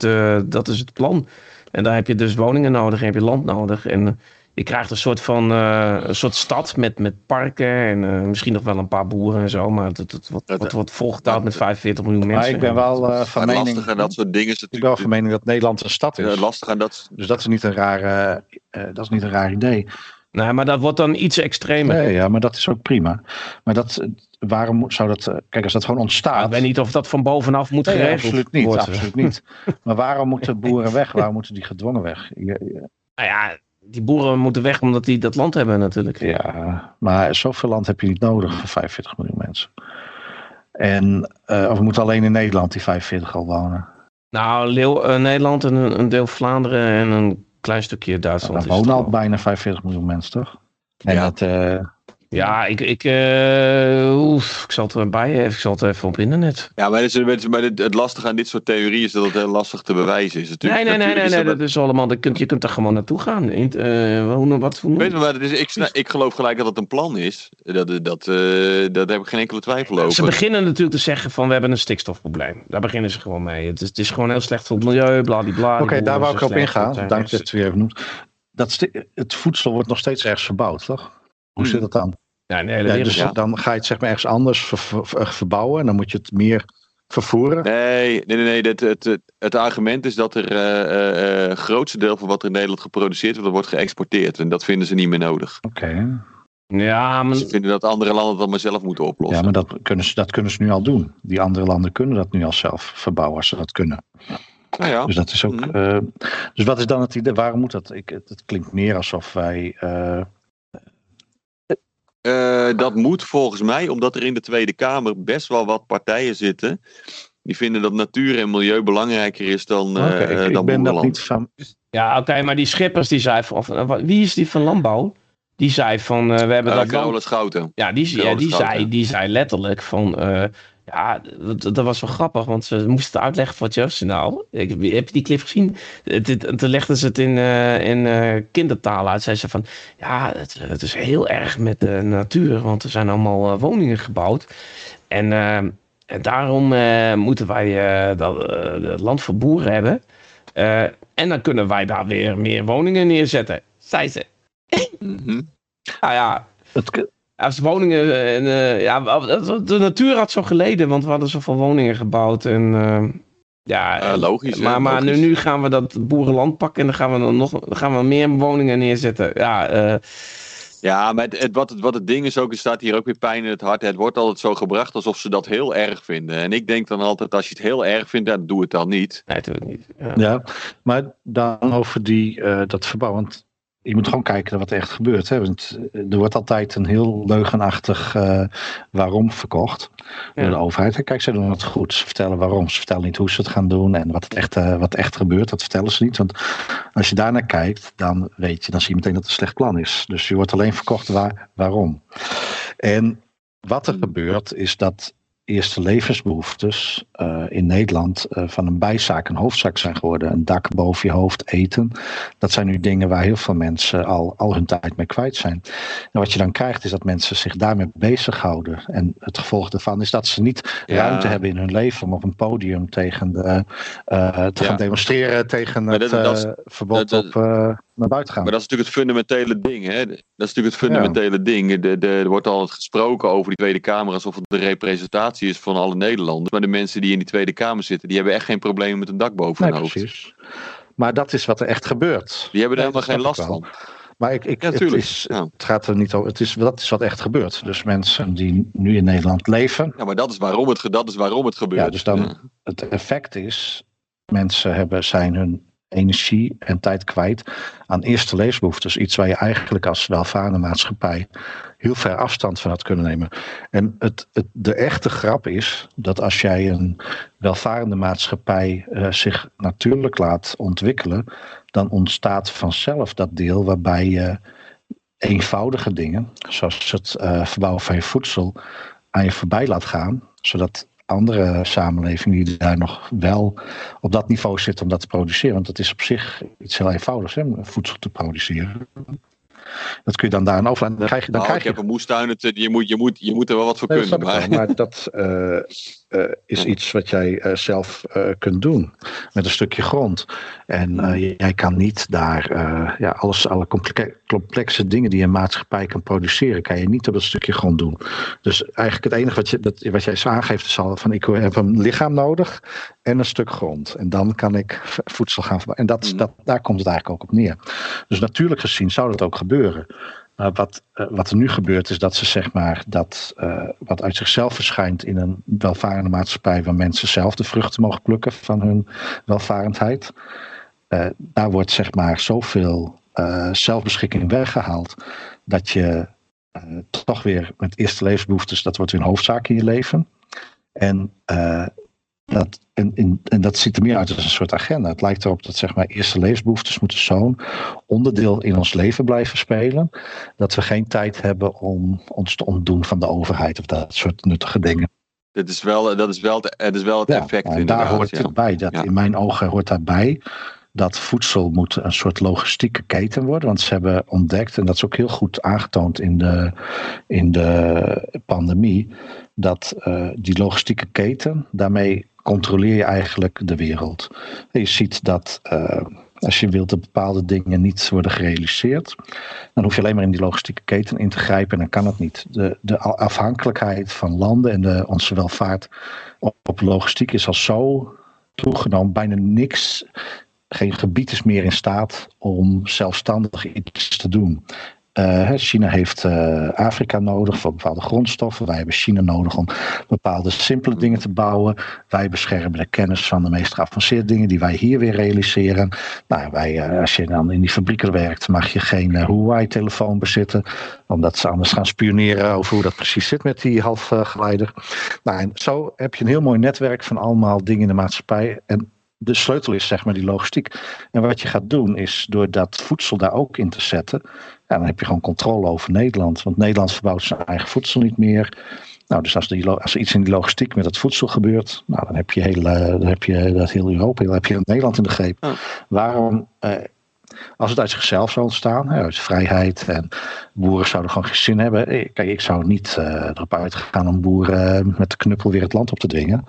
dat is het plan. En daar heb je dus woningen nodig, en heb je land nodig. En eh, je krijgt een soort van, eh, een soort stad met, met parken en eh, misschien nog wel een paar boeren en zo. Maar het, het, het wordt, wordt, wordt volgetaald met 45 miljoen mensen. maar ik ben wel eh, van Maar mening... lastig aan dat soort dingen is Ik ben wel natuurlijk... van mening dat Nederland een stad Ja, is. lastig aan dat... Dus dat is niet een raar, eh, eh, dat is niet een raar idee. Nee, maar dat wordt dan iets extremer. Nee, ja, maar dat is ook prima. Maar dat, waarom moet- zou dat... eh, kijk, als dat gewoon ontstaat... ik weet niet of dat van bovenaf moet Nee, geregeld absoluut niet, worden. absoluut niet. Maar waarom moeten boeren weg? Waarom moeten die gedwongen weg? Nou ja, die boeren moeten weg omdat die dat land hebben natuurlijk. ja, maar zoveel land heb je niet nodig voor 45 miljoen mensen. En eh, of we moeten alleen in Nederland die 45 al wonen. Nou, Leeuw, eh, Nederland en een deel Vlaanderen en een klein stukje Duitsland. is wonen het al bijna 45 miljoen mensen, toch? En Ja. dat, eh, Ja, ik, ik, eh, oef, ik zal het erbij even, ik zal het even op internet. Ja, maar, het, is- maar het, het lastige aan dit soort theorieën is dat het heel lastig te bewijzen is. Nee, Natuurlijk, nee, nee, nee, natuurlijk nee, is dat is allemaal, dat kunt, je kunt er gewoon naartoe gaan. In, eh, hoe, wat, hoe, weet wel, maar het is, ik, ik geloof gelijk dat het een plan is. Dat, dat, eh, daar heb ik geen enkele twijfel over. Ze beginnen natuurlijk te zeggen van we hebben een stikstofprobleem. Daar beginnen ze gewoon mee. Het is, het is gewoon heel slecht voor het milieu, bladibla. Oké, daar wou ik op ingaan. Dank dat je het weer even noemt. Dat het voedsel wordt nog steeds ergens verbouwd, toch? Hoe Hmm. zit dat dan? Ja, wereld. dus ja. dan ga je het zeg maar ergens anders ver- ver- verbouwen. En dan moet je het meer vervoeren. Nee, nee, nee. nee het, het, het, het argument is dat er eh, eh, eh, het grootste deel van wat er in Nederland geproduceerd wordt, wordt geëxporteerd. En dat vinden ze niet meer nodig. Oké. Ja, maar Ze vinden dat andere landen dat maar zelf moeten oplossen. Ja, maar dat kunnen, ze, dat kunnen ze nu al doen. Die andere landen kunnen dat nu al zelf verbouwen als ze dat kunnen. Nou ja. Dus dat is ook. Mhm. eh, dus wat is dan het idee? Waarom moet dat? Ik, het, het klinkt meer alsof wij. Eh, Eh, dat moet volgens mij, omdat er in de Tweede Kamer best wel wat partijen zitten. Die vinden dat natuur en milieu belangrijker is dan, eh oké, ik, ben dat niet van. Ja, oké, maar die Schippers die zei van, of, eh, wie is die van landbouw? Die zei van, eh, we hebben Uh, dat Schouten. Ja, die, ja, die, Schouten. zei, die zei letterlijk van, eh, ja, dat, dat was wel grappig, want ze moesten het uitleggen voor het jeugdjournaal. Ik, heb je die clip gezien? Toen legden ze het in, eh, in eh, kindertaal uit. Zei ze van, ja, het, het is heel erg met de natuur, want er zijn allemaal eh, woningen gebouwd. En, en daarom moeten wij dat, het land voor boeren hebben. En dan kunnen wij daar weer meer woningen neerzetten, zei ze. Nou ja, Het, als woningen en eh, ja, de natuur had zo geleden, want we hadden zoveel woningen gebouwd en eh, ja, logisch. maar, maar nu, logisch. nu gaan we dat boerenland pakken en dan gaan we dan nog dan gaan we meer woningen neerzetten. Ja, eh, Ja, maar het, het- wat, het, wat het ding is ook, er staat hier ook weer pijn in het hart. Het wordt altijd zo gebracht alsof ze dat heel erg vinden. En ik denk dan altijd, als je het heel erg vindt, dan doe het dan niet. nee, natuurlijk niet. Ja. ja, maar dan over die, eh, dat verbouw. Want je moet gewoon kijken naar wat er echt gebeurt. Hè? Want eh, er wordt altijd een heel leugenachtig eh, waarom verkocht door Ja. de overheid. Kijk, ze doen het goed. Ze vertellen waarom. Ze vertellen niet hoe ze het gaan doen. En wat, het echt, eh, wat echt gebeurt, dat vertellen ze niet. Want als je daarnaar kijkt, dan weet je, dan zie je meteen dat het een slecht plan is. Dus je wordt alleen verkocht waar, waarom. En wat er gebeurt, is dat eerste levensbehoeftes eh, in Nederland eh, van een bijzaak een hoofdzaak zijn geworden. Een dak boven je hoofd, eten. Dat zijn nu dingen waar heel veel mensen al, al hun tijd mee kwijt zijn. En wat je dan krijgt is dat mensen zich daarmee bezighouden. En het gevolg daarvan is dat ze niet Ja. ruimte hebben in hun leven om op een podium tegen de, eh, te Ja. gaan demonstreren tegen Maar het dat- dat is- verbod dat- op naar buiten gaan. Maar dat is natuurlijk het fundamentele ding. Hè? Dat is natuurlijk het fundamentele ding. De, de, er wordt altijd gesproken over die Tweede Kamer alsof het de representatie is van alle Nederlanders. Maar de mensen die in die Tweede Kamer zitten, die hebben echt geen problemen met een dak boven Nee, hun hoofd. precies. Maar dat is wat er echt gebeurt. Die hebben er helemaal geen last van. Maar ik, ik, Ja, het, is, Ja. het gaat er niet over. Het is, dat is wat echt gebeurt. Dus mensen die nu in Nederland leven. Ja, maar dat is waarom het, dat is waarom het gebeurt. Ja, dus dan- Ja. Het effect is, mensen hebben, zijn hun energie en tijd kwijt aan eerste levensbehoeftes. Iets waar je eigenlijk als welvarende maatschappij heel ver afstand van had kunnen nemen. En het, het, de echte grap is dat als jij een welvarende maatschappij eh, zich natuurlijk laat ontwikkelen, dan ontstaat vanzelf dat deel waarbij je eenvoudige dingen, zoals het eh, verbouwen van je voedsel, aan je voorbij laat gaan, zodat andere samenlevingen die daar nog wel op dat niveau zitten om dat te produceren, want dat is op zich iets heel eenvoudigs, hè, voedsel te produceren. Dat kun je dan daar over. Dan krijg je, dan Nou, krijg ik je heb een moestuin, het, je, moet, je, moet, je moet er wel wat voor Nee, dat kunnen. ik Maar, maar dat eh, eh, is iets wat jij eh, zelf eh, kunt doen met een stukje grond. En eh, jij kan niet daar eh, ja, alles, alle complexe, dingen die een maatschappij kan produceren, kan je niet op dat stukje grond doen. Dus eigenlijk het enige wat, je, dat, wat jij zo aangeeft is al van ik heb een lichaam nodig en een stuk grond. En dan kan ik voedsel gaan verbouwen. En dat, Mhm. dat, daar komt het eigenlijk ook op neer. Dus natuurlijk gezien zou dat ook gebeuren. Maar wat, eh, wat er nu gebeurt is dat ze zeg maar dat eh, wat uit zichzelf verschijnt in een welvarende maatschappij waar mensen zelf de vruchten mogen plukken van hun welvarendheid. eh, daar wordt zeg maar zoveel eh, zelfbeschikking weggehaald dat je toch weer met eerste levensbehoeftes, dat wordt weer een hoofdzaak in je leven. En dat, en, en, en dat ziet er meer uit als een soort agenda. Het lijkt erop dat zeg maar, eerste levensbehoeftes moeten zo'n onderdeel in ons leven blijven spelen. Dat we geen tijd hebben om ons te ontdoen van de overheid of dat soort nuttige dingen. dat is wel, dat is wel, het, is wel het Ja, effect en daar hoort ja. het bij. Dat Ja. In mijn ogen hoort daarbij dat voedsel moet een soort logistieke keten worden. Want ze hebben ontdekt, en dat is ook heel goed aangetoond in de, in de pandemie, dat eh, die logistieke keten, daarmee controleer je eigenlijk de wereld. Je ziet dat eh, als je wilt dat bepaalde dingen niet worden gerealiseerd, dan hoef je alleen maar in die logistieke keten in te grijpen en dan kan het niet. De, de afhankelijkheid van landen en de, onze welvaart op, op logistiek is al zo toegenomen. Bijna niks, geen gebied is meer in staat om zelfstandig iets te doen. Eh, China heeft eh, Afrika nodig voor bepaalde grondstoffen. Wij hebben China nodig om bepaalde simpele dingen te bouwen. Wij beschermen de kennis van de meest geavanceerde dingen die wij hier weer realiseren. Nou, wij, eh, als je dan in die fabrieken werkt, mag je geen Huawei-telefoon bezitten. Omdat ze anders gaan spioneren over hoe dat precies zit met die halfgeleider. Nou, en zo heb je een heel mooi netwerk van allemaal dingen in de maatschappij. En de sleutel is zeg maar die logistiek. En wat je gaat doen is door dat voedsel daar ook in te zetten. Ja, dan heb je gewoon controle over Nederland. Want Nederland verbouwt zijn eigen voedsel niet meer. Nou, dus als, die, als er iets in die logistiek met dat voedsel gebeurt, nou, dan heb je, heel, eh, dan heb je dat heel Europa, dan heb je Nederland in de greep. Waarom, eh, als het uit zichzelf zou ontstaan, hè, uit vrijheid en boeren zouden gewoon geen zin hebben. Eh, Kijk, ik zou niet eh, erop uitgaan om boeren eh, met de knuppel weer het land op te dwingen.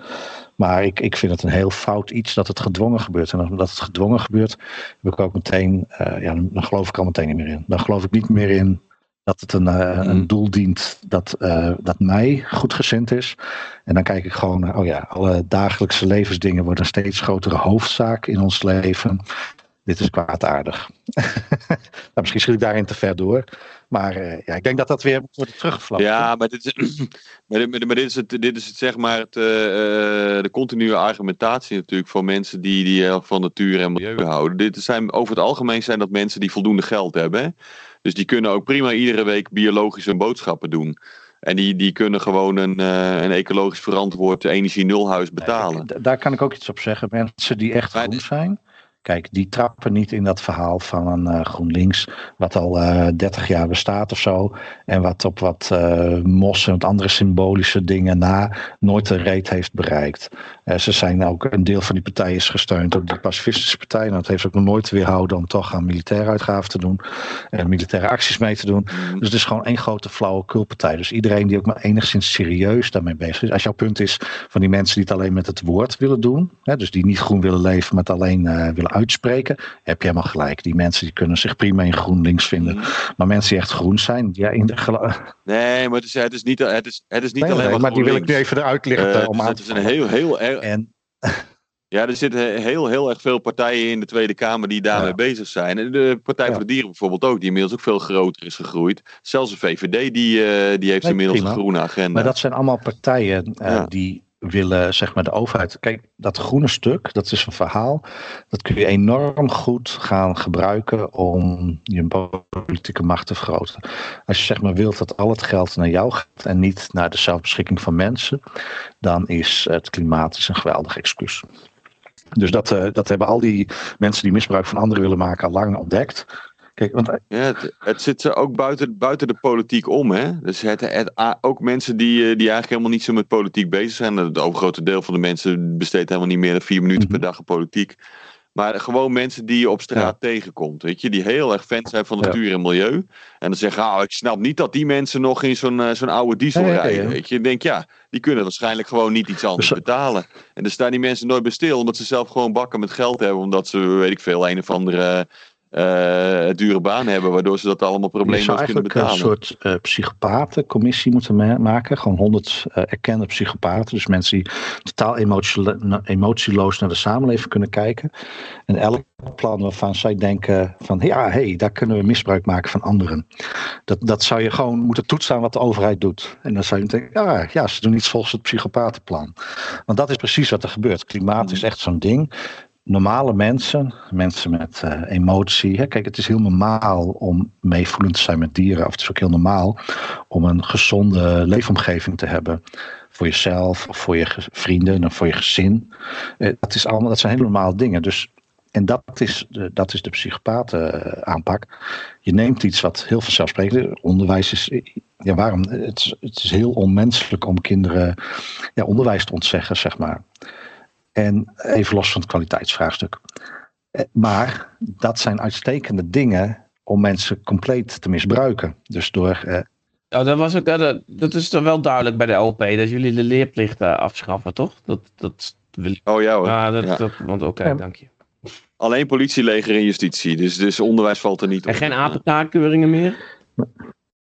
Maar ik, ik vind het een heel fout iets dat het gedwongen gebeurt. En omdat het gedwongen gebeurt, heb ik ook meteen, eh, ja, dan geloof ik al meteen niet meer in. Dan geloof ik niet meer in dat het een, eh, een doel dient dat, eh, dat mij goedgezind is. En dan kijk ik gewoon naar, oh ja, alle dagelijkse levensdingen worden een steeds grotere hoofdzaak in ons leven. Dit is kwaadaardig. nou, misschien schiet ik daarin te ver door. Maar eh, ja, ik denk dat dat weer moet worden. Ja, maar dit is, maar dit, maar dit is, het, dit is het, zeg maar het, eh, eh, de continue argumentatie natuurlijk van mensen die, die van natuur en milieu houden. Dit zijn, over het algemeen zijn dat mensen die voldoende geld hebben. Hè? Dus die kunnen ook prima iedere week biologische boodschappen doen. En die, die kunnen gewoon een, eh, een ecologisch verantwoord energie-nulhuis betalen. Daar kan ik ook iets op zeggen. Mensen die echt dit- zijn. Kijk, die trappen niet in dat verhaal van een eh, GroenLinks. wat al eh 30 jaar bestaat of zo. en wat op wat eh mos en wat andere symbolische dingen na. nooit de reet heeft bereikt. Eh, ze zijn ook. een deel van die partij is gesteund door de pacifistische partij. En dat heeft ook nog nooit weerhouden om toch aan militaire uitgaven te doen. en militaire acties mee te doen. Mhm. Dus het is gewoon één grote flauwekulpartij. Dus iedereen die ook maar enigszins serieus daarmee bezig is. Als jouw punt is van die mensen die het alleen met het woord willen doen. Hè, dus die niet groen willen leven, maar het alleen eh, willen uitspreken. Heb je helemaal gelijk. Die mensen die kunnen zich prima in GroenLinks vinden. Mhm. Maar mensen die echt groen zijn. Ja, in de Nee, maar het is, het is niet, het is, het is niet Nee, alleen nee, maar maar die wil ik nu even eruit liggen. Eh, om dus aan dat te is een heel, heel erg. En Ja, er zitten heel, heel erg veel partijen in de Tweede Kamer die daarmee Ja. bezig zijn. De Partij Ja. voor de Dieren bijvoorbeeld ook, die inmiddels ook veel groter is gegroeid. Zelfs de VVD, die, eh, die heeft Nee, inmiddels prima. een groene agenda. Maar dat zijn allemaal partijen eh, Ja. die willen zeg maar de overheid. Kijk, dat groene stuk, dat is een verhaal. Dat kun je enorm goed gaan gebruiken om je politieke macht te vergroten. Als je zeg maar wilt dat al het geld naar jou gaat en niet naar de zelfbeschikking van mensen, dan is het klimaat is een geweldig excuus. Dus dat, eh, dat hebben al die mensen die misbruik van anderen willen maken al lang ontdekt. Kijk, want Ja, het, het zit ze ook buiten, buiten de politiek om. Hè? Dus het, het, a- ook mensen die, eh, die eigenlijk helemaal niet zo met politiek bezig zijn. Het overgrote deel van de mensen besteedt helemaal niet meer dan vier minuten per Mhm. dag aan politiek. Maar gewoon mensen die je op straat tegenkomt. Weet je, die heel erg fan zijn van Ja. natuur en milieu. En dan zeggen, ah, ik snap niet dat die mensen nog in zo'n eh, zo'n oude diesel Ja, rijden. Weet je, je denkt, ja, die kunnen waarschijnlijk gewoon niet iets anders Dus- betalen. En daar staan die mensen nooit bij stil, omdat ze zelf gewoon bakken met geld hebben. Omdat ze, weet ik veel, een of andere eh, dure baan hebben, waardoor ze dat allemaal Je problemen zou kunnen eigenlijk betalen. een soort eh psychopatencommissie moeten ma- maken. Gewoon honderd eh, erkende psychopaten. Dus mensen die totaal emotielo- emotieloos naar de samenleving kunnen kijken. En elk plan waarvan zij denken van ja, hey, daar kunnen we misbruik maken van anderen. Dat, dat zou je gewoon moeten toetsen aan wat de overheid doet. En dan zou je denken, ja, ja, ze doen iets volgens het psychopatenplan. Want dat is precies wat er gebeurt. Klimaat is echt zo'n ding normale mensen, mensen met eh, emotie. Hè? Kijk, het is heel normaal om meevoelend te zijn met dieren. Of het is ook heel normaal om een gezonde leefomgeving te hebben. Voor jezelf, of voor je vrienden en voor je gezin. Eh, dat, is allemaal, dat zijn hele normale dingen. Dus, en dat is de, dat is de psychopaten eh, aanpak. Je neemt iets wat heel vanzelfsprekend is. Onderwijs is. Ja, waarom? Het is, het is heel onmenselijk om kinderen ja, onderwijs te ontzeggen, zeg maar. En even los van het kwaliteitsvraagstuk. Eh, Maar dat zijn uitstekende dingen om mensen compleet te misbruiken. Dus door. eh, Oh, dat, was ook, eh, dat, dat is dan wel duidelijk bij de LP, dat jullie de leerplicht eh, afschaffen, toch? Dat, dat wil ik. Oh ja hoor. Ah, dat, Ja. dat, want oké, Ja. dank je. Alleen politie, leger en justitie. Dus, dus onderwijs valt er niet En op. geen APK-keuringen meer?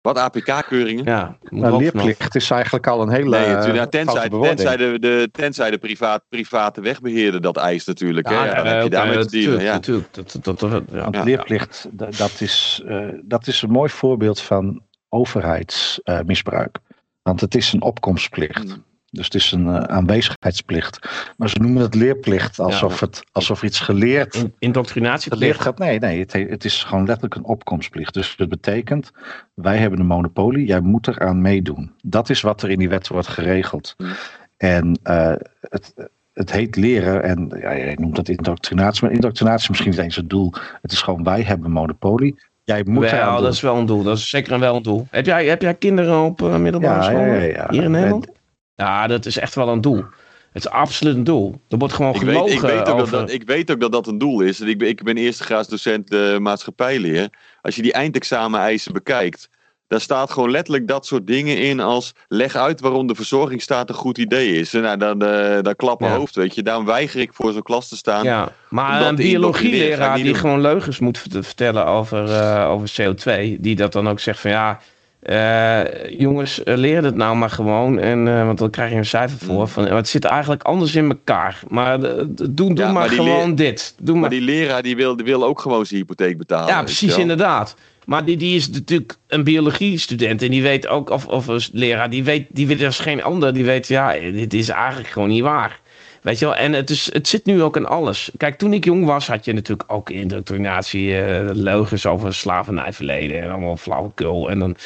Wat Ja, APK-keuringen? moet nou, leerplicht is eigenlijk al een hele. Nee, natuurlijk, ja, tenzij, tenzij, de, de, tenzij de privaat, private wegbeheerder dat eist natuurlijk. hè? Ja, dan heb je oké, daarmee te dat- dealen. Ja. Natuurlijk, dat, dat, ja. Ja. leerplicht, da- dat, is, eh, dat is een mooi voorbeeld van overheidsmisbruik. Want het is een opkomstplicht. Mm. Dus het is een eh, aanwezigheidsplicht. Maar ze noemen het leerplicht alsof, het, alsof iets geleerd In- Indoctrinatieplicht. gaat. Nee, nee het, he- het is gewoon letterlijk een opkomstplicht. Dus dat betekent, wij hebben een monopolie, jij moet eraan meedoen. Dat is wat er in die wet wordt geregeld. Mm. En eh, het, het heet leren, en ja, je noemt dat indoctrinatie, maar indoctrinatie is misschien niet eens het doel. Het is gewoon, wij hebben monopolie. Jij moet doen. dat is wel een doel. Dat is zeker wel een doel. Heb jij, heb jij kinderen op eh, middelbare ja, school? ja, ja, ja. Hier in Nederland? En- Ja, dat is echt wel een doel. Het is absoluut een doel. Er wordt gewoon Ik weet, ik, weet ook dat, over... dat, ik weet ook dat dat een doel is. Ik ben, ik ben eerste graad docent uh, maatschappijleer. Als je die eindexamen-eisen bekijkt, daar staat gewoon letterlijk dat soort dingen in als leg uit waarom de verzorgingsstaat een goed idee is. En nou, dan, uh, dan klappen Ja. hoofd, weet je. Daarom weiger ik voor zo'n klas te staan. Ja, maar een biologieleraar die doen. gewoon leugens moet vert- vertellen over, eh, over CO2, die dat dan ook zegt van ja, eh, jongens, eh, leer het nou maar gewoon, en, eh, want dan krijg je een cijfer voor. Mm. Van, het zit eigenlijk anders in elkaar, maar doe, doe Ja, maar, gewoon dit. Doe Maar maar. die leraar die wil, die wil ook gewoon zijn hypotheek betalen. Ja, precies, inderdaad. Maar die, die is natuurlijk een biologiestudent en die weet ook, of, of een leraar, die weet, die weet als geen ander, die weet, ja, dit is eigenlijk gewoon niet waar. Weet je wel, en het, is, het zit nu ook in alles. Kijk, toen ik jong was, had je natuurlijk ook indoctrinatie, eh leugens over slavernijverleden en allemaal flauwekul. En dan...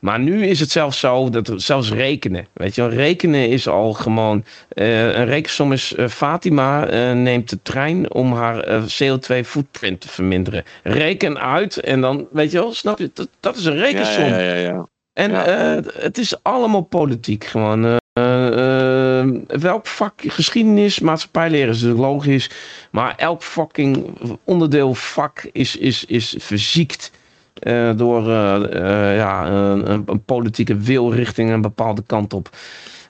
Maar nu is het zelfs zo dat zelfs rekenen, weet je wel, rekenen is al gewoon, eh, een rekensom is, eh, Fatima neemt de trein om haar eh, CO2 footprint te verminderen. Reken uit en dan, weet je wel, snap je, dat, dat is een rekensom. ja, ja, ja. En het is allemaal politiek gewoon. Eh, eh, eh, welk vak, geschiedenis, maatschappijleren is natuurlijk logisch. Maar elk fucking onderdeel vak is, is, is verziekt. eh, door eh, ja, een, een, politieke wil richting een bepaalde kant op.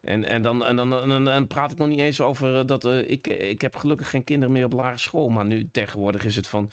En, en, dan, en, dan, en dan, praat ik nog niet eens over dat ik, ik heb gelukkig geen kinderen meer op lagere school. Maar nu tegenwoordig is het van.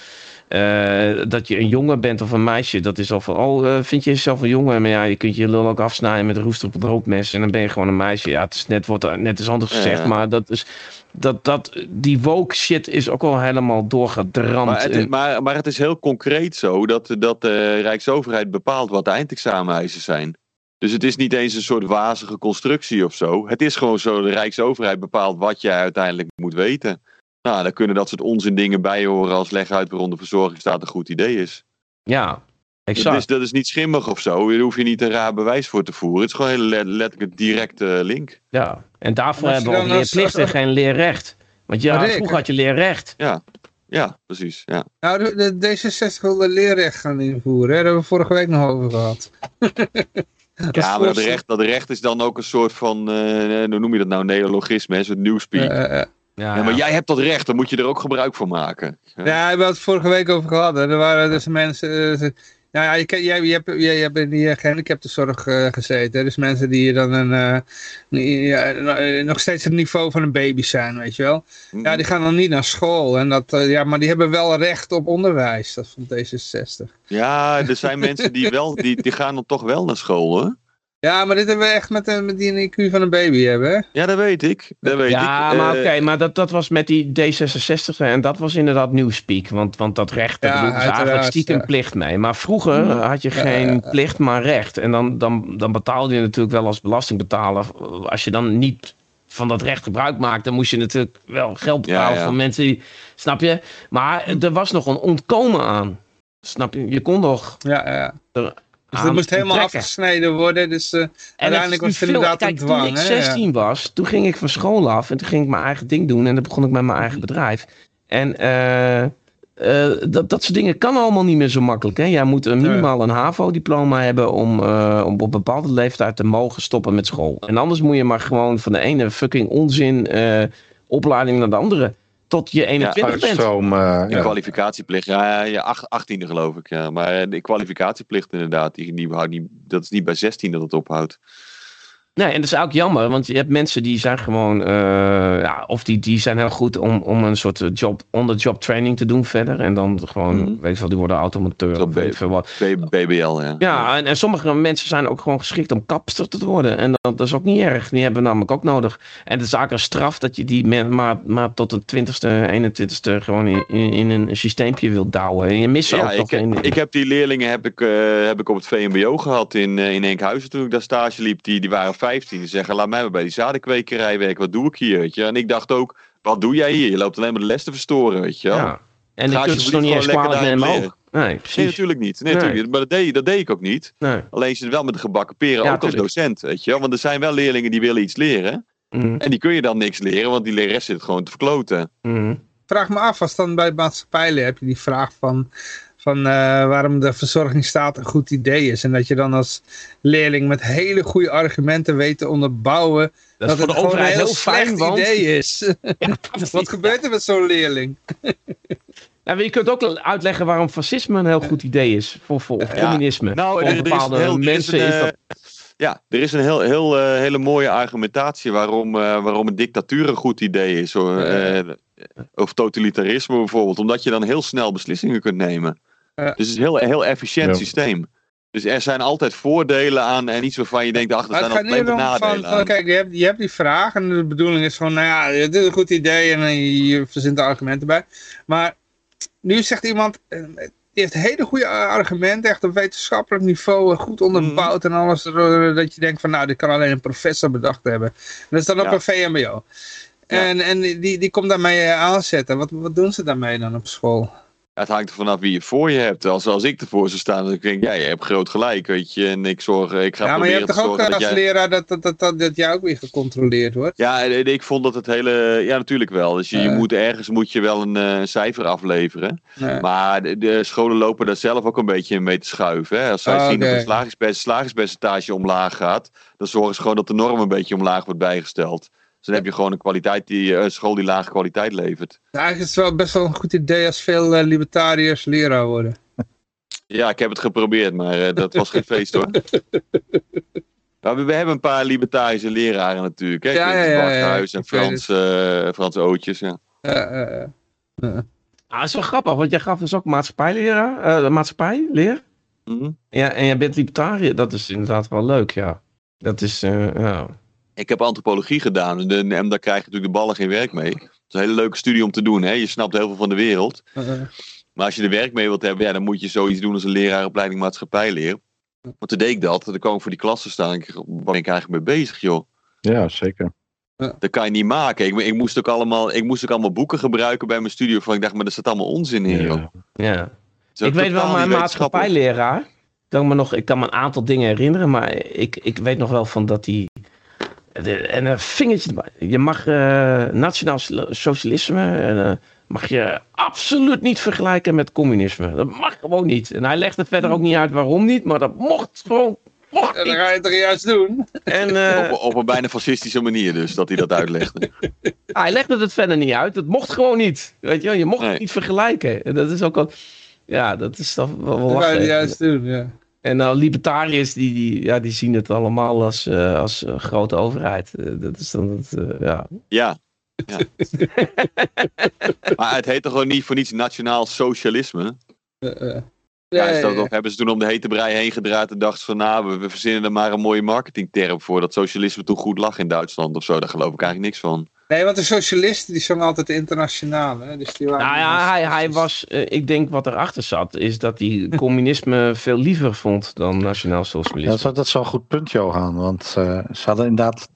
Eh, dat je een jongen bent of een meisje, dat is al van, oh, eh, vind je jezelf een jongen? Maar ja, je kunt je lul ook afsnijden met een roester op het broodmes en dan ben je gewoon een meisje. Ja, het is net, wordt net is anders gezegd, ja. maar dat is, dat, dat, die woke shit is ook al helemaal doorgedramd. Maar het, is, maar, maar het is heel concreet zo dat, dat de Rijksoverheid bepaalt wat de eindexameneisen zijn. Dus het is niet eens een soort wazige constructie of zo. Het is gewoon zo, de Rijksoverheid bepaalt wat jij uiteindelijk moet weten. Nou, daar kunnen dat soort onzin dingen bij horen als leg uit waarom de verzorgingsstaat een goed idee is. ja, Dat exact. is, dat is niet schimmig of zo. Daar hoef je niet een raar bewijs voor te voeren. Het is gewoon een hele let- letterlijk directe link. Ja, en daarvoor En hebben we ook leerplicht en geen leerrecht. Want ja, vroeger had je leerrecht. Ja, precies. Ja. Nou, de, de D66 wil de leerrecht gaan invoeren. Hè? Daar hebben we vorige week nog over gehad. Ja, maar dat recht, dat recht is dan ook een soort van, eh, hoe noem je dat nou, neologisme, hè, een soort newspeak. Ja, Ja, maar jij hebt dat recht, dan moet je er ook gebruik van maken. Ja, daar hebben we het vorige week over gehad. hè. Er waren dus mensen... eh, ze- nou ja, je, jij, je, hebt, jij, jij hebt in die eh, gehandicaptenzorg eh, gezeten. hè. Dus mensen die dan een, eh, ja, eh, nog steeds het niveau van een baby zijn, weet je wel. Hm. Ja, die gaan dan niet naar school. En dat, ja, maar die hebben wel recht op onderwijs. Dat is van D66. Ja, er zijn mensen die wel, die, die gaan dan toch wel naar school, hoor. Ja, maar dit hebben we echt met, een- met die een IQ van een baby hebben, hè? Ja, dat weet ik. Dat weet Ja, ik. maar Eh, oké, maar dat, dat was met die D66 en dat was inderdaad newspeak. Want, want dat recht, daar Ja, ze eigenlijk stiekem ja. plicht mee. Maar vroeger had je Ja, geen ja, ja. plicht, maar recht. En dan, dan, dan betaalde je natuurlijk wel als belastingbetaler. Als je dan niet van dat recht gebruik maakt, dan moest je natuurlijk wel geld betalen ja. van mensen die... Snap je? Maar er was nog een ontkomen aan. Snap je? Je kon nog Ja, ja. er Dus dat moest helemaal trekken. afgesneden worden. Dus eh, uiteindelijk was het inderdaad een dwang. toen ik hè? Ja. 16 was, toen ging ik van school af en toen ging ik mijn eigen ding doen en dan begon ik met mijn eigen bedrijf. En eh, eh, dat, dat soort dingen kan allemaal niet meer zo makkelijk. Hè? Jij moet een, minimaal een HAVO-diploma hebben om, om op een bepaalde leeftijd te mogen stoppen met school. En anders moet je maar gewoon van de ene fucking onzin opleiding naar de andere. Tot je 21 bent. Uitstroom. eh, De ja. kwalificatieplicht, ja, ja ach- 18e geloof ik. Ja. Maar eh, de kwalificatieplicht inderdaad, die, die houdt niet, dat is niet bij 16 dat het ophoudt. Nee, en dat is ook jammer, want je hebt mensen die zijn gewoon, eh, ja, of die, die zijn heel goed om, om een soort job, on-the-job training te doen verder. En dan gewoon, Mhm. weet je wel, die worden automateur of weet wat. BBL, ja. Ja, en, en sommige mensen zijn ook gewoon geschikt om kapster te worden. En dat, dat is ook niet erg. Die hebben we namelijk ook nodig. En het is eigenlijk een straf dat je die men, maar, maar tot de 20ste, 21ste gewoon in, in, in een systeempje wilt douwen. En je mist Ja, ook ik, toch in. ik heb die leerlingen heb ik, eh, heb ik op het VMBO gehad in, eh, in Enkhuizen toen ik daar stage liep. Die, die waren 15. Die zeggen, laat mij maar bij die zadenkwekerij werken. Wat doe ik hier? Weet je? En ik dacht ook, wat doe jij hier? Je loopt alleen maar de les te verstoren, weet je ja. En Ga dan kun je ze nog niet eens kwalijk lekker ook. Nee, natuurlijk niet. Nee, Nee. natuurlijk niet. Maar dat deed, dat deed ik ook niet. Nee. Alleen je zit wel met de gebakken peren, Ja, ook als docent, weet je wel. Want er zijn wel leerlingen die willen iets leren. Mhm. En die kun je dan niks leren, want die lerares zit gewoon te verkloten. Mhm. vraag me af, als dan bij maatschappijleer heb je die vraag van, van eh, waarom de verzorgingsstaat een goed idee is. En dat je dan als leerling met hele goede argumenten weet te onderbouwen Dat is het gewoon een heel heel fijn, want... idee is. Wat gebeurt er met zo'n leerling? Maar je kunt ook uitleggen waarom fascisme een heel goed idee is. Voor, voor of Ja. communisme. Nou, voor er, er is bepaalde een heel, is mensen een, is eh, dat... Ja, er is een heel, heel, eh, hele mooie argumentatie waarom, eh, waarom een dictatuur een goed idee is. Hoor. Eh, of totalitarisme bijvoorbeeld. Omdat je dan heel snel beslissingen kunt nemen. Ja. Dus het is een heel, heel efficiënt Ja. systeem. Dus er zijn altijd voordelen aan en iets waarvan je denkt, ach, er zijn van, nadelen van aan. kijk, je hebt, je hebt die vraag en de bedoeling is van, nou ja, dit is een goed idee en eh, je verzint de argumenten bij. Maar nu zegt iemand, eh, die heeft hele goede argumenten, echt op wetenschappelijk niveau, eh, goed onderbouwd en alles, eh, dat je denkt van, nou, dit kan alleen een professor bedacht hebben. En dat is dan op Ja. een VMBO. En, en die, die komt daarmee eh, aanzetten. Wat, wat doen ze daarmee dan op school? Het hangt er vanaf wie je voor je hebt. Als, als ik ervoor zou staan, dan denk ik, ja, je hebt groot gelijk, weet je. En ik zorg, ik ga Ja, maar je proberen hebt te toch ook als jij... leraar dat, dat, dat, dat, dat jij ook weer gecontroleerd wordt? Ja, en ik vond dat het hele... Ja, natuurlijk wel. Dus je, je moet ergens moet je wel een eh, cijfer afleveren. Maar de, de scholen lopen daar zelf ook een beetje in mee te schuiven. Hè? Als zij Ah, zien dat het slagingspercentage, slagingspercentage omlaag gaat, dan zorgen ze gewoon dat de norm een beetje omlaag wordt bijgesteld. Dus dan heb je gewoon een kwaliteit die, eh, een school die lage kwaliteit levert. Nou, eigenlijk is het wel best wel een goed idee als veel eh, libertariërs leraar worden. Ja, ik heb het geprobeerd, maar eh, dat was geen feest hoor. Maar we, we hebben een paar libertarische leraren natuurlijk. Hè? Ja, ja, ja, ja. En Frans, eh Frans Ootjes. Ja. Ah, dat is wel grappig, want jij gaf dus ook maatschappijleraar, eh maatschappijleer. Mhm. Ja, en jij bent libertariër. Dat is inderdaad wel leuk, ja. Dat is, eh, ja. Ik heb antropologie gedaan en, de- en daar krijg je natuurlijk de ballen geen werk mee. Het is een hele leuke studie om te doen. Hè? Je snapt heel veel van de wereld. Maar als je er werk mee wilt hebben, ja, dan moet je zoiets doen als een leraaropleiding maatschappijleer. Want toen deed ik dat. Dan kwam ik voor die klassen staan. Ik, waar ben ik eigenlijk mee bezig, joh? Ja, zeker. Dat kan je niet maken. Ik, ik, moest ook allemaal, ik moest ook allemaal boeken gebruiken bij mijn studie. Waarvan ik dacht, maar er staat allemaal onzin in, joh. Ja. Ik weet wel, mijn maatschappijleraar. Kan me nog, ik kan me een aantal dingen herinneren, maar ik, ik weet nog wel van dat hij. En een vingertje. Je mag eh, nationaal so- socialisme. eh, mag je absoluut niet vergelijken met communisme. Dat mag gewoon niet. En hij legde verder ook niet uit waarom niet, maar dat mocht gewoon. Mocht En dan ga je het toch juist doen? En eh, Op, op een bijna fascistische manier dus, dat hij dat uitlegde. hij legde het verder niet uit. Het mocht gewoon niet. Weet je, wel, je mocht Nee. het niet vergelijken. En dat is ook al. Ja, dat is toch wel, Dan ga je juist doen, ja. En nou, libertariërs die, die, ja, die zien het allemaal als, eh, als eh, grote overheid. Eh, dat is dan het, eh, ja. Ja. ja. maar het heet toch gewoon niet voor niets nationaal socialisme? Eh, eh. Ja, is dat hebben ze toen om de hete brei heen gedraaid en dachten van nou, we, we verzinnen er maar een mooie marketingterm voor. Dat socialisme toen goed lag in Duitsland of zo. Daar geloof ik eigenlijk niks van. Nee, want de socialisten die zongen altijd internationaal. Hè? Dus die waren Nou ja, hij, hij was, eh, ik denk wat erachter zat, is dat hij communisme veel liever vond dan nationaal socialisme. dat, is, dat is wel een goed punt, Johan. Want eh, ze hadden inderdaad.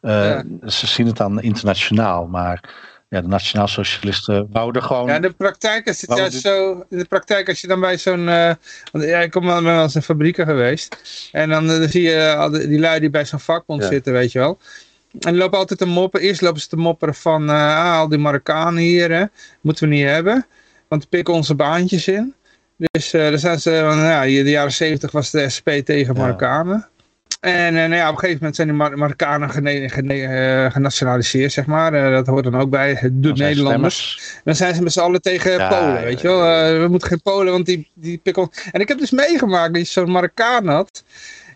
eh, Ja. Ze zien het dan internationaal. Maar ja, de nationaal socialisten wouden gewoon. Ja, in de praktijk is het juist dit- zo. In de praktijk, als je dan bij zo'n. eh want ja, ik kom wel ben wel eens in fabrieken geweest. En dan, dan zie je die, die lui die bij zo'n vakbond Ja. zitten, weet je wel. En die lopen altijd te moppen. Eerst lopen ze te mopperen van. eh, ah, al die Marokkanen hier, hè. Moeten we niet hebben. Want die pikken onze baantjes in. Dus eh dan zijn ze. van, nou ja, in de jaren zeventig was de SP tegen Ja. Marokkanen. En eh, nou ja, op een gegeven moment zijn die Mar Marokkanen gene- gene- eh, genationaliseerd, zeg maar. Eh, dat hoort dan ook bij. Het doet dan zijn Nederlanders. Dan zijn ze met z'n allen tegen Ja, Polen, weet je wel. Eh, we moeten geen Polen, want die, die pikken En ik heb dus meegemaakt dat je zo'n Marokkaan had.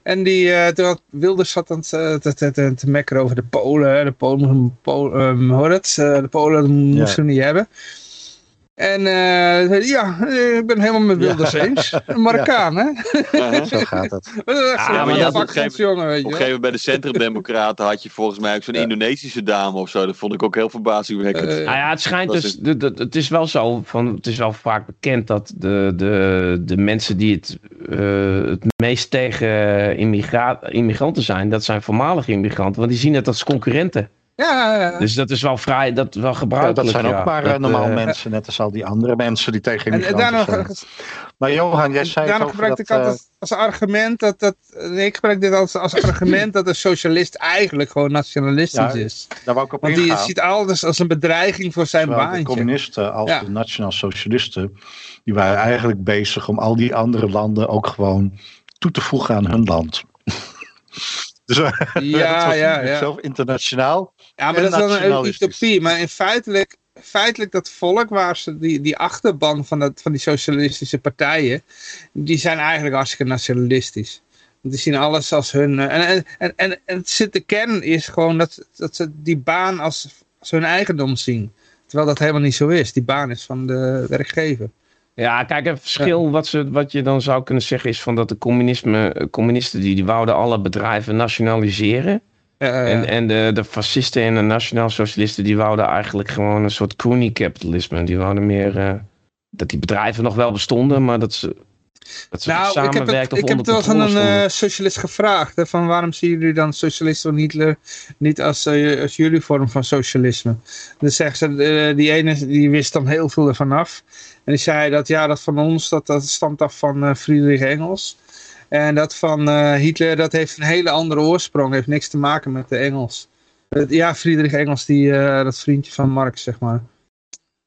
En die, had Wilders zat aan het, eh, te, te, te, te mekkeren over de Polen. De Polen moesten, Pol, ehm, heet het? Eh, de Polen moesten we niet hebben. En eh, ja, eh, ik ben helemaal met Ja. Wilders eens. Een Marokkaan, hè? Zo gaat het. Dat is echt Ja, maar weet Op je een gegeven moment bij de Centrumdemocraten had je volgens mij ook zo'n Indonesische dame of zo. Dat vond ik ook heel verbazingwekkend. Nou ja, het schijnt Dat dus, is- de, de- het is wel zo, van, het is wel vaak bekend dat de, de, de mensen die het, eh, het meest tegen immigra immigranten zijn, dat zijn voormalige immigranten, want die zien het als concurrenten. Ja, ja, ja. Dus dat is wel vrij, dat wel Ja, gebruikelijk. dat zijn ook ja. maar eh, Dat, normaal eh, mensen, net als al die andere mensen die tegen En, en immigranten daarna, zijn. Maar Johan, jij zei over gebruik dat... ik altijd eh, als argument dat, dat nee, ik gebruik dit als, als argument dat een socialist eigenlijk gewoon nationalistisch Ja, is. daar wou ik op Want die ziet alles als een bedreiging voor zijn Terwijl de baantje. communisten als Ja. de nationaal socialisten, die waren eigenlijk bezig om al die andere landen ook gewoon toe te voegen aan hun land. dus eh, Ja, was ja, ja. zelf internationaal. Ja, maar dat is wel een utopie. Maar in feitelijk, feitelijk dat volk waar ze die, die achterban van, dat, van die socialistische partijen, die zijn eigenlijk hartstikke nationalistisch. Want die zien alles als hun. eh, En, en, en, en, en het zit, de kern is gewoon dat, dat ze die baan als, als hun eigendom zien. Terwijl dat helemaal niet zo is. Die baan is van de werkgever. Ja, kijk, een verschil wat, ze, wat je dan zou kunnen zeggen is van dat de communisme, eh, communisten die, die wouden alle bedrijven nationaliseren. En, en de, de fascisten en de nationaal socialisten die wouden eigenlijk gewoon een soort crony capitalisme. Die wouden meer eh, dat die bedrijven nog wel bestonden, maar dat ze, dat ze nou, ik heb het, ik heb het wel controle een eh, socialist gevraagd. Hè, van waarom zien jullie dan socialisten van Hitler niet als, eh, als jullie vorm van socialisme? Dan zeggen ze, die ene die wist dan heel veel ervan af. En die zei dat ja, dat van ons, dat, dat stamt af van Friedrich Engels. En dat van eh, Hitler, dat heeft een hele andere oorsprong. Heeft niks te maken met de Engels. Ja, Friedrich Engels, die, eh, dat vriendje van Marx, zeg maar.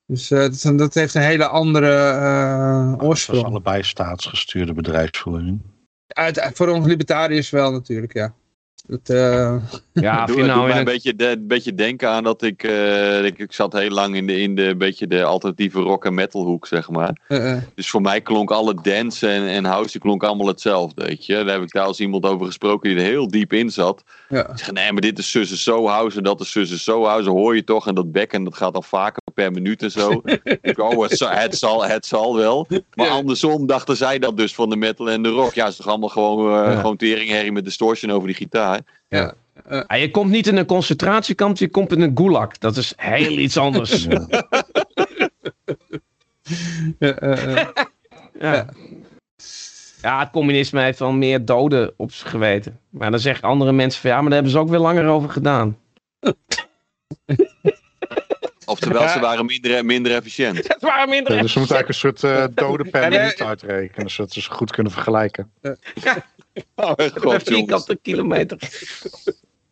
Dus eh, dat, heeft een hele andere eh, Het was oorsprong. allebei staatsgestuurde bedrijfsvoering. Uit, voor ons libertariërs wel natuurlijk, ja. Dat, Ja, Doe, nou in een beetje, de, een beetje denken aan dat ik, eh, ik... Ik zat heel lang in de, in de, beetje de alternatieve rock- en metalhoek, zeg maar. eh, eh. Dus voor mij klonk alle dance en, en house die klonk allemaal hetzelfde, weet je. Daar heb ik daar als iemand over gesproken die er heel diep in zat. ja. Ik zeg, nee, maar dit is zus en zo house en dat is zus en zo house. Hoor je toch? En dat bekken, dat gaat al vaker per minuut en zo. Ik, oh, het, zal, het, zal, het zal wel. Maar andersom dachten zij dat dus van de metal en de rock. Ja, het is toch allemaal gewoon, uh, Ja. gewoon teringherrie met distortion over die gitaar. Ah, je komt niet in een concentratiekamp, je komt in een gulag. Dat is heel iets anders. Ja, eh, eh. Ja. ja, het communisme heeft wel meer doden op zijn geweten. Maar dan zeggen andere mensen van ja, maar daar hebben ze ook weer langer over gedaan. Oftewel, ze waren minder, minder efficiënt. Het waren minder. Ja, dus we moeten eigenlijk een soort eh dode eh, minuut uitrekenen, zodat we ze goed kunnen vergelijken. Oh, God, vierkante kilometer.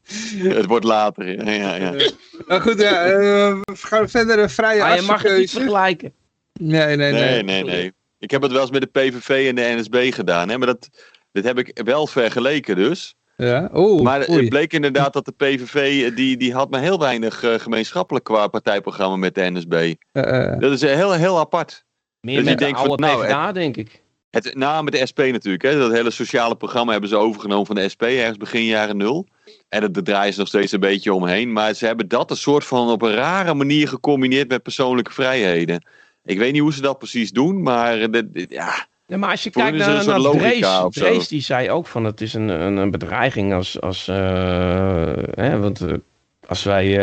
Het wordt later. Ja, ja, ja. Maar goed, ja, eh, we gaan verder een vrije Maar Ah, je mag het niet vergelijken. Nee, nee, Nee, nee. nee, nee. Ik heb het wel eens met de PVV en de NSB gedaan. Hè? Maar dat, dit heb ik wel vergeleken dus. Ja? Oeh, Maar oei. het bleek inderdaad dat de PVV, eh, die, die had maar heel weinig eh, gemeenschappelijk qua partijprogramma met de NSB. Eh, eh. Dat is heel, heel apart. Meer Dus je met de denkt van, oude nou, PvdA, denk ik. Het, nou, met de SP natuurlijk. Hè. Dat hele sociale programma hebben ze overgenomen van de SP ergens begin jaren nul. En dat- daar draaien ze nog steeds een beetje omheen. Maar ze hebben dat een soort van op een rare manier gecombineerd met persoonlijke vrijheden. Ik weet niet hoe ze dat precies doen, maar eh, ja, Ja, maar als je kijkt is naar, een naar Drees, die zei ook van het is een, een, een bedreiging als, als, eh, hè, want, eh, als wij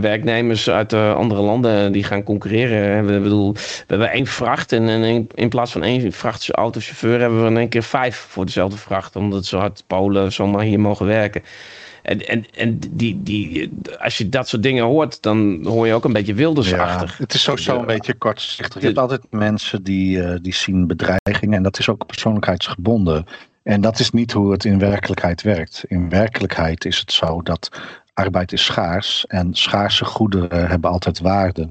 werknemers uit andere landen die gaan concurreren. Hè, we, bedoel, we hebben één vracht en, in plaats van één vrachtautochauffeur hebben we in één keer vijf voor dezelfde vracht. Omdat zo hard Polen zomaar hier mogen werken. En, en, en die, die, als je dat soort dingen hoort, dan hoor je ook een beetje wildersachtig. het is sowieso een beetje kortzichtig. Je hebt altijd mensen die, eh, die zien bedreigingen en dat is ook persoonlijkheidsgebonden. En dat is niet hoe het in werkelijkheid werkt. In werkelijkheid is het zo dat arbeid is schaars en schaarse goederen hebben altijd waarde.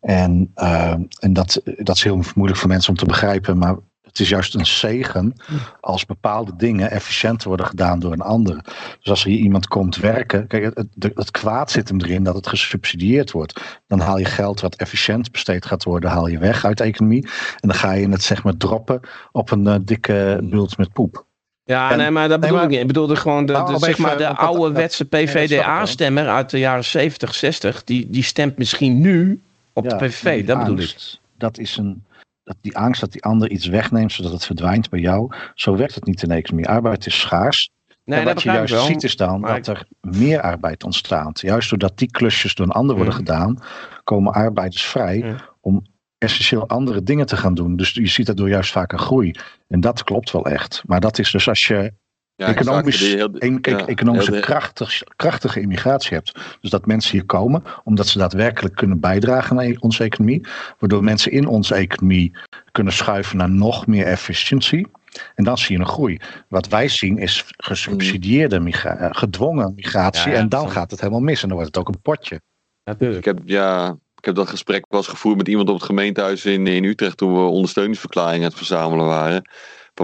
En, eh, en dat, dat is heel moeilijk voor mensen om te begrijpen, maar het is juist een zegen als bepaalde dingen efficiënter worden gedaan door een ander. Dus als er hier iemand komt werken, kijk, het, het, het kwaad zit hem erin dat het gesubsidieerd wordt. Dan haal je geld wat efficiënt besteed gaat worden, haal je weg uit de economie. En dan ga je het zeg maar droppen op een eh, dikke bult met poep. Ja, En- nee, maar dat nee, bedoel maar- ik niet. Ik bedoelde gewoon de, Nou, de, zeg maar de dat- ouderwetse. PVDA-stemmer uit de jaren 70, 60. Die, die stemt misschien nu op Ja, de PVV. Dat bedoel ik. Dat is een, dat die angst dat die ander iets wegneemt zodat het verdwijnt bij jou. Zo werkt het niet in de economie. Arbeid is schaars. Nee, en wat je juist wel. ziet is dan dat er meer arbeid ontstaat. Juist doordat die klusjes door een ander worden Mm. gedaan, komen arbeiders vrij Ja. om essentieel andere dingen te gaan doen. Dus je ziet daardoor juist vaak een groei. En dat klopt wel echt. Maar dat is dus als je ja economisch, heel- kijk, ja, economische heel- krachtig, krachtige immigratie hebt. Dus dat mensen hier komen omdat ze daadwerkelijk kunnen bijdragen aan onze economie. Waardoor mensen in onze economie kunnen schuiven naar nog meer efficiëntie. En dan zie je een groei. Wat wij zien is gesubsidieerde migra- eh, gedwongen migratie. Ja, ja, en dan zo. gaat het helemaal mis. En dan wordt het ook een potje. Natuurlijk. Ik heb, ja, ik heb dat gesprek wel eens gevoerd met iemand op het gemeentehuis in, in Utrecht toen we ondersteuningsverklaringen aan het verzamelen waren.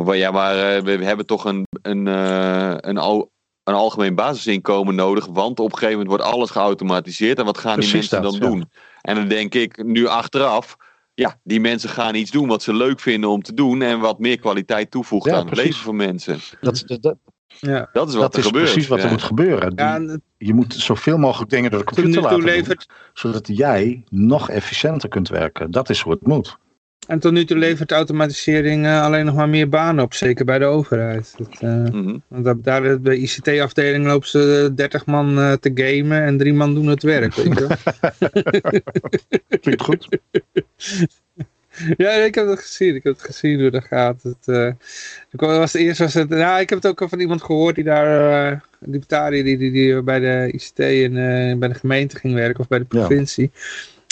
Ja, maar eh, we, hebben toch een, een, eh, een, al, een algemeen basisinkomen nodig, want op een gegeven moment wordt alles geautomatiseerd en wat gaan die mensen dat, dan ja. doen? En dan denk ik nu achteraf, ja, die mensen gaan iets doen wat ze leuk vinden om te doen en wat meer kwaliteit toevoegt Ja, aan het leven van mensen. Dat, dat, dat, Ja. Dat is wat dat er is gebeurt. precies wat er moet gebeuren. Die- Ja, en je moet zoveel mogelijk dingen door de computer laten doen. Zodat jij nog efficiënter kunt werken. Dat is hoe het moet. En tot nu toe levert automatisering eh, alleen nog maar meer banen op, zeker bij de overheid. Dat, eh, Mhm. want daar, bij de ICT-afdeling lopen ze 30 man eh, te gamen en drie man doen het werk, weet je. Klinkt goed. Ja, ik heb het gezien. Ik heb het gezien hoe dat gaat. Het, ik was eerst was het, nou, ik heb het ook van iemand gehoord die daar, een libertariër die, die, die bij de ICT en bij de gemeente ging werken of bij de Ja.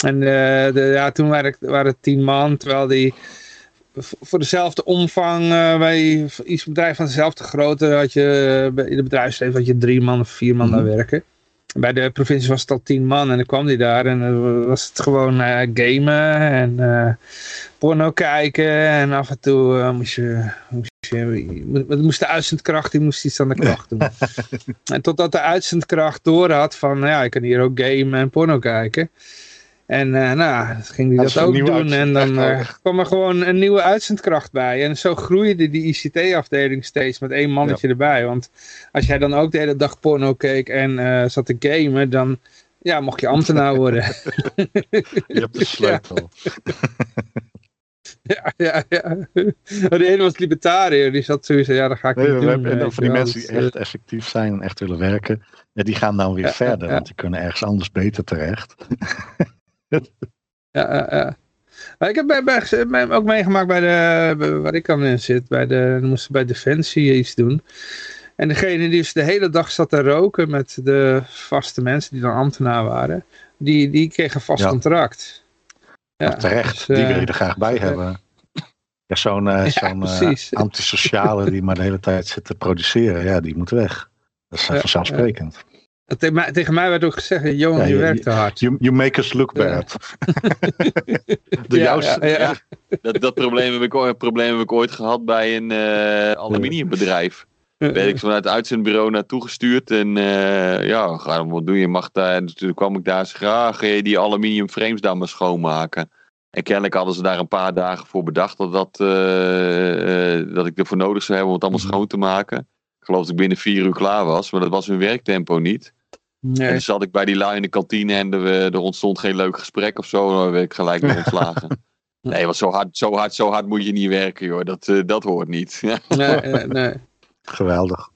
En eh, de, ja, toen waren, het- waren het tien man, terwijl die voor dezelfde omvang eh, bij iets bedrijf van dezelfde grootte had je eh, in het bedrijfsleven had je drie man of vier man Mhm. daar werken. Bij de provincie was het al tien man en dan kwam die daar en dan was het gewoon gamen en porno kijken en af en toe moest je, moest je mo- moest de uitzendkracht die moest iets aan de kracht doen. en totdat de uitzendkracht door had van ja, ik kan hier ook gamen en porno kijken. En eh, nou, dan ging hij Dat ook doen en dan eh, kwam er gewoon een nieuwe uitzendkracht bij. En zo groeide die ICT-afdeling steeds met één mannetje erbij. Want als jij dan ook de hele dag porno keek en eh, zat te gamen, dan Ja, mocht je ambtenaar worden. Je hebt de sleutel. ja, ja, ja. De ene was libertariër, die zat sowieso, ja, dat ga ik Nee, niet doen. hebben, en weet voor die wel. mensen die Dus, echt effectief zijn en echt willen werken, ja, die gaan dan weer Ja, verder, ja. want die kunnen ergens anders beter terecht. Ja, ja. Maar ik heb bij, bij, ook meegemaakt bij de, bij- waar ik dan in zit, bij de, dan moesten bij Defensie iets doen. En degene die dus de hele dag zat te roken met de vaste mensen die dan ambtenaar waren, die, die kreeg een vast Ja. contract. Ja, Maar terecht, dus, die eh, wil je er graag bij hebben. Ja, zo'n eh, zo'n eh, antisociale die maar de hele tijd zit te produceren, ja, die moet weg. Dat is vanzelfsprekend. Tegen, mij, tegen mij werd ook gezegd, Johan, Ja, je, je- werkt te hard. You, you make us look bad. De Ja, jouwste- ja, ja. Ja, dat, dat probleem, heb ik, ooit- probleem heb ik ooit gehad bij een eh, aluminiumbedrijf. Werd ik vanuit het uitzendbureau naartoe gestuurd. En eh, ja, ga, wat doe je? Mag daar, en toen kwam ik daar. Graag ga je die aluminium frames daar maar schoonmaken. En kennelijk hadden ze daar een paar dagen voor bedacht dat, dat, eh, eh, dat ik ervoor nodig zou hebben om het allemaal Mhm. schoon te maken. Ik geloof dat ik binnen vier uur klaar was, maar dat was hun werktempo niet. En Nee. toen zat ik bij die lui in de kantine en er, eh, er ontstond geen leuk gesprek of zo. Dan werd ik gelijk weer ontslagen. Nee, want zo hard, zo, hard, zo hard moet je niet werken, joh. Dat, eh, dat hoort niet. Nee, nee, nee. Geweldig.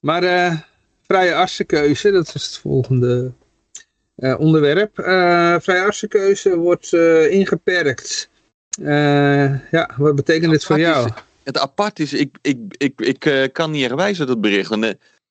Maar eh, vrije artsenkeuze, dat is het volgende eh, onderwerp. Eh, vrije artsenkeuze wordt eh, ingeperkt. Eh, ja, wat betekent dit voor jou? Het apart is, ik, ik, ik, ik eh, kan niet echt wijzen dat bericht. En, eh,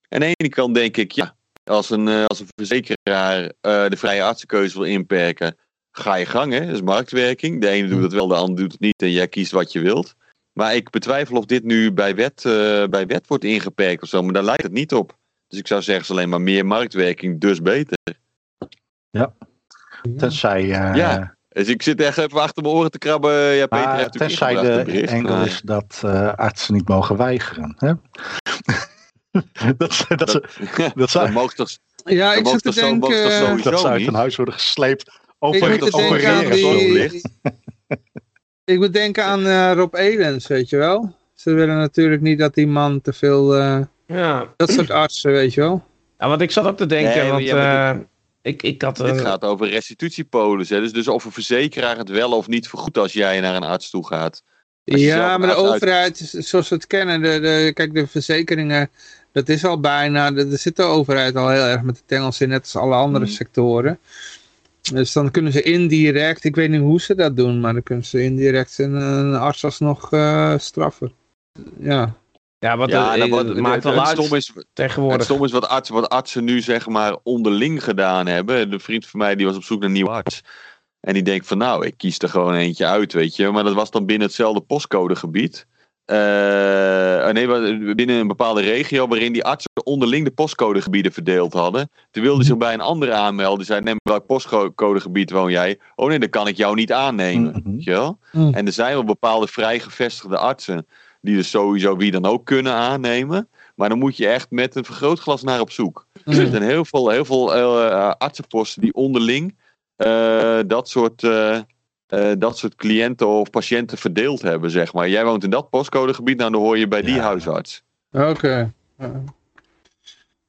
aan de ene kant denk ik, ja, als een, eh, als een verzekeraar eh, de vrije artsenkeuze wil inperken, ga je gang, hè? Dat is marktwerking. De ene doet het wel, de ander doet het niet en jij kiest wat je wilt. Maar ik betwijfel of dit nu bij wet, eh, bij wet wordt ingeperkt of zo, maar daar lijkt het niet op. Dus ik zou zeggen, is alleen maar meer marktwerking, dus beter. Tenzij, eh, Ja, Dus ik zit echt even achter mijn oren te krabben. Ja, Peter maar heeft natuurlijk tenzij de een bericht. engel maar- is dat eh, artsen niet mogen weigeren. Hè? dat, ze- dat, ze, dat, Dat zou, toch Ja, Dat ik zit te denken... dat ze uit hun huis worden gesleept. Ik Over, moet te over denken aan regels. die... Ik moet denken aan eh, Rob Elens, weet je wel. Ze willen natuurlijk niet dat die man te veel... eh, Ja. dat soort artsen, weet je wel. ja, want ik zat ook te denken, Nee, want eh, ik, ik had... Dit gaat over restitutiepolis. Hè? Dus, dus of een verzekeraar het wel of niet vergoedt als jij naar een arts toe gaat. Ja, maar de uit- overheid, zoals we het kennen, de, de, kijk, de verzekeringen, dat is al bijna, er zit de overheid al heel erg met de tengels in, net als alle andere Mhm. sectoren. Dus dan kunnen ze indirect, ik weet niet hoe ze dat doen, maar dan kunnen ze indirect een, een arts alsnog eh straffen. Ja, ja, wat ja, het het- maakt wel het uit stom is, het tegenwoordig. stom is wat, artsen, wat artsen nu zeg maar onderling gedaan hebben. Een vriend van mij die was op zoek naar een nieuwe arts. En die denkt van nou, ik kies er gewoon eentje uit, weet je. Maar dat was dan binnen hetzelfde postcodegebied. Eh, nee, binnen een bepaalde regio waarin die artsen onderling de postcodegebieden verdeeld hadden. Toen wilde zich bij een andere aanmelden. Die zei, neem welk postcodegebied woon jij? Oh nee, dan kan ik jou niet aannemen. Mhm. Weet je wel? Mm. En er zijn wel bepaalde vrijgevestigde artsen die dus sowieso wie dan ook kunnen aannemen. Maar dan moet je echt met een vergrootglas naar op zoek. Er zijn heel veel, heel veel eh, artsenposten die onderling eh, dat, soort, eh, eh, dat soort cliënten of patiënten verdeeld hebben, zeg maar. Jij woont in dat postcodegebied, nou dan hoor je bij die Ja. huisarts. oké. Ja.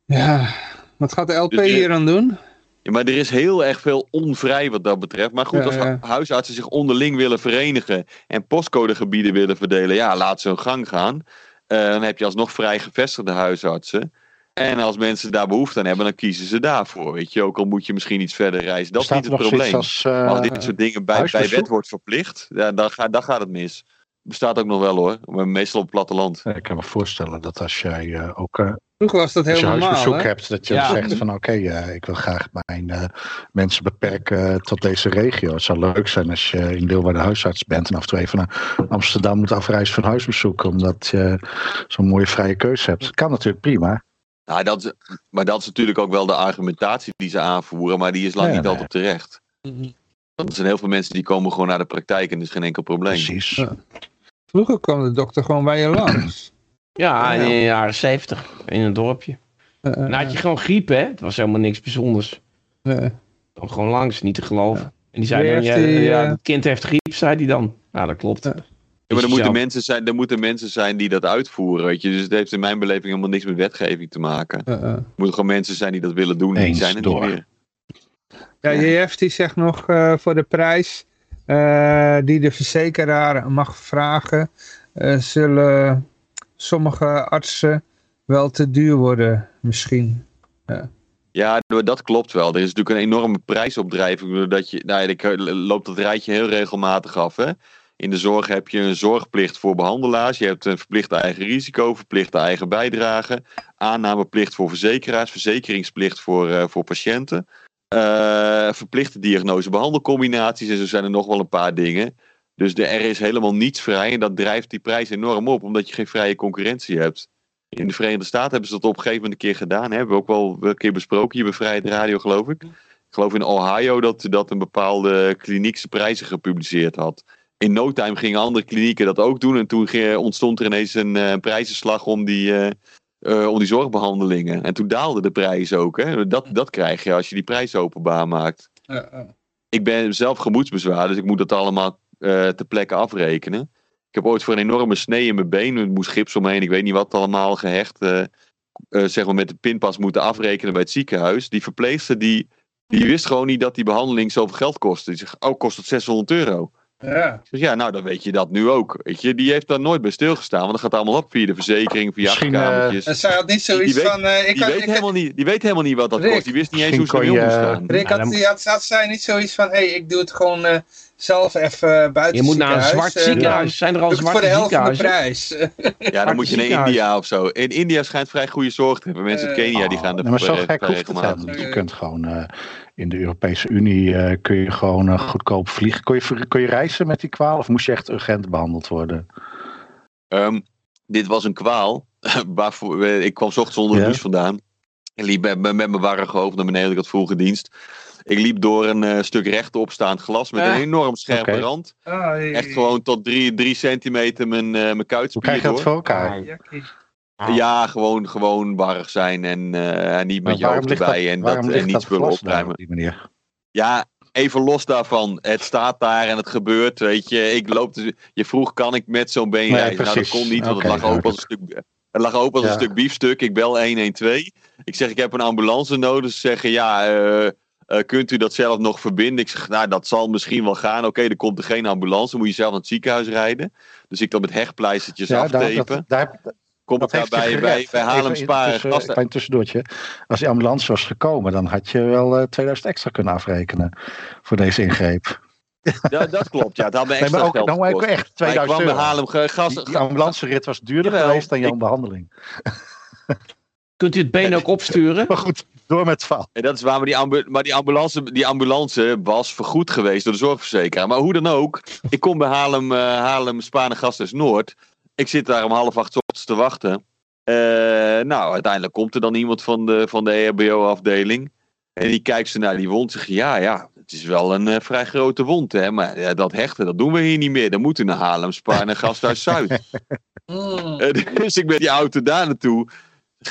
Ja, wat gaat de LP Dus hier aan doen? Ja, maar er is heel erg veel onvrij wat dat betreft. Maar goed, Ja, als ja. huisartsen zich onderling willen verenigen en postcodegebieden willen verdelen, ja, laat ze hun gang gaan. Eh, dan heb je alsnog vrij gevestigde huisartsen. En als mensen daar behoefte aan hebben, dan kiezen ze daarvoor. Weet je, ook al moet je misschien iets verder reizen. Dat is niet het probleem. als... Eh, als dit soort dingen bij, bij wet wordt verplicht, dan, gaat, dan gaat het mis. Bestaat ook nog wel hoor, maar meestal op het platteland. ik kan me voorstellen dat als jij eh, ook eh, Vroeger was dat heel als je huisbezoek hè? hebt, dat je Ja. zegt van oké, eh, ik wil graag mijn eh, mensen beperken tot deze regio. Het zou leuk zijn als je in Leeuwarden huisarts bent en af en toe even naar Amsterdam moet afreizen voor een huisbezoek, omdat je zo'n mooie vrije keuze hebt. Dat kan natuurlijk prima. Nou, dat is, maar dat is natuurlijk ook wel de argumentatie die ze aanvoeren, maar die is lang Ja, niet nee. altijd terecht. Mhm. Want er zijn heel veel mensen die komen gewoon naar de praktijk en dat is geen enkel probleem. Precies. Ja. Vroeger kwam de dokter gewoon bij je langs. Ja, in de jaren zeventig in een dorpje. Eh, eh, Dan had je gewoon griep, hè? Het was helemaal niks bijzonders. eh, Dan gewoon langs, niet te geloven. En die zei dan, heeft ja, die, ja, eh, het kind heeft griep, zei die dan. Nou, dat klopt. Ja. Ja, maar er moeten, mensen zijn, er moeten mensen zijn die dat uitvoeren, weet je. Dus het heeft in mijn beleving helemaal niks met wetgeving te maken. eh, eh. Er moeten gewoon mensen zijn die dat willen doen en die Eens, zijn er door. niet meer. Ja, JF die zegt nog eh, voor de prijs eh, die de verzekeraar mag vragen, eh, zullen sommige artsen wel te duur worden misschien. Ja, dat klopt wel. Er is natuurlijk een enorme prijsopdrijving. Dat je, nou, ik loop dat rijtje heel regelmatig af. Hè? In de zorg heb je een zorgplicht voor behandelaars. Je hebt een verplichte eigen risico, verplichte eigen bijdrage. Aannameplicht voor verzekeraars, verzekeringsplicht voor, uh, voor patiënten. Uh, verplichte diagnose-behandelcombinaties. En zo zijn er nog wel een paar dingen. Dus er is helemaal niets vrij. En dat drijft die prijs enorm op, omdat je geen vrije concurrentie hebt. In de Verenigde Staten hebben ze dat op een gegeven moment een keer gedaan. Hebben we ook wel een keer besproken hier bij Vrijheid Radio, geloof ik. Ik geloof in Ohio dat, dat een bepaalde kliniek zijn prijzen gepubliceerd had. In no time gingen andere klinieken dat ook doen. En toen ontstond er ineens een uh, prijzenslag om die, uh, uh, om die zorgbehandelingen. En toen daalde de prijs ook. Hè? Dat, dat krijg je als je die prijs openbaar maakt. Ik ben zelf gemoedsbezwaar, dus ik moet dat allemaal ter plekke afrekenen. Ik heb ooit voor een enorme snee in mijn been, er moest gips omheen, ik weet niet wat allemaal gehecht, uh, uh, zeg maar met de pinpas moeten afrekenen bij het ziekenhuis. Die verpleegster die, die wist gewoon niet dat die behandeling zoveel geld kostte. Die zegt, oh, kost het 600 euro. Ja. Dus ja, nou dan weet je dat nu ook. Weet je, die heeft daar nooit bij stilgestaan, want dat gaat allemaal op via de verzekering, via achterkamertjes. Uh, zij had niet zoiets die weet, van... Uh, ik die, had, weet ik, helemaal niet, die weet helemaal niet wat dat Rick, kost. Die wist niet eens hoe ze kon om moest gaan. Rick, Ja, had, die had, had zij niet zoiets van... Hé, hey, ik doe het gewoon eh, zelf even buiten Je moet naar een ziekenhuis, zwart eh, ziekenhuis. Zijn er al Doe ik het voor zwarte de helft van de ziekenhuizen? prijs. Ja, dan moet je naar. India of zo. In India schijnt vrij goede zorg te hebben. Mensen uit Eh, Kenia die gaan er maar zo eh, gek hoeft het. Je kunt gewoon eh, in de Europese Unie eh, kun je gewoon eh, goedkoop vliegen. Kon je, kon je reizen met die kwaal of moest je echt urgent behandeld worden? Ehm, dit was een kwaal. Waarvoor, eh, ik kwam 's ochtends onder de vandaan. Ik liep met, met, met mijn warrige hoofd naar beneden. Ik had vroege dienst. Ik liep door een eh, stuk rechtopstaand glas met Ah. een enorm scherpe rand. Ah. Echt gewoon tot drie, drie centimeter mijn, eh mijn Hoe kuitspier krijg je dat door. voor elkaar? Jakkie. Ja, gewoon, gewoon warrig zijn en, eh, niet met je hoofd erbij dat, en, dat, en niet spullen daar opruimen. op die manier? Ja, even los daarvan. Het staat daar en het gebeurt. Weet je, ik loop. te- je vroeg, kan ik met zo'n been Nee, reizen? Nou, dat kon niet, want het lag open als een stuk. Het lag open als een stuk biefstuk. Ik bel 112. Ik zeg, ik heb een ambulance nodig. Ze zeggen, ja, eh, eh, kunt u dat zelf nog verbinden? Ik zeg, nou, dat zal misschien wel gaan. Oké, er komt er geen ambulance. Dan moet je zelf naar het ziekenhuis rijden. Dus ik dan met hechtpleistertjes Ja, daar, aftapen. dat, daar, Kom dat ik daarbij bij, bij Haarlem Even Sparen tussen- tussendoortje. Als die ambulance was gekomen, dan had je wel eh 2000 extra kunnen afrekenen voor deze ingreep. Ja, dat klopt. Ja, het had me Nee, extra maar ook, geld dan echt Maar ik 2000 kwam bij euro. Haarlem ge- gas, Die, die ambulancerit was duurder Jawel, geweest dan jouw ik- behandeling. Kunt u het been ook opsturen? Maar goed, door met het verhaal. Ja, dat is waar, maar die, ambu- maar die, ambulance, die ambulance was vergoed geweest door de zorgverzekeraar. Maar hoe dan ook, ik kom bij Haarlem, eh Haarlem Spanen Gasthuis Noord. Ik zit daar om half acht te wachten. Eh, nou, uiteindelijk komt er dan iemand van de, van de EHBO-afdeling. En die kijkt ze naar die wond. Zegt, ja, ja, het is wel een eh, vrij grote wond, hè. Maar ja, dat hechten, dat doen we hier niet meer. Dan moeten we naar Haarlem Spanen Gasthuis Zuid. Mm. Eh, dus ik ben die auto daar naartoe.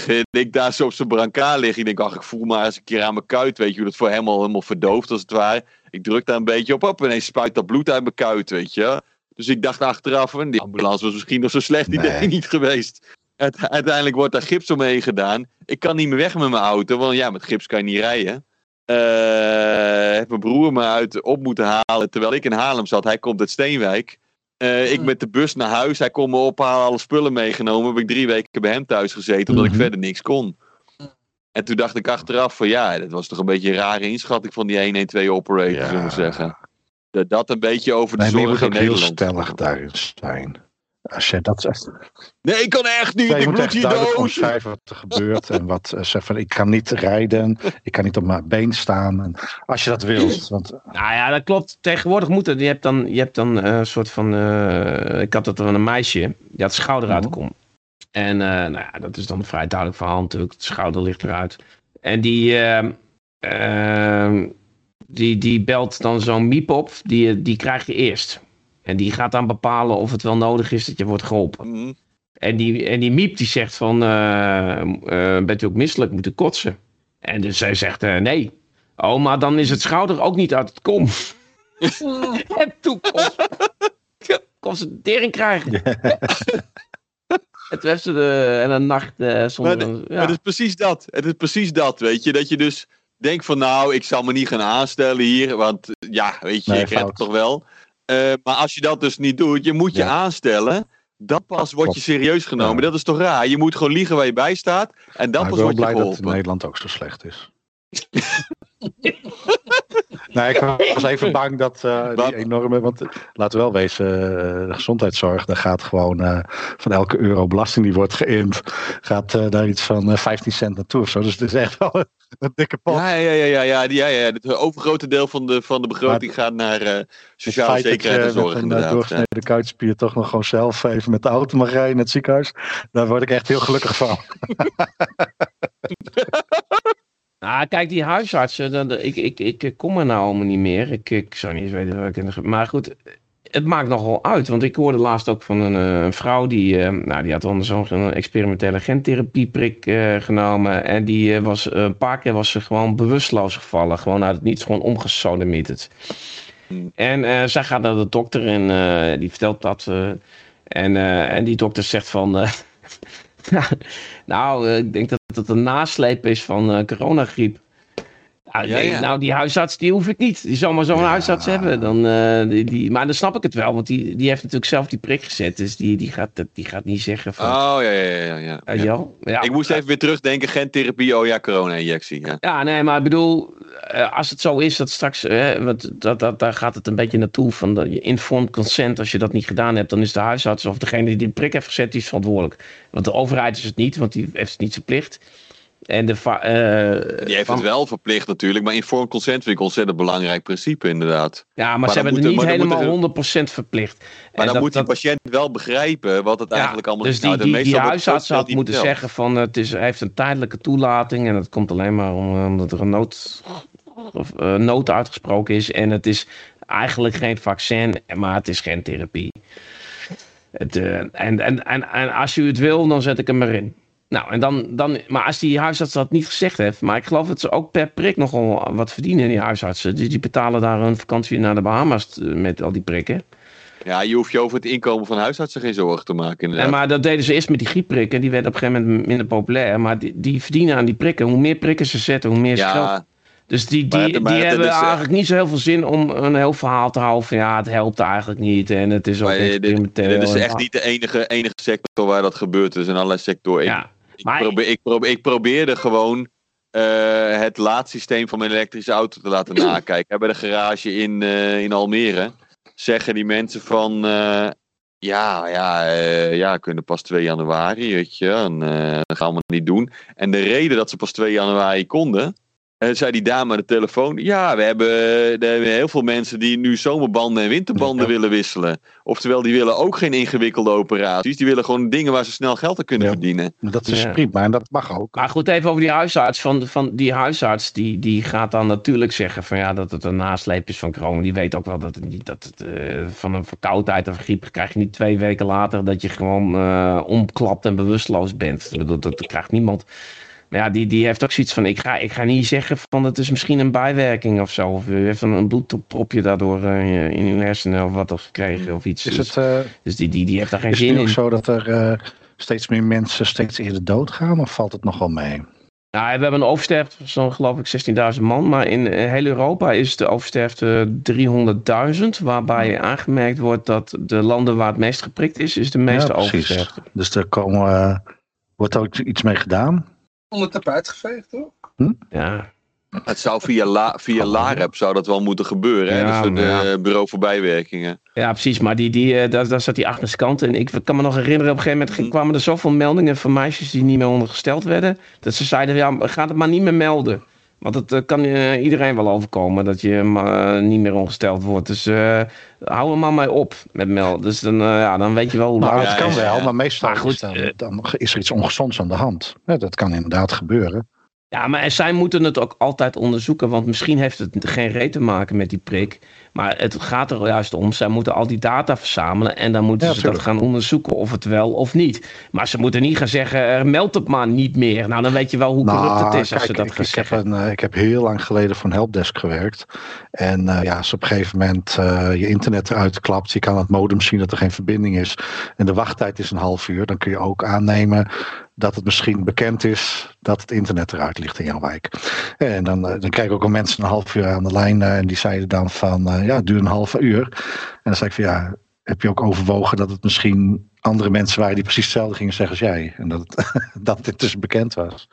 En ik daar zo op zijn brancard liggen. Ik denk, ach, ik voel maar eens een keer aan mijn kuit. Weet je hoe dat voor hem al helemaal verdoofd als het ware. Ik druk daar een beetje op. Op en ineens spuit dat bloed uit mijn kuit, weet je. Dus ik dacht achteraf, die ambulance was misschien nog zo'n slecht idee Nee. niet geweest. Uite- Uiteindelijk wordt daar gips omheen gedaan. Ik kan niet meer weg met mijn auto, want ja, met gips kan je niet rijden. Eh heeft mijn broer me uit op moeten halen terwijl ik in Haarlem zat. Hij komt uit Steenwijk. Eh, ik met de bus naar huis. Hij kon me ophalen, alle spullen meegenomen. Heb ik drie weken bij hem thuis gezeten, omdat Mhm. ik verder niks kon. En toen dacht ik achteraf van ja, dat was toch een beetje een rare inschatting van die 112-operator, Ja. zullen we zeggen. Dat, dat een beetje over de Nee, zorg moet in heel Nederland. stellig daarin zijn. Als je dat zegt. Nee, ik kan echt niet. Ik moet echt hier duidelijk dood. omschrijven wat er gebeurt. En wat eh, zeg van ik kan niet rijden. Ik kan niet op mijn been staan. En als je dat wilt. Want Nou ja, dat klopt. Tegenwoordig moet het. Je hebt dan, je hebt dan eh, een soort van... eh, ik had dat van een meisje. Die had schouder uit de Mhm. kom. En eh, nou ja, dat is dan een vrij duidelijk verhaal natuurlijk. De schouder ligt eruit. En die... die, die belt dan zo'n miep op. Die, die krijg je eerst. En die gaat dan bepalen of het wel nodig is dat je wordt geholpen. Mhm. En die, en die miep die zegt van, eh, eh, bent u ook misselijk, moet u kotsen? En dus zij zegt, eh, nee. Oh, maar dan is het schouder ook niet uit het kom. en toen kon, kon ze de tering krijgen. en toen heeft ze de, en een nacht eh, zonder... Maar een- ja. Maar het is precies dat. Het is precies dat, weet je. Dat je dus... denkt van nou, ik zal me niet gaan aanstellen hier, want ja, weet je, Nee, ik red het toch wel. Eh, maar als je dat dus niet doet, je moet je Ja. aanstellen. Dan pas word je serieus genomen. Ja. Dat is toch raar? Je moet gewoon liegen waar je bij staat. En dan Maar ik pas ben word je blij dat geholpen. Nederland ook zo slecht is. nee, ik was even bang dat Wat? die enorme, want eh, laten we wel wezen, eh, de gezondheidszorg, daar gaat gewoon van elke euro belasting die wordt geïnd, gaat daar iets van eh, 15 cent naartoe of zo. Dus het is echt wel een, een dikke pot. Ja, ja, ja, ja, ja, ja, ja. Het overgrote deel van de, van de begroting gaat naar sociale zekerheid en je zorg, met een. Ja. doorgesneden kuitspier toch nog gewoon zelf even met de auto mag rijden naar het ziekenhuis, daar word ik echt heel gelukkig van. Nou, kijk, die huisartsen, dan, ik, ik, ik kom er nou allemaal niet meer. Ik, zou niet eens weten waar ik in. Maar goed, het maakt nogal uit. Want ik hoorde laatst ook van een, eh, vrouw die, eh, nou, die had onder zo'n experimentele gentherapieprik eh genomen. En die was, een paar keer was ze gewoon bewusteloos gevallen. Gewoon uit het niets, gewoon omgesodemieterd. En zij gaat naar de dokter en die vertelt dat. en, en die dokter zegt van... nou, ik denk dat het een nasleep is van eh, coronagriep. Nou, Ja, nou, die huisarts die hoef ik niet. Die zal maar zo'n Ja. huisarts hebben. Dan, eh, die, die, maar dan snap ik het wel, want die, die heeft natuurlijk zelf die prik gezet. Dus die, die, gaat, die gaat niet zeggen van... Oh, ja, ja, ja. ja, ja. Ik moest even weer terugdenken, gentherapie, oh ja, corona-injectie. Ja. Ja, nee, maar ik bedoel, eh, als het zo is dat straks, eh, want dat, dat, daar gaat het een beetje naartoe van dat je informed consent, als je dat niet gedaan hebt, dan is de huisarts of degene die die prik heeft gezet, die is verantwoordelijk. Want de overheid is het niet, want die heeft het niet verplicht. En de, eh, Die heeft van- het wel verplicht natuurlijk, maar informed consent vind ik een ontzettend belangrijk principe inderdaad. Ja, maar, maar ze hebben het niet helemaal moet 100% verplicht. Maar En dan dat- moet die dat- patiënt wel begrijpen wat het Ja, eigenlijk allemaal dus die, inhoudt. En die, die meestal wordt huisarts had moeten zeggen van het is, hij heeft een tijdelijke toelating en dat komt alleen maar om- omdat er een nood, of, eh, nood uitgesproken is. En het is eigenlijk geen vaccin, maar het is geen therapie. Het, eh, en, en, en, en als u het wil, dan zet ik hem erin. Nou, en dan, dan, maar als die huisarts dat niet gezegd heeft, maar ik geloof dat ze ook per prik nogal wat verdienen, die huisartsen. Die, die betalen daar een vakantie naar de Bahamas eh, met al die prikken. Ja, je hoeft je over het inkomen van huisartsen geen zorgen te maken inderdaad. En maar dat deden ze eerst met die griepprikken. Die werden op een gegeven moment minder populair. Maar die, die verdienen aan die prikken. Hoe meer prikken ze zetten, hoe meer geld. ja, Dus die, die, maar die hebben is, eh, eigenlijk niet zo heel veel zin om een heel verhaal te houden van ja, het helpt eigenlijk niet. En het is ook maar dit, dit is echt niet de enige, enige sector waar dat gebeurt. Er zijn allerlei sectoren. Ja, ik, maar- probeer, ik, probeer, ik probeerde gewoon eh, het laadsysteem van mijn elektrische auto te laten nakijken. Bij de garage in, eh, in Almere zeggen die mensen van... eh, ja, ja, ja, kunnen pas 2 januari, weet je. En, dat gaan we niet doen. En de reden dat ze pas 2 januari konden... eh, zei die dame aan de telefoon... Ja, we hebben, er hebben heel veel mensen die nu zomerbanden en winterbanden Ja. willen wisselen. Oftewel, die willen ook geen ingewikkelde operaties. Die willen gewoon dingen waar ze snel geld aan kunnen Ja. verdienen. Dat is Ja. prima en dat mag ook. Maar goed, even over die huisarts. Van, van die huisarts die, die gaat dan natuurlijk zeggen van ja, dat het een nasleep is van corona. Die weet ook wel dat het niet dat het eh, van een verkoudheid of griep krijg je niet twee weken later dat je gewoon eh, omklapt en bewusteloos bent. Dat, dat krijgt niemand. Ja, die, die heeft ook zoiets van: ik ga, ik ga niet zeggen van het is misschien een bijwerking of zo. Of u heeft een, een bloedpropje daardoor eh, in uw hersenen of wat of gekregen of iets. Is Dus, het, eh, dus die, die, die heeft daar geen is het zin nu ook in. zo dat er eh, steeds meer mensen steeds eerder doodgaan of valt het nog wel mee? Nou, we hebben een oversterfte van zo'n geloof ik 16.000 man. Maar in eh, heel Europa is de oversterfte 300.000. Waarbij aangemerkt wordt dat de landen waar het meest geprikt is, is de meeste Ja, oversterfte. Dus er komen, eh, wordt ook iets mee gedaan? Onder het tapijt geveegd, toch? Ja, Het zou via, la, via LAREP zou dat wel moeten gebeuren. Hè? Dus de ja. bureau voor bijwerkingen. ja precies. Maar die, die, eh, daar, daar zat die Agnes Kant. En ik kan me nog herinneren, op een gegeven moment ging- kwamen er zoveel meldingen van meisjes die niet meer ondergesteld werden. Dat ze zeiden, ja, ga het maar niet meer melden. Want het eh, kan eh, iedereen wel overkomen dat je eh, niet meer ongesteld wordt. Dus eh, hou er maar mee op met melden. Dus dan, ja, dan weet je wel hoe Nou, het kan wel, maar meestal Maar goed, is, dan, dan is er iets ongezonds aan de hand. Ja, dat kan inderdaad gebeuren. Ja, maar zij moeten het ook altijd onderzoeken, want misschien heeft het geen reet te maken met die prik. Maar het gaat er juist om, zij moeten al die data verzamelen en dan moeten Ja, ze dat gaan onderzoeken of het wel of niet. Maar ze moeten niet gaan zeggen, meld het maar niet meer. Nou, dan weet je wel hoe corrupt het is als ze dat Nou, ik, gaan ik, heb zeggen. een, eh, ik heb heel lang geleden voor een helpdesk gewerkt. En eh, ja, als op een gegeven moment eh, je internet eruit klapt, je kan aan het modem zien dat er geen verbinding is. En de wachttijd is een half uur. Dan kun je ook aannemen dat het misschien bekend is dat het internet eruit ligt in jouw wijk. En dan, eh, dan krijg ik ook al mensen een half uur aan de lijn en die zeiden dan van ja, het duurt een half uur. En dan zei ik van ja, heb je ook overwogen dat het misschien andere mensen waren die precies hetzelfde gingen zeggen als jij. En dat, het, dat dit dus bekend was.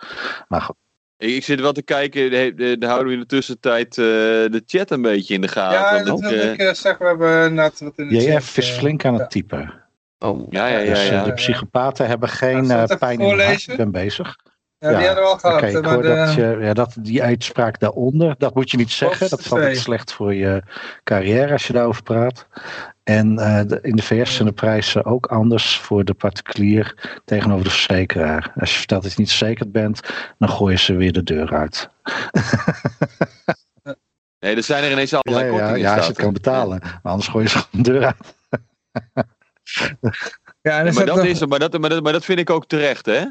Maar goed. Ik zit wel te kijken, dan houden we in de tussentijd uh, de chat een beetje in de gaten. Ja, dat wil ik uh, zeggen. We hebben net wat in de JF chat, is flink aan het typen. Oh, ja, ja, ja. Dus ja, de psychopaten hebben geen uh, pijn in de hart. Ik ben bezig. Ja, die hadden we al gehad. Okay, de... dat, je, ja, dat die uitspraak daaronder, dat moet je niet zeggen. Dat is altijd slecht voor je carrière als je daarover praat. En uh, de, in de VS zijn de prijzen ook anders voor de particulier tegenover de verzekeraar. Als je vertelt dat je niet verzekerd bent, dan gooien ze weer de deur uit. nee, er zijn er ineens allerlei ja, kortingen. Ja, ja als je het kan betalen. Maar anders gooi je ze de deur uit. ja, maar, dat is, maar, dat, maar, dat, maar dat vind ik ook terecht, hè?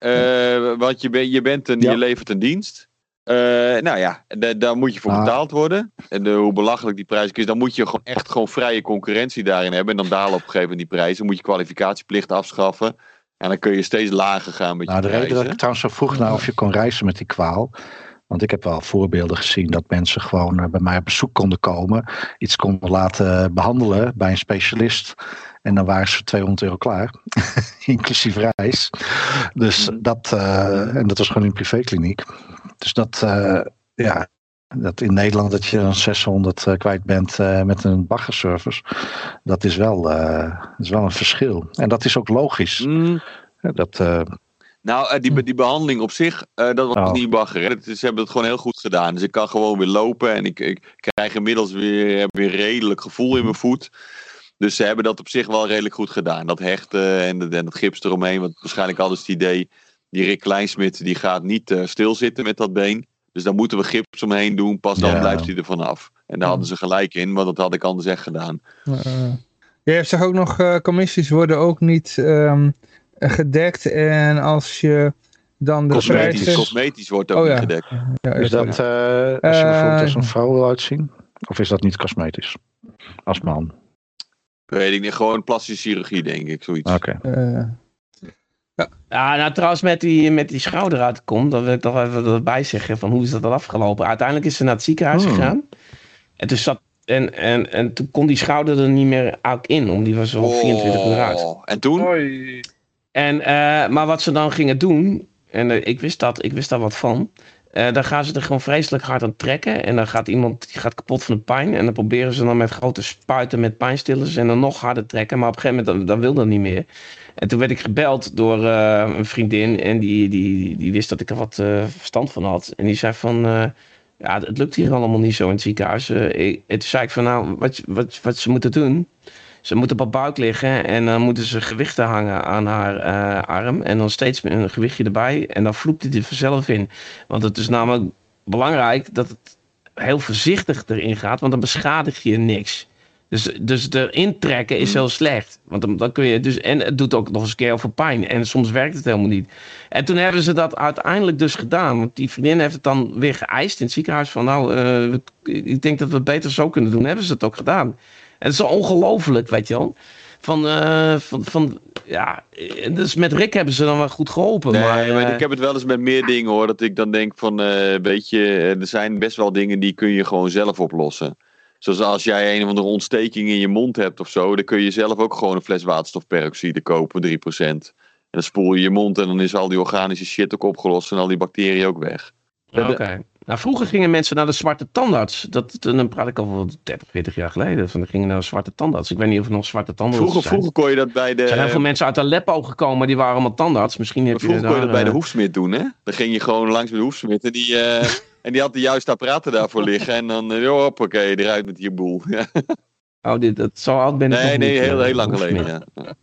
Uh, want je, ben, je, bent een, ja. je levert een dienst. Uh, nou ja, daar moet je voor ah. betaald worden. En de, hoe belachelijk die prijs is, dan moet je gewoon echt gewoon vrije concurrentie daarin hebben. En dan dalen op een gegeven moment die prijzen. Dan moet je kwalificatieplicht afschaffen. En dan kun je steeds lager gaan met nou, je de reden dat ik trouwens zo vroeg naar of je kon reizen met die kwaal. Want ik heb wel voorbeelden gezien dat mensen gewoon bij mij op bezoek konden komen. Iets konden laten behandelen bij een specialist. En dan waren ze 200 euro klaar. Inclusief reis. Dus dat, uh, en dat was gewoon in een privékliniek. Dus dat, uh, ja, dat in Nederland dat je dan 600 uh, kwijt bent met een baggerservice. Dat is wel, dat is wel een verschil. En dat is ook logisch. Mm. Dat, nou, die, die behandeling op zich, uh, dat was oh. niet bagger. Hè? Ze hebben het gewoon heel goed gedaan. Dus ik kan gewoon weer lopen en ik, ik krijg inmiddels weer, weer redelijk gevoel in mijn voet. Dus ze hebben dat op zich wel redelijk goed gedaan. Dat hechten en, de, en dat gips eromheen. Want waarschijnlijk hadden ze het idee, die Rick Kleinsmit die gaat niet uh, stilzitten met dat been. Dus daar moeten we gips omheen doen, pas dan ja. blijft hij er vanaf. En daar hadden ze gelijk in, want dat had ik anders echt gedaan. Uh, je hebt zeg ook nog, uh, commissies worden ook niet... Um gedekt. En als je dan de cosmetisch, prijs... cosmetisch wordt ook oh, ja. niet gedekt. Ja, is dat uh, als je bijvoorbeeld als een vrouw wil uitzien? Of is dat niet cosmetisch? Als man? Weet ik niet. Gewoon plastische chirurgie, denk ik. Zoiets. Oké. Okay. Uh, ja. ja, nou trouwens met die, met die schouder uitkomt, dan wil ik toch even erbij zeggen van hoe is dat dan afgelopen. Uiteindelijk is ze naar het ziekenhuis Hmm. gegaan. En toen zat en, en, en toen kon die schouder er niet meer ook in, om die was al 24 uur uit. Oh, En toen? Hoi. En, uh, maar wat ze dan gingen doen, en uh, ik, wist dat, ik wist daar wat van. Uh, dan gaan ze er gewoon vreselijk hard aan trekken. En dan gaat iemand die gaat kapot van de pijn. En dan proberen ze dan met grote spuiten met pijnstillers. En dan nog harder trekken. Maar op een gegeven moment, dan, wil dat niet meer. En toen werd ik gebeld door een vriendin. En die, die, die wist dat ik er wat verstand van had. En die zei van... ja, het lukt hier allemaal niet zo in het ziekenhuis. En toen zei ik van nou, wat, wat, wat ze moeten doen... Ze moet op haar buik liggen en dan moeten ze gewichten hangen aan haar uh, arm. En dan steeds een gewichtje erbij. En dan vloept hij er vanzelf in. Want het is namelijk belangrijk dat het heel voorzichtig erin gaat. Want dan beschadig je niks. Dus, dus erin trekken is heel slecht. Want dan, kun je dus. En het doet ook nog eens een keer over pijn. En soms werkt het helemaal niet. En toen hebben ze dat uiteindelijk dus gedaan. Want die vriendin heeft het dan weer geëist in het ziekenhuis. Van nou, uh, ik denk dat we het beter zo kunnen doen. Hebben ze het ook gedaan. En het is ongelooflijk, weet je wel. Van, uh, van, van, ja, dus met Rick hebben ze dan wel goed geholpen. Nee, maar, maar ik heb het wel eens met meer dingen hoor. Dat ik dan denk van, uh, weet je, er zijn best wel dingen die kun je gewoon zelf oplossen. Zoals als jij een of andere ontsteking in je mond hebt of zo, dan kun je zelf ook gewoon een fles waterstofperoxide kopen, 3%. En dan spoel je je mond en dan is al die organische shit ook opgelost en al die bacteriën ook weg. Oké. Okay. Nou, vroeger gingen mensen naar de zwarte tandarts. Dat, dan praat ik al 30, 40 jaar geleden. Van, gingen naar de zwarte tandarts. Ik weet niet of er nog zwarte tandarts vroeger, zijn. Vroeger kon je dat bij de... Er zijn heel veel mensen uit Aleppo gekomen. Die waren allemaal tandarts. Misschien heb vroeger je kon je dat bij de uh... hoefsmid doen, hè? Dan ging je gewoon langs bij de hoefsmid. En die, uh, en die had de juiste apparaten daarvoor liggen. En dan, uh, hoppakee, eruit met je boel. oh, dit, dat zo oud ben ik Nee, nee, niet, heel, heel lang geleden, ja.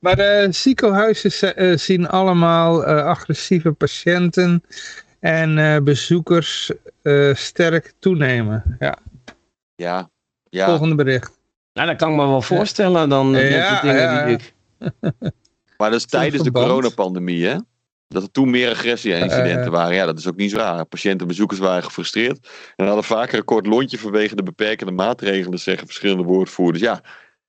Maar de ziekenhuizen zien allemaal agressieve patiënten en uh, bezoekers uh, sterk toenemen. Ja. Ja. ja. Volgende bericht. Nou, dat kan ik me wel voorstellen dan ja, ja, dingen ja. die ik... maar dat is tijdens de coronapandemie, hè? Dat er toen meer agressie-incidenten uh, waren. Ja, dat is ook niet zo raar. Patiënten en bezoekers waren gefrustreerd. En hadden vaker een kort lontje vanwege de beperkende maatregelen, zeggen verschillende woordvoerders. Ja,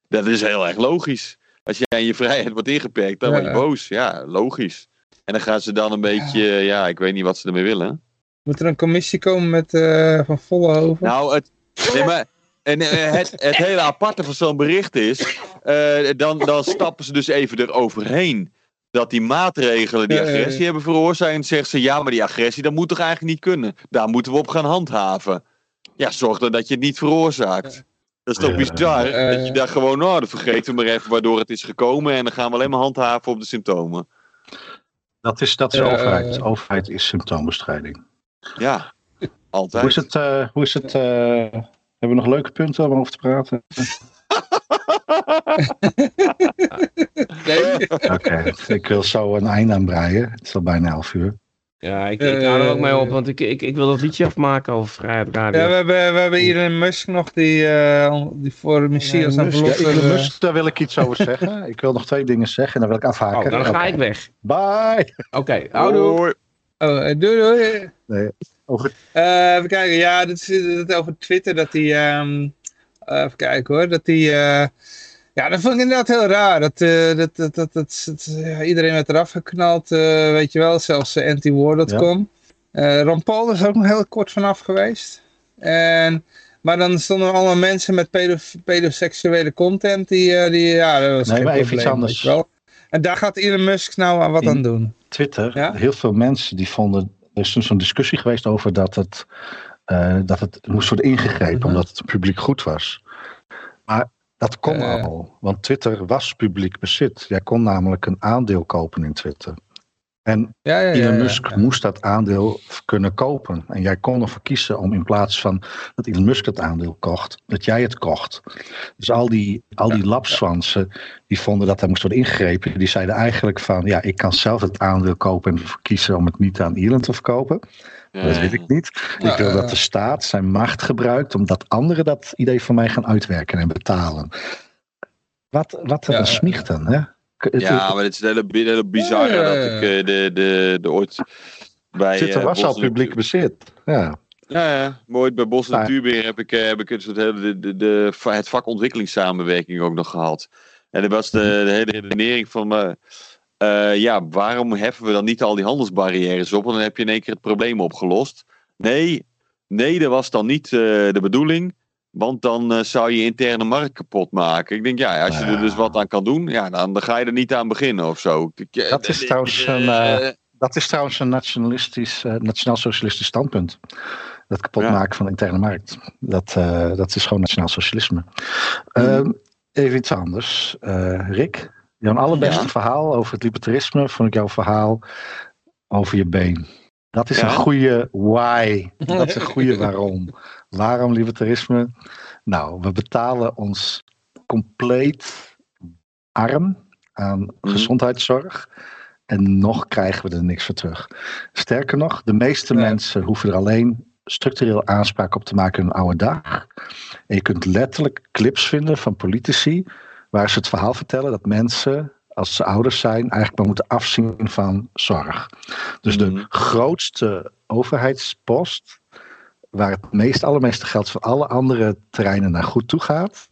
dat is heel erg logisch. Als jij in je vrijheid wordt ingeperkt, dan word je boos. Ja, logisch. En dan gaan ze dan een beetje, ja, ik weet niet wat ze ermee willen. Moet er een commissie komen met eh, Van Vollenhoven? Nou, het, nee, maar, en, eh, het, het hele aparte van zo'n bericht is, eh, dan, dan stappen ze dus even eroverheen. Dat die maatregelen die agressie hebben veroorzaakt. En zeggen ze, ja, maar die agressie, dat moet toch eigenlijk niet kunnen. Daar moeten we op gaan handhaven. Ja, zorg dan dat je het niet veroorzaakt. Dat is toch bizar? Eh. dat je daar gewoon, nou, dan vergeten we maar even waardoor het is gekomen. En dan gaan we alleen maar handhaven op de symptomen. Dat is, dat is Eh, overheid. De overheid is symptoombestrijding. Ja, altijd. Hoe is het? eh, hoe is het eh, hebben we nog leuke punten om over te praten? Nee. Oké, ik wil zo een einde aan breien. Het is al bijna elf uur. Ja, ik, ik hou er ook mee op, Eh. want ik, ik, ik wil dat liedje afmaken over Vrijheid Radio. Ja, we hebben, we hebben Elon Musk nog die, eh, die voor Messias Ja, aan Musk, Ja, Musk, daar wil ik iets over zeggen. Ik wil nog twee dingen zeggen en dan wil ik afhaken. oh, dan ga ik weg. Bye! Oké, houdoe. Hoi. Oh, eh, doei doei. Nee, over, Eh, even kijken, ja, dit is dit over Twitter dat die, ehm, eh, even kijken hoor, dat die, eh, ja, dat vond ik inderdaad heel raar. Dat, eh, dat, dat, dat, dat, ja, iedereen werd eraf geknald, eh, weet je wel, zelfs eh, antiwar.com. Eh Ron Paul is er ook nog heel kort vanaf geweest. En, maar dan stonden er allemaal mensen met pedof pedoseksuele content, die, eh, die ja, dat was Nee, geen maar even probleem, iets anders. En daar gaat Elon Musk nou aan wat In- aan doen. Twitter, Ja? heel veel mensen die vonden. Er is toen zo'n discussie geweest over dat het, eh, dat het moest worden ingegrepen Mhm. omdat het publiek goed was. Maar dat kon Eh. al, want Twitter was publiek bezit. Jij kon namelijk een aandeel kopen in Twitter. En Ja, ja, ja. Elon Musk moest dat aandeel kunnen kopen. En jij kon ervoor kiezen om in plaats van dat Elon Musk het aandeel kocht, dat jij het kocht. Dus al die, al die lapswansen die vonden dat er moest worden ingegrepen, die zeiden eigenlijk van ja, ik kan zelf het aandeel kopen en ervoor kiezen om het niet aan Elon te verkopen. Dat wil ik niet. Ja, ik wil dat de staat zijn macht gebruikt omdat anderen dat idee van mij gaan uitwerken en betalen. Wat, wat een smichten, hè? Het- Ja, maar het is een hele, hele bizarre dat ik eh, de, de, de ooit bij... Twitter eh, was al publiek bezit. Ja. Ja, ja. Mooi. Bij Bos Natuurbeheer heb ik, eh, heb ik een soort hele, de, de, de, het vak ontwikkelingssamenwerking ook nog gehad. En dat was de, de hele redenering van... eh, eh, ja, waarom heffen we dan niet al die handelsbarrières op? Dan heb je in één keer het probleem opgelost. Nee, nee dat was dan niet eh, de bedoeling. Want dan eh, zou je interne markt kapot maken. Ik denk, ja, als je er dus wat aan kan doen, ja, dan, dan ga je er niet aan beginnen of zo. Dat is trouwens een, Dat is trouwens een nationalistisch, nationaal-socialistisch standpunt. Dat kapot Ja. maken van de interne markt. Dat, dat is gewoon nationaal socialisme. Ehm, even iets anders. Rick, jouw allerbeste Ja. verhaal over het libertarisme vond ik jouw verhaal over je been. Dat is Ja. een goede why. Dat is een goede waarom. Waarom libertarisme? Nou, we betalen ons compleet arm aan Mhm. gezondheidszorg. En nog krijgen we er niks voor terug. Sterker nog, de meeste mensen hoeven er alleen structureel aanspraak op te maken in hun oude dag. En je kunt letterlijk clips vinden van politici waar ze het verhaal vertellen dat mensen, als ze ouders zijn, eigenlijk maar moeten afzien van zorg. Dus de Mhm. grootste overheidspost, waar het meest, allermeeste geld van alle andere terreinen naar goed toe gaat.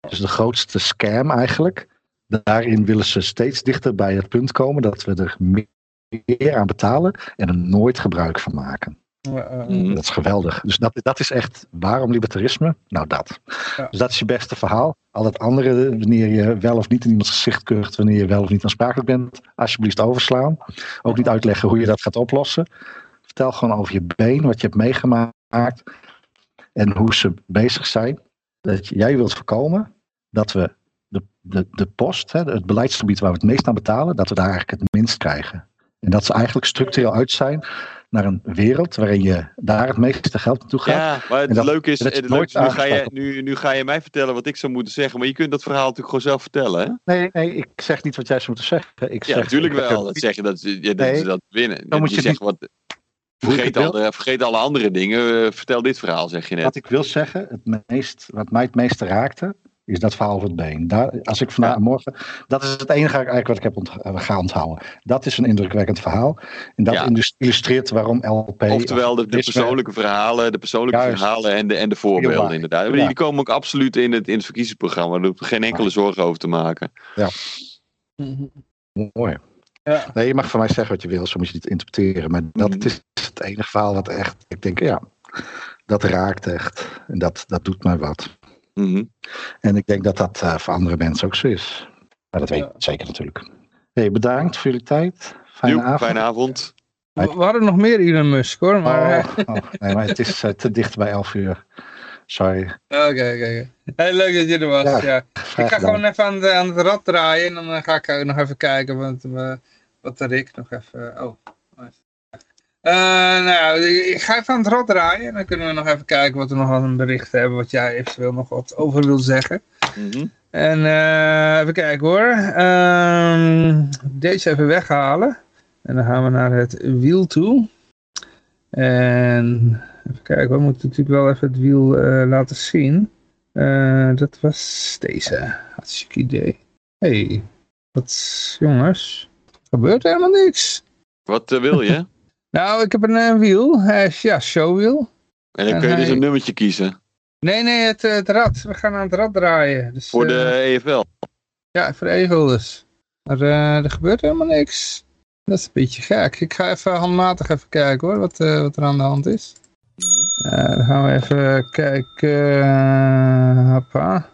Dus de grootste scam eigenlijk. Daarin willen ze steeds dichter bij het punt komen dat we er meer aan betalen en er nooit gebruik van maken. Eh, Mhm. Dat is geweldig. Dus dat, dat is echt waarom libertarisme? Nou, dat. Ja. Dus dat is je beste verhaal. Al het andere, wanneer je wel of niet in iemands gezicht kucht, wanneer je wel of niet aansprakelijk bent, alsjeblieft overslaan. Ook niet uitleggen hoe je dat gaat oplossen. Vertel gewoon over je been, wat je hebt meegemaakt en hoe ze bezig zijn. Dat jij wilt voorkomen dat we de, de, de post, hè, het beleidsgebied waar we het meest aan betalen, dat we daar eigenlijk het minst krijgen. En dat ze eigenlijk structureel uit zijn naar een wereld waarin je daar het meeste geld naartoe gaat. Ja, maar het dat- leuke is, het leuke is nu, ga je, nu, nu ga je mij vertellen wat ik zou moeten zeggen, maar je kunt dat verhaal natuurlijk gewoon zelf vertellen, hè? Nee, nee, ik zeg niet wat jij zou moeten zeggen. Ik Ja, zeg, natuurlijk wel. Dat zeg je dat, je, dat, Nee, dat winnen. dan moet je je zegt niet- wat, vergeet, wil. alle, vergeet alle andere dingen. eh, vertel dit verhaal, zeg je net. Wat ik wil zeggen, het meest, wat mij het meeste raakte, is dat verhaal over het been. Daar, als ik vandaag morgen, dat is het enige eigenlijk wat ik heb ont, uh, ga onthouden. Dat is een indrukwekkend verhaal. En dat Ja. illustreert waarom LP. Oftewel de, persoonlijke verhalen, de persoonlijke Juist. verhalen en de, en de voorbeelden inderdaad. Maar Ja. Die komen ook absoluut in het, in het verkiezingsprogramma. Daar hoef geen enkele zorgen over te maken. Mooi. Ja. Nee, je mag van mij zeggen wat je wil, zo moet je het interpreteren. Maar dat Mhm. is het enige verhaal wat echt, ik denk, ja, dat raakt echt. En dat, dat doet mij wat. Mhm. En ik denk dat dat eh, voor andere mensen ook zo is. Maar dat weet ik zeker natuurlijk. Hey, bedankt voor jullie tijd. Fijne Joep, avond. Fijne avond. We, we hadden nog meer Elon Musk hoor, maar... eh, Oh, oh, nee, maar het is eh, te dicht bij 11 uur. Sorry. Oké, oké. Hey, leuk dat je er was, Ja, Ik ga gewoon even aan, de, aan het rad draaien en dan ga ik ook nog even kijken wat, wat de Rick nog even... Oh, nou, ik ga even aan het rad draaien en dan kunnen we nog even kijken wat we nog aan een bericht hebben, wat jij eventueel nog wat over wil zeggen. Mhm. En eh, even kijken hoor. Ehm, deze even weghalen. En dan gaan we naar het wiel toe. En even kijken, we moeten natuurlijk wel even het wiel eh, laten zien. Eh, dat was deze. Hartstikke idee. hey, wat jongens. Er gebeurt helemaal niks. Wat eh, wil je? Nou, ik heb een eh, wiel. Hij is, ja, showwiel. En dan En kun je dus een nummertje kiezen. Nee, nee, het, eh, het rad. We gaan aan het rad draaien. Dus, Voor eh, de EFL. Ja, voor de Egel dus. Maar eh, er gebeurt helemaal niks. Dat is een beetje gek. Ik ga even handmatig even kijken hoor, wat, eh, wat er aan de hand is. Eh, dan gaan we even kijken. eh, hoppa.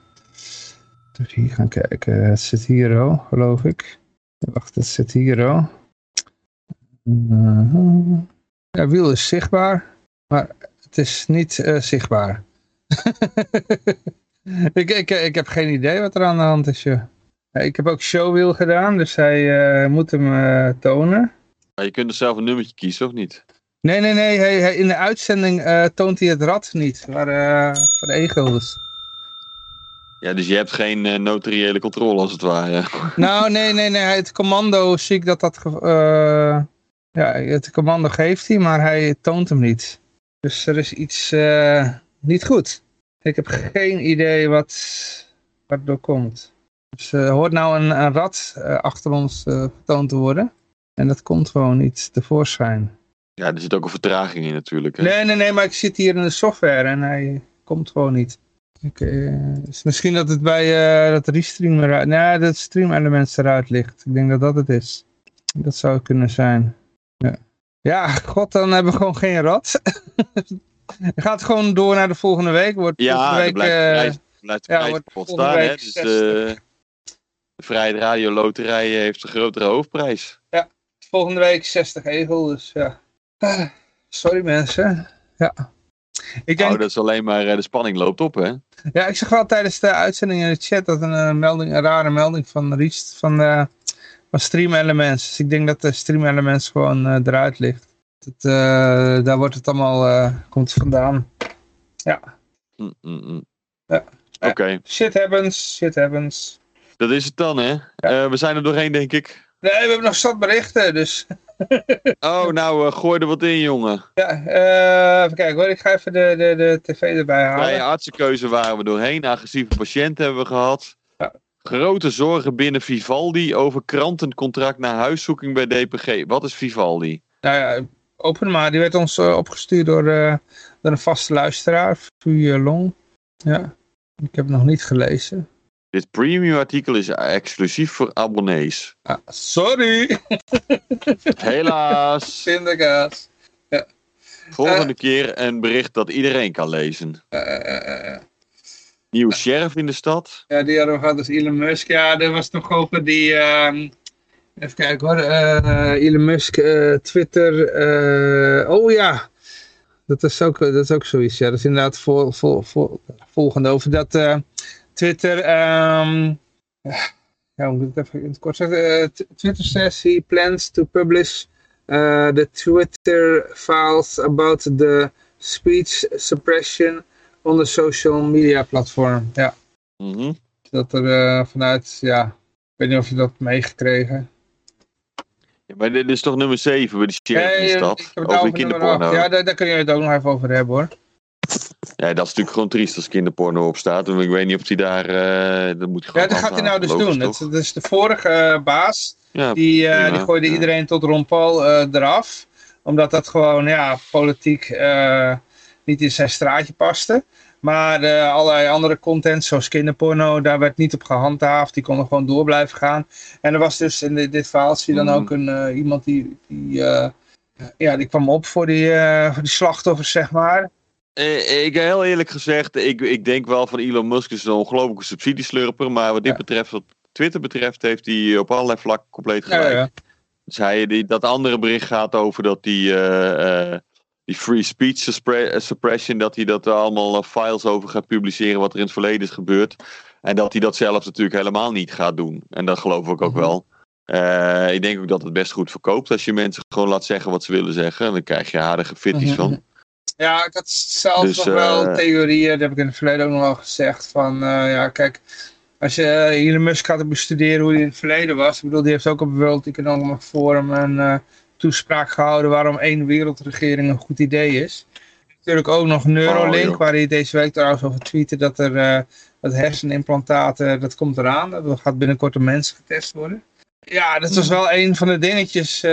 Dus hier gaan kijken. Het zit hier al, geloof ik. Wacht, het zit hier al. Mhm. Ja, wiel is zichtbaar, maar het is niet eh, zichtbaar. ik, ik, ik heb geen idee wat er aan de hand is, joh. Ik heb ook showwheel gedaan, dus hij eh, moet hem eh, tonen. Maar je kunt er zelf een nummertje kiezen, of niet? Nee, nee, nee. Hij, hij- in de uitzending toont hij het rad niet. Maar voor de egel dus. Ja, dus je hebt geen notariële controle als het ware. Nou, nee, nee, nee. Het commando zie ik dat dat... ja, het commando geeft hij, maar hij toont hem niet. Dus er is iets eh, niet goed. Ik heb geen idee wat, wat er door komt. Dus er hoort nou een, een rad eh, achter ons vertoond te worden. En dat komt gewoon niet tevoorschijn. Ja, er zit ook een vertraging in natuurlijk. Hè? Nee, nee, nee, maar ik zit hier in de software en hij komt gewoon niet. Ik, dus misschien dat het bij dat restream eruit... Nee, dat stream element eruit ligt. Ik denk dat dat het is. Dat zou kunnen zijn. Ja, ja god, dan hebben we gewoon geen rad. Het gaat gewoon door naar de volgende week. Wordt Ja, week, blijft de eh, prijs, blijft de ja, prijs wordt kapot volgende staan. Hè? Dus 60. de, de Vrijheid Radio Loterij heeft een grotere hoofdprijs. volgende week 60 egel, dus ja. Ah, sorry mensen. Ja. Ik denk Nou, dat is alleen maar eh, de spanning loopt op, hè? Ja, ik zag wel tijdens de uitzending in de chat dat een, eh, melding, een rare melding van Reach van, eh van Stream Elements. Dus ik denk dat de Stream Elements gewoon eh, eruit ligt. Dat, eh, daar wordt het allemaal, eh, komt vandaan. Ja, Mm, mm, mm. Ja. Oké, shit happens, shit happens. dat is het dan, hè? Eh, we zijn er doorheen, denk ik. Nee, we hebben nog zat berichten, dus Oh, nou, eh, gooi er wat in, jongen. ja, eh, even kijken hoor. Ik ga even de, de, de tv erbij halen. Vrije artsenkeuze waren we doorheen. Agressieve patiënten hebben we gehad. Ja. Grote zorgen binnen Vivaldi over krantencontract naar huiszoeking bij DPG. Wat is Vivaldi? Nou ja, open maar. Die werd ons eh, opgestuurd door, eh, door een vaste luisteraar, Vuur Long. Ja, ik heb het nog niet gelezen. Dit premium artikel is exclusief voor abonnees. Ah, sorry, Helaas. pindakaas. Volgende keer een bericht dat iedereen kan lezen. Nieuwe sheriff in de stad. ja, die hadden we gehad als Elon Musk. Ja, er was nog over die... ehm, even kijken hoor. eh, Elon Musk, eh, Twitter. eh, oh ja, dat is, ook, dat is ook zoiets. Ja, dat is inderdaad vol, vol, vol- volgende over dat Twitter... ehm, ja, moet ik het even in het kort zeggen? Twitter says he plans to publish the Twitter files about the speech suppression on the social media platform. Ja, Mhm. dat er eh, vanuit, ja, ik weet niet of je dat meegekregen. Ja, maar dit is toch nummer 7 bij de sheriff in de eh, stad? Over de kinderporno. Ja, daar, daar kun je het ook nog even over hebben hoor. Ja, dat is natuurlijk gewoon triest als kinderporno op staat. Ik weet niet of hij daar... eh dat moet hij Ja, gewoon dat gaat hij nou dus doen. het is de vorige baas? Ja, die, prima. die gooide iedereen tot Ron Paul eraf. Omdat dat gewoon, ja, politiek niet in zijn straatje paste. Maar eh, allerlei andere content, zoals kinderporno, daar werd niet op gehandhaafd. Die konden gewoon door blijven gaan. En er was dus in dit, dit verhaal zie je dan Mhm. ook een, eh, iemand die, die, eh, ja, die kwam op voor die, voor die slachtoffers, zeg maar. Eh, ik heel eerlijk gezegd, ik, ik denk wel van Elon Musk is een ongelofelijke subsidieslurper. Maar wat dit Ja. betreft, wat Twitter betreft, heeft hij op allerlei vlakken compleet gelijk. ja. Dus hij, die, dat andere bericht gaat over dat die, eh, die free speech eh, suppression, dat hij dat er allemaal eh, files over gaat publiceren wat er in het verleden is gebeurd. En dat hij dat zelf natuurlijk helemaal niet gaat doen. En dat geloof ik ook Mhm. wel. Eh, ik denk ook dat het best goed verkoopt als je mensen gewoon laat zeggen wat ze willen zeggen. En dan krijg je aardige fitties Mhm. van. Ja, ik had zelf Dus, nog wel theorieën, dat heb ik in het verleden ook nog wel gezegd, van eh, ja, kijk, als je Elon Musk gaat bestuderen hoe hij in het verleden was, ik bedoel, die heeft ook op World Economic Forum een eh, toespraak gehouden waarom één wereldregering een goed idee is. Natuurlijk ook nog Neuralink, Oh, waar hij deze week trouwens over tweette dat er eh dat hersenimplantaten, dat komt eraan, dat gaat binnenkort op mensen getest worden. Ja, dat was wel een van de dingetjes eh,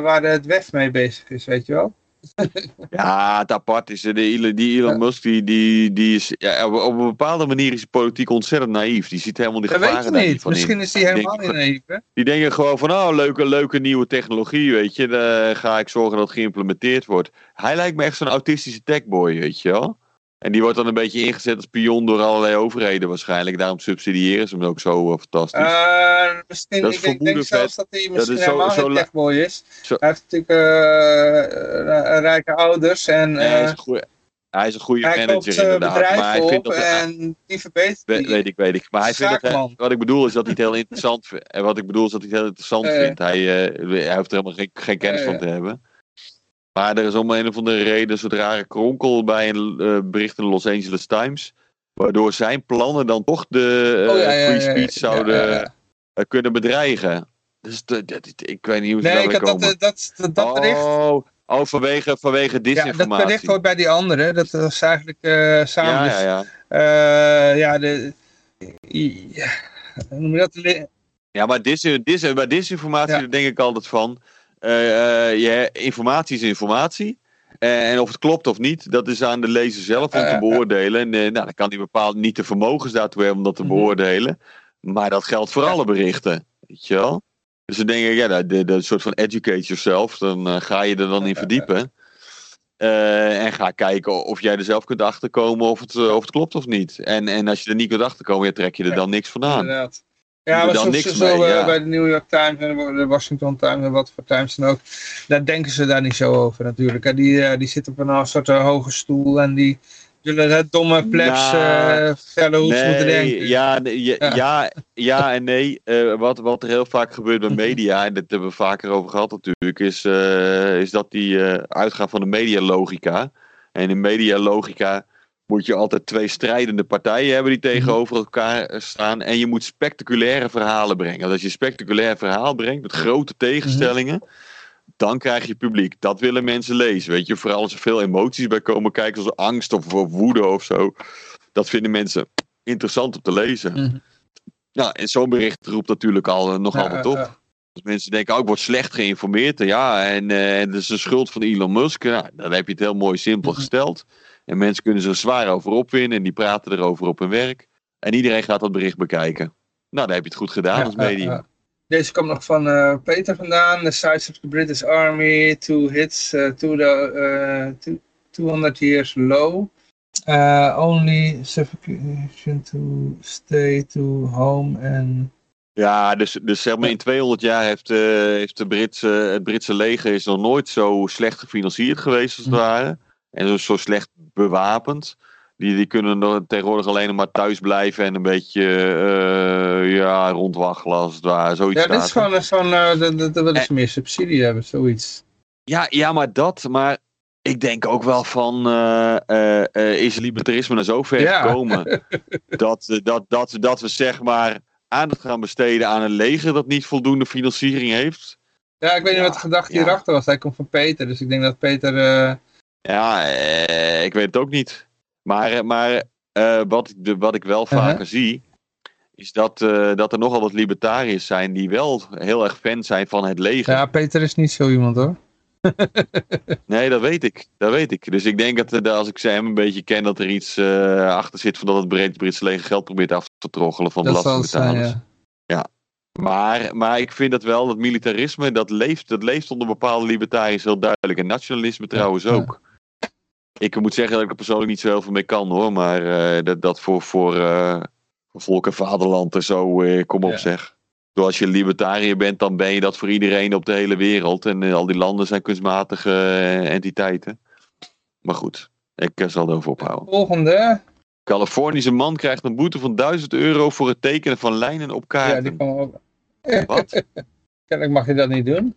waar het WEF mee bezig is, weet je wel. Ja, het apart is. eh, de Elon- die Elon. Musk, die, die, die is. Ja, op een bepaalde manier is hij politiek ontzettend naïef. Die ziet helemaal die Dat weet gevaren je niet. van in. Misschien is die Ik helemaal niet naïef, hè? Die denken gewoon van, oh, leuke, leuke nieuwe technologie, weet je. Dan ga ik zorgen dat het geïmplementeerd wordt. Hij lijkt me echt zo'n autistische techboy, weet je wel. En die wordt dan een beetje ingezet als pion door allerlei overheden waarschijnlijk. Daarom subsidiëren ze hem ook zo eh, fantastisch. Eh, misschien, Dat is ik denk, zelfs dat hij Dat misschien is zo- helemaal zo is. Zo- Hij heeft natuurlijk eh, rijke ouders en Nee, hij, is een goeie, hij is een goede hij manager inderdaad. Maar hij vindt dat... en die verbetert weet ik, weet ik. Maar hij vindt Zaakman. wat ik bedoel is dat hij het heel interessant vindt. En wat ik bedoel is dat hij het heel interessant vindt. Hij, hij hoeft er helemaal geen, geen kennis van te hebben. Maar er is om een of andere reden een soort rare kronkel bij een eh, bericht in de Los Angeles Times. Waardoor zijn plannen dan toch de eh, Oh, ja, ja, free speech zouden eh, kunnen bedreigen. Dus dat, dat- ik weet niet hoe ze Nee, ik dat, komen. eh, dat, dat, dat bericht. oh, oh, vanwege, vanwege Ja, dat disinformatie. bericht hoort bij die andere. Dat was eigenlijk samen. ja, ja, ja. ja, de, ja, noem je dat? Ja, maar, dis, dis, bij disinformatie Ja. daar denk ik altijd van. Eh, eh, je, informatie is informatie. Eh, en of het klopt of niet, dat is aan de lezer zelf om te beoordelen. En nou, dan kan hij bepaald niet de vermogens daartoe hebben om dat te Mhm. beoordelen. Maar dat geldt voor alle berichten. Weet je wel? Dus dan denk ik, ja, dat, dat, soort van educate yourself. Dan ga je er dan in verdiepen. En ga kijken of jij er zelf kunt achterkomen of het, of het klopt of niet. En, en als je er niet kunt achterkomen, ja, trek je er dan niks vandaan. Inderdaad. Ja, maar zo, niks zo, mee, eh, ja. bij de New York Times en de Washington Times en wat voor Times dan ook. Daar denken ze daar niet zo over natuurlijk. Die, eh, die zitten op een soort eh, hoge stoel en die zullen het domme plebs Nou, eh, vertellen hoe ze moeten denken. Ja, ja, Ja. ja. Ja, en nee. Eh, wat, wat er heel vaak gebeurt bij media, en dat hebben we vaker over gehad natuurlijk, is, eh, is dat die eh, uitgaan van de medialogica. En in medialogica moet je altijd twee strijdende partijen hebben die tegenover elkaar staan. En je moet spectaculaire verhalen brengen. Want als je een spectaculair verhaal brengt met grote tegenstellingen, dan krijg je publiek. Dat willen mensen lezen. Weet je, vooral als er veel emoties bij komen kijken, zoals angst of, woede of zo. Dat vinden mensen interessant om te lezen. Mhm. Nou, en zo'n bericht roept natuurlijk al eh, nogal Ja, wat op. Dus mensen denken, oh, ik word slecht geïnformeerd. En Ja, en eh, het is de schuld van Elon Musk. Nou, dan heb je het heel mooi simpel Mhm. gesteld. En mensen kunnen zich zwaar over opwinnen. En die praten erover op hun werk. En iedereen gaat dat bericht bekijken. Nou, dan heb je het goed gedaan Ja, als medium. Deze komt nog van eh, Peter vandaan. The size of the British Army, two hits, eh, to the, eh, two- 200 years low. Only suffocation to stay to home and... Ja, dus, dus zeg maar in 200 jaar heeft, heeft de Britse, het Britse leger is nog nooit zo slecht gefinancierd geweest als het Hm. ware. En zo, zo slecht bewapend. Die, die kunnen nog tegenwoordig alleen maar thuis blijven en een beetje eh, ja, rondwaggelen als het ware. Zoiets Ja, dit is gewoon zo'n, eh, dat- willen ze meer subsidie hebben, zoiets. Ja, ja, maar dat. Maar ik denk ook wel van. eh, eh, is libertarisme naar zover Ja. gekomen. dat, dat, dat, dat we zeg maar aandacht gaan besteden aan een leger dat niet voldoende financiering heeft. Ja, ik weet niet Ja, wat de gedachte ja. hierachter was. Hij komt van Peter, dus ik denk dat Peter... Ja, eh, ik weet het ook niet. Maar, eh, maar eh, wat, ik- de, wat ik wel Uh-huh. vaker zie, is dat, dat er nogal wat libertariërs zijn die wel heel erg fan zijn van het leger. Ja, Peter is niet zo iemand hoor. Nee, dat weet ik. Dat weet ik. Dus ik denk dat als ik ze hem een beetje ken, dat er iets achter zit van dat het Brit- Britse leger geld probeert af te troggelen van belastingbetalers. ja. Maar, maar ik vind dat wel, dat militarisme, dat leeft, dat leeft onder bepaalde libertariërs heel duidelijk. En nationalisme trouwens ja. ook. Ik moet zeggen dat ik er persoonlijk niet zo heel veel mee kan hoor. Maar eh, dat, dat voor, voor, voor volk en vaderland en zo, eh, kom op Ja. zeg. Zoals je libertariër bent, dan ben je dat voor iedereen op de hele wereld. En al die landen zijn kunstmatige entiteiten. Maar goed, ik zal erover ophouden. Volgende. Californische man krijgt een boete van 1000 euro voor het tekenen van lijnen op Ja, kaarten. die kan ook. Wat? Kennelijk mag je dat niet doen.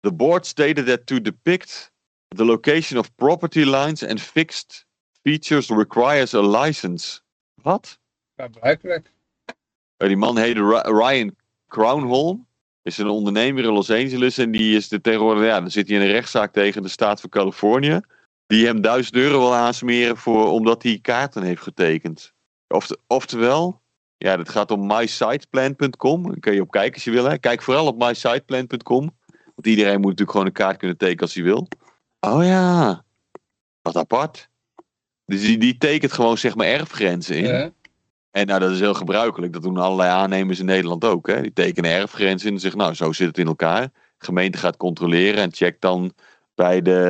The board stated that to depict the location of property lines and fixed features requires a license. Wat? Ja, blijkbaar. Eh, Die man heette Ry- Ryan Crownholm. Is een ondernemer in Los Angeles. En die is de tegenwoordig. Ja, dan zit hij in een rechtszaak tegen de staat van Californië. Die hem 1000 euro wil aansmeren voor, omdat hij kaarten heeft getekend. Of, oftewel, ja, dit gaat om mysiteplan.com. Daar kun je op kijken als je wil. Hè. Kijk vooral op mysiteplan.com. Want iedereen moet natuurlijk gewoon een kaart kunnen tekenen als hij wil. Oh ja, wat apart. Dus die, die tekent gewoon zeg maar erfgrenzen in. Ja. En nou, dat is heel gebruikelijk. Dat doen allerlei aannemers in Nederland ook. Hè? Die tekenen erfgrenzen in en zeggen, nou, zo zit het in elkaar. De gemeente gaat controleren en checkt dan bij, de,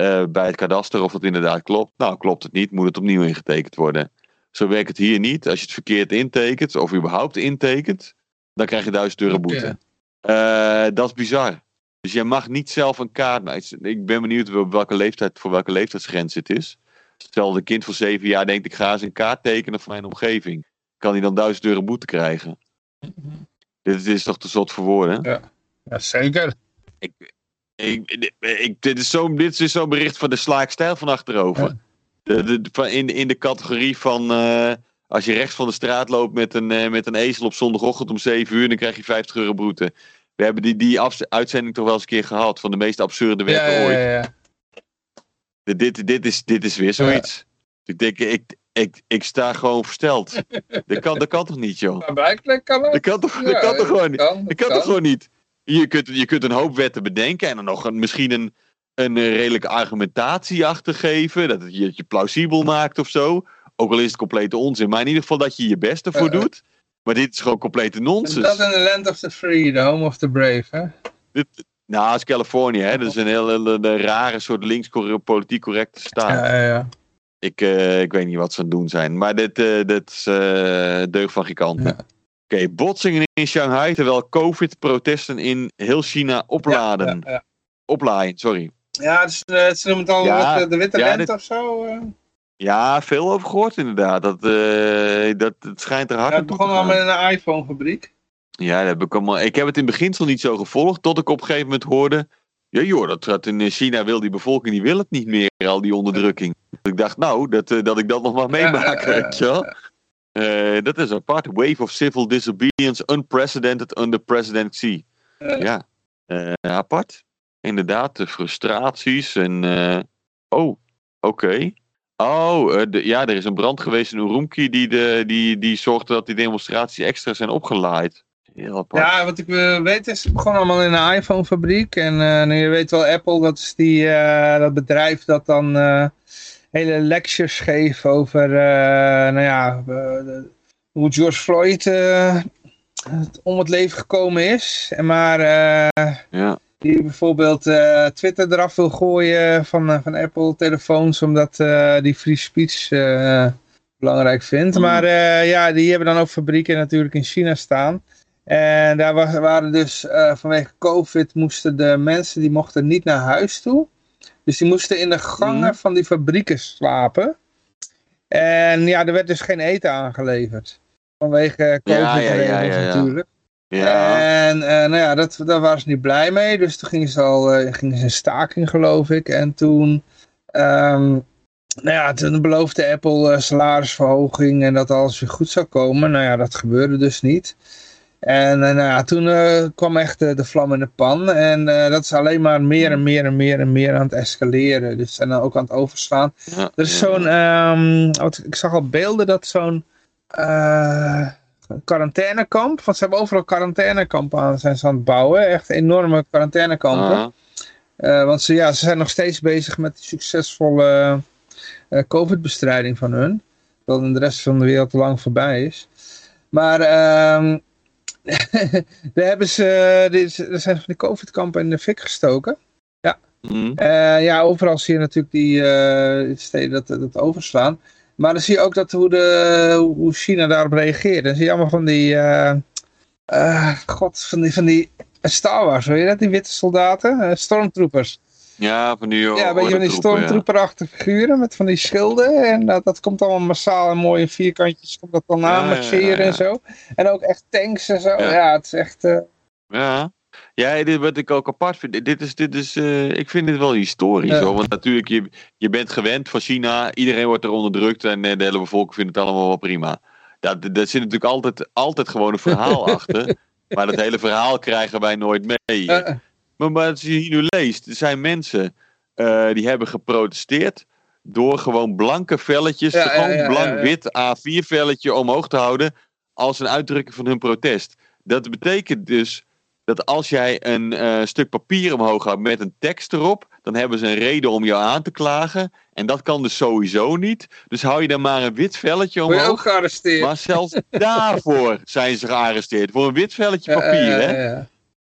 eh, bij het kadaster of het inderdaad klopt. Nou, klopt het niet, moet het opnieuw ingetekend worden. Zo werkt het hier niet. Als je het verkeerd intekent, of überhaupt intekent, dan krijg je 1000 euro boete. Eh, dat is bizar. Dus jij mag niet zelf een kaart. Nou, ik ben benieuwd op welke leeftijd, voor welke leeftijdsgrens het is. Stel een kind van 7 jaar denkt: ik ga eens een kaart tekenen voor mijn omgeving. Kan hij dan 1000 euro boete krijgen? Dit is toch te zot voor woorden? Ja, zeker. Ik, ik, ik, dit is zo'n dit is zo'n bericht van de sla ik stijl van achterover. Ja. De, de, van in, in de categorie van eh, als je rechts van de straat loopt met een, eh, met een ezel op zondagochtend om 7 uur, dan krijg je 50 euro boete. We hebben die, die uitzending toch wel eens een keer gehad van de meest absurde Ja, wetten ja, ooit. ja, ja. Dit, dit, dit, is, dit is weer zoiets. Ik denk, ik, ik, ik sta gewoon versteld. dat, kan, dat kan toch niet, joh? Blijkbaar kan. Dat kan toch, dat kan toch gewoon niet? Dat kan toch gewoon niet? Je kunt, je kunt een hoop wetten bedenken en dan nog een, misschien een, een redelijke argumentatie achter geven. Dat het je, het je plausibel maakt of zo. Ook al is het complete onzin. Maar in ieder geval dat je je best ervoor Eh, eh. doet. Maar dit is gewoon complete nonsens. Dat in the land of the free, the home of the brave, hè? Dit, nou, het is Californië, hè. Dat is een hele, hele rare soort links politiek correcte staat. Ja, ja, ja. Ik, eh, ik weet niet wat ze aan het doen zijn. Maar dit, eh dit is eh deugd van giganten. Ja. Oké, botsingen in Shanghai terwijl COVID-protesten in heel China opladen. Ja, ja. Oplaaien, sorry. Ja, dus, eh, ze noemen het al eh, de witte lente dit- of zo. Ja, veel over gehoord inderdaad. Dat, eh, dat, het schijnt er hard Ja, het aan toe te begon al gaan. met een iPhone-fabriek. Ja, dat heb ik, allemaal, ik heb het in het beginsel niet zo gevolgd. Tot ik op een gegeven moment hoorde... Ja joh, dat, in China wil die bevolking die wil het niet meer, al die onderdrukking. Ik dacht nou, dat, eh, dat ik dat nog mag meemaken, Ja, ja, weet je wel. Eh, dat is apart. Wave of civil disobedience unprecedented under President Xi. Ja. Ja, apart. Inderdaad, de frustraties en... oh, oké. Oh, eh, de- ja, er is een brand geweest in Urumqi die, de, die, die zorgde dat die demonstraties extra zijn apart. Ja, wat ik eh, weet is, het begon allemaal in een iPhone-fabriek. En eh, nu, je weet wel, Apple, dat is die, dat bedrijf dat dan hele lectures geeft over, nou ja, hoe George Floyd om het leven gekomen is. En maar Ja. Die bijvoorbeeld eh, Twitter eraf wil gooien van, eh, van Apple-telefoons, omdat eh, die free speech belangrijk vindt. Mm. Maar ja, die hebben dan ook fabrieken natuurlijk in China staan. En daar wa- waren dus vanwege COVID moesten de mensen die mochten niet naar huis toe. Dus die moesten in de gangen Mhm. van die fabrieken slapen. En ja, er werd dus geen eten aangeleverd. Vanwege COVID Ja, ja, ja, ja, ja. natuurlijk. Ja. En eh, nou ja, dat, daar waren ze niet blij mee. Dus toen gingen ze al eh, gingen ze in staking, geloof ik. En toen, ehm, nou ja, toen beloofde Apple eh, salarisverhoging en dat alles weer goed zou komen. Nou ja, dat gebeurde dus niet. En nou ja, toen kwam echt de, de vlam in de pan. En dat is alleen maar meer en meer en meer en meer aan het escaleren. Dus en dan ook aan het overslaan. Ja, Er is zo'n, wat- ik zag al beelden dat zo'n eh, quarantainekamp, want ze hebben overal quarantainekampen aan, zijn ze aan het bouwen. Echt enorme quarantainekampen. Ah, Eh, want ze, ja, ze zijn nog steeds bezig met die succesvolle eh, COVID-bestrijding van hun. Dat in de rest van de wereld lang voorbij is. Maar ehm daar hebben ze, er zijn van die COVID-kampen in de fik gestoken. hm. Eh, ja, overal zie je natuurlijk die steden dat, dat overslaan. Maar dan zie je ook dat hoe, de, hoe China daarop reageert. Dan zie je allemaal van die, eh, eh, god, van die, van die Star Wars, weet je dat? Die witte soldaten, eh, stormtroopers. Ja, van die ja, een beetje van die ja. stormtrooperachtige figuren met van die schilden. En dat, dat komt allemaal massaal en mooi in vierkantjes, komt dat dan aan ja, marcheren ja, ja. en zo. En ook echt tanks en zo. Ja, Ja. het is echt... Ja. Ja, dit wat ik ook apart vind. Dit is, dit is, eh, ik vind dit wel historisch Ja. hoor. Want natuurlijk, je, je bent gewend van China. Iedereen wordt er onderdrukt en eh, de hele bevolking vindt het allemaal wel prima. Dat, dat zit natuurlijk altijd, altijd gewoon een verhaal achter. Maar dat hele verhaal krijgen wij nooit mee. Maar, maar als je hier nu leest, er zijn mensen eh, die hebben geprotesteerd door gewoon blanke velletjes, Ja, gewoon ja. blank-wit A4 velletje omhoog te houden als een uitdrukking van hun protest. Dat betekent dus dat als jij een eh, stuk papier omhoog houdt met een tekst erop, dan hebben ze een reden om jou aan te klagen. En dat kan dus sowieso niet. Dus hou je dan maar een wit velletje je ook omhoog. gearresteerd. Maar zelfs daarvoor zijn ze gearresteerd. Voor een wit velletje papier, ja, hè? ja, ja.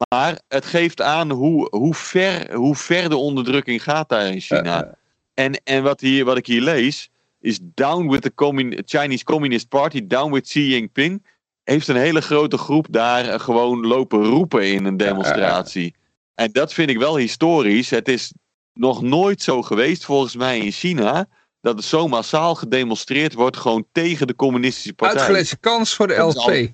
Maar het geeft aan hoe, hoe, ver, hoe ver de onderdrukking gaat daar in China. En, en wat, hier, wat ik hier lees, is down with the Chinese Communist Party, down with Xi Jinping. Heeft een hele grote groep daar gewoon lopen roepen in een demonstratie. En dat vind ik wel historisch. Het is nog nooit zo geweest, volgens mij, in China. Dat het zo massaal gedemonstreerd wordt gewoon tegen de communistische partij. Uitgelezen kans voor de Dat is LP.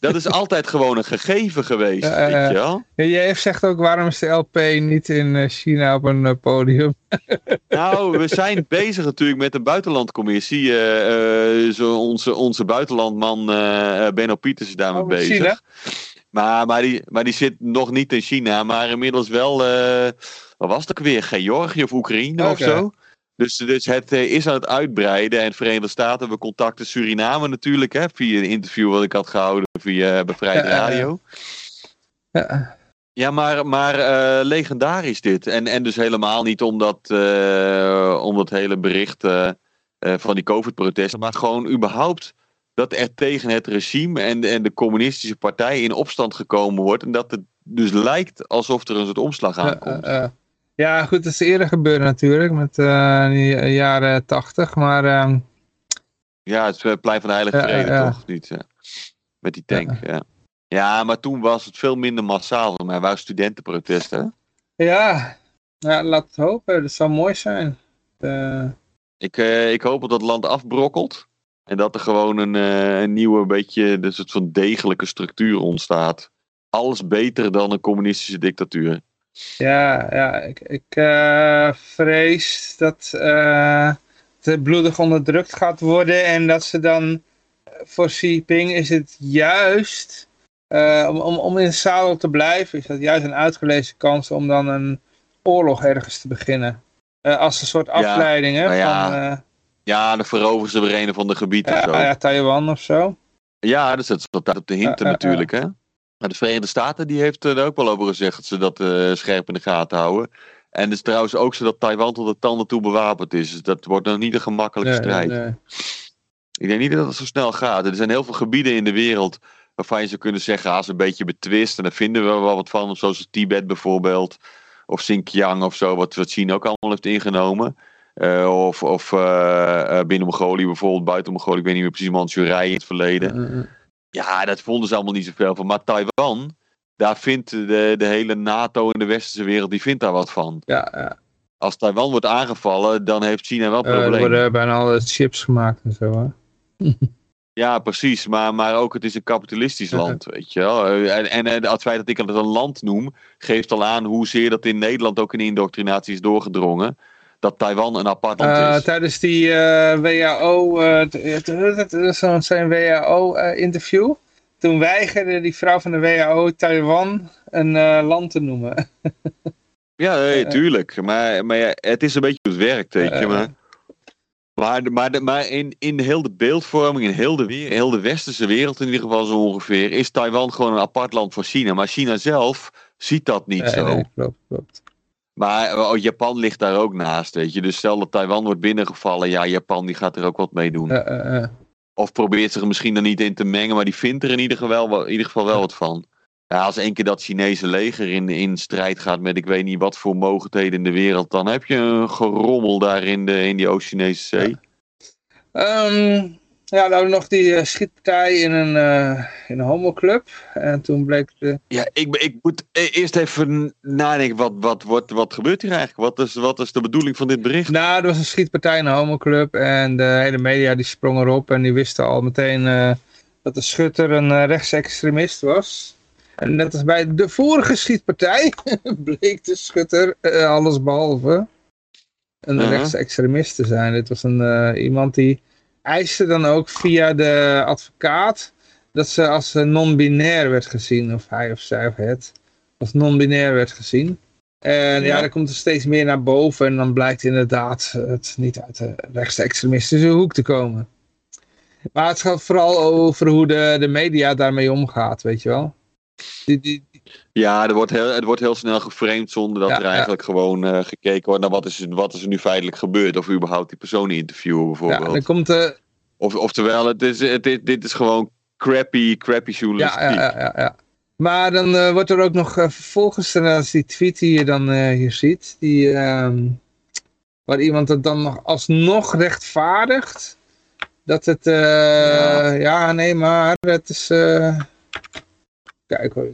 Dat is altijd gewoon een gegeven geweest, ja. weet je wel? Jij zegt ook waarom is de LP niet in eh, China op een eh, podium? Nou, we zijn bezig natuurlijk met een buitenlandcommissie. eh, zo onze, onze buitenlandman Benno Pieters is daarmee Oh, bezig. China? Maar, maar, die, maar die zit nog niet in China, maar inmiddels wel, wat was het ook weer, Georgië of Oekraïne of zo. Dus, dus het eh, is aan het uitbreiden. En Verenigde Staten hebben contacten Suriname natuurlijk, hè, via een interview wat ik had gehouden via Bevrijd ja, ja. Radio. Ja. Ja, maar, maar eh, legendarisch dit. En, en dus helemaal niet omdat, eh om dat hele bericht eh, eh, van die COVID-protesten, maar gewoon überhaupt dat er tegen het regime en, en de communistische partij in opstand gekomen wordt. En dat het dus lijkt alsof er een soort omslag aankomt. Eh, eh, ja, goed, dat is eerder gebeurd natuurlijk, met eh die eh, jaren tachtig. Maar ehm, Ja, het is het plein van de Heilige Vrede, ja. toch? Niet, ja. Met die tank, ja. ja. maar toen was het veel minder massaal. Voor mij waren studentenprotesten. ja, ja, laat het hopen. Dat zou mooi zijn. Eh, Ik, eh, ik hoop dat het land afbrokkelt. En dat er gewoon een, eh, een nieuwe, beetje een soort van degelijke structuur ontstaat. Alles beter dan een communistische dictatuur. Ja, ja, ik, ik eh, vrees dat eh, het bloedig onderdrukt gaat worden en dat ze dan eh, voor Xi Jinping is het juist om, om, om in het zadel te blijven, is dat juist een uitgelezen kans om dan een oorlog ergens te beginnen. Als een soort afleiding hè, nou ja, van Ja, dan veroveren ze weer een van de gebieden of zo. ja, ja, Taiwan of zo. Ja, dus dat is op de hinten Ja, ja, natuurlijk. Hè? Maar de Verenigde Staten die heeft er ook wel over gezegd dat ze dat eh, scherp in de gaten houden. En het is trouwens ook zo dat Taiwan tot de tanden toe bewapend is. Dus dat wordt nog niet een gemakkelijke Nee, strijd. nee, nee. Ik denk niet dat het zo snel gaat. Er zijn heel veel gebieden in de wereld waarvan je zou kunnen zeggen, ah, is een beetje betwist. En daar vinden we wel wat van, zoals Tibet bijvoorbeeld. Of Xinjiang of zo, wat, wat China ook allemaal heeft ingenomen. Eh, of of eh, binnen Mongolië bijvoorbeeld, buiten Mongolië, ik weet niet meer precies, Manchurije in het verleden. Ja, dat vonden ze allemaal niet zoveel van. Maar Taiwan, daar vindt de, de hele NATO in de westerse wereld, die vindt daar wat van. Ja, ja. Als Taiwan wordt aangevallen, dan heeft China wel Eh, er problemen. worden bijna alle chips gemaakt en zo. Hè? Ja, precies. Maar, maar ook het is een kapitalistisch land, weet je wel. En, en eh, het feit dat ik het een land noem, geeft al aan hoezeer dat in Nederland ook in indoctrinatie is doorgedrongen. Dat Taiwan een apart land Eh, is. tijdens die eh WHO, eh, t- t- zo'n zijn WHO-interview, toen weigerde die vrouw van de WHO Taiwan een eh, land te noemen. Ja, Eh, tuurlijk. Maar, maar ja, het is een beetje hoe het werkt, weet je. Eh, Maar, maar, maar, maar in, in heel de beeldvorming, in heel de, heel de westerse wereld in ieder geval zo ongeveer, is Taiwan gewoon een apart land van China. Maar China zelf ziet dat niet zo. nee, klopt, klopt. Maar oh, Japan ligt daar ook naast, weet je. Dus stel dat Taiwan wordt binnengevallen, ja, Japan die gaat er ook wat mee doen. Eh, eh, eh. Of probeert zich er misschien er niet in te mengen, maar die vindt er in ieder geval wel, in ieder geval wel wat van. Ja, als één keer dat Chinese leger in, in strijd gaat met ik weet niet wat voor mogelijkheden in de wereld, dan heb je een gerommel daar in, de, in die Oost-Chinese zee. Ehm, ja, dan nog die eh, schietpartij in een, eh, in een homoclub. En toen bleek de... Ja, ik, ik moet e- eerst even nadenken, wat, wat, wat, wat gebeurt hier eigenlijk? Wat is, wat is de bedoeling van dit bericht? Nou, er was een schietpartij in een homoclub. En de hele media die sprong erop. En die wisten al meteen eh, dat de schutter een rechtsextremist was. En net als bij de vorige schietpartij bleek de schutter alles behalve een rechtsextremist te zijn. Dit was een, iemand die eiste dan ook via de advocaat dat ze als eh, non-binair werd gezien. Of hij of zij of het als non-binair werd gezien. En ja. Ja. dan komt er steeds meer naar boven en dan blijkt inderdaad het niet uit de rechtsextremistische hoek te komen. Maar het gaat vooral over hoe de, de media daarmee omgaat, weet je wel. Die, die, Ja, er wordt heel, het wordt heel snel geframed zonder dat Ja, er ja. eigenlijk gewoon eh, gekeken wordt naar wat is, er- wat is er nu feitelijk gebeurd. Of überhaupt die persoon interviewen ja, bijvoorbeeld. dan komt de, Of, oftewel, het is, het, dit, dit is gewoon crappy, crappy journalistiek. ja, ja, ja, ja, ja. Maar dan eh, wordt er ook nog eh, vervolgens, is die tweet die je dan eh, hier ziet, die, ehm, waar iemand het dan nog alsnog rechtvaardigt, dat het, eh, ja. Ja. nee, maar het is, eh, kijk hoor,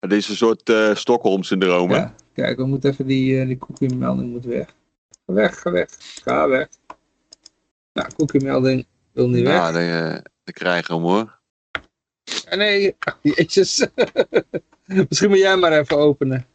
Het is een soort eh Stockholm-syndroom, ja, kijk, we moeten even die, eh, die cookie melding moet weg. Ga weg, ga weg, ga weg. Nou, cookie melding wil niet weg. Nou, dan, eh, dan krijgen we hem hoor. Ah, nee, jeetjes. Misschien moet jij maar even openen.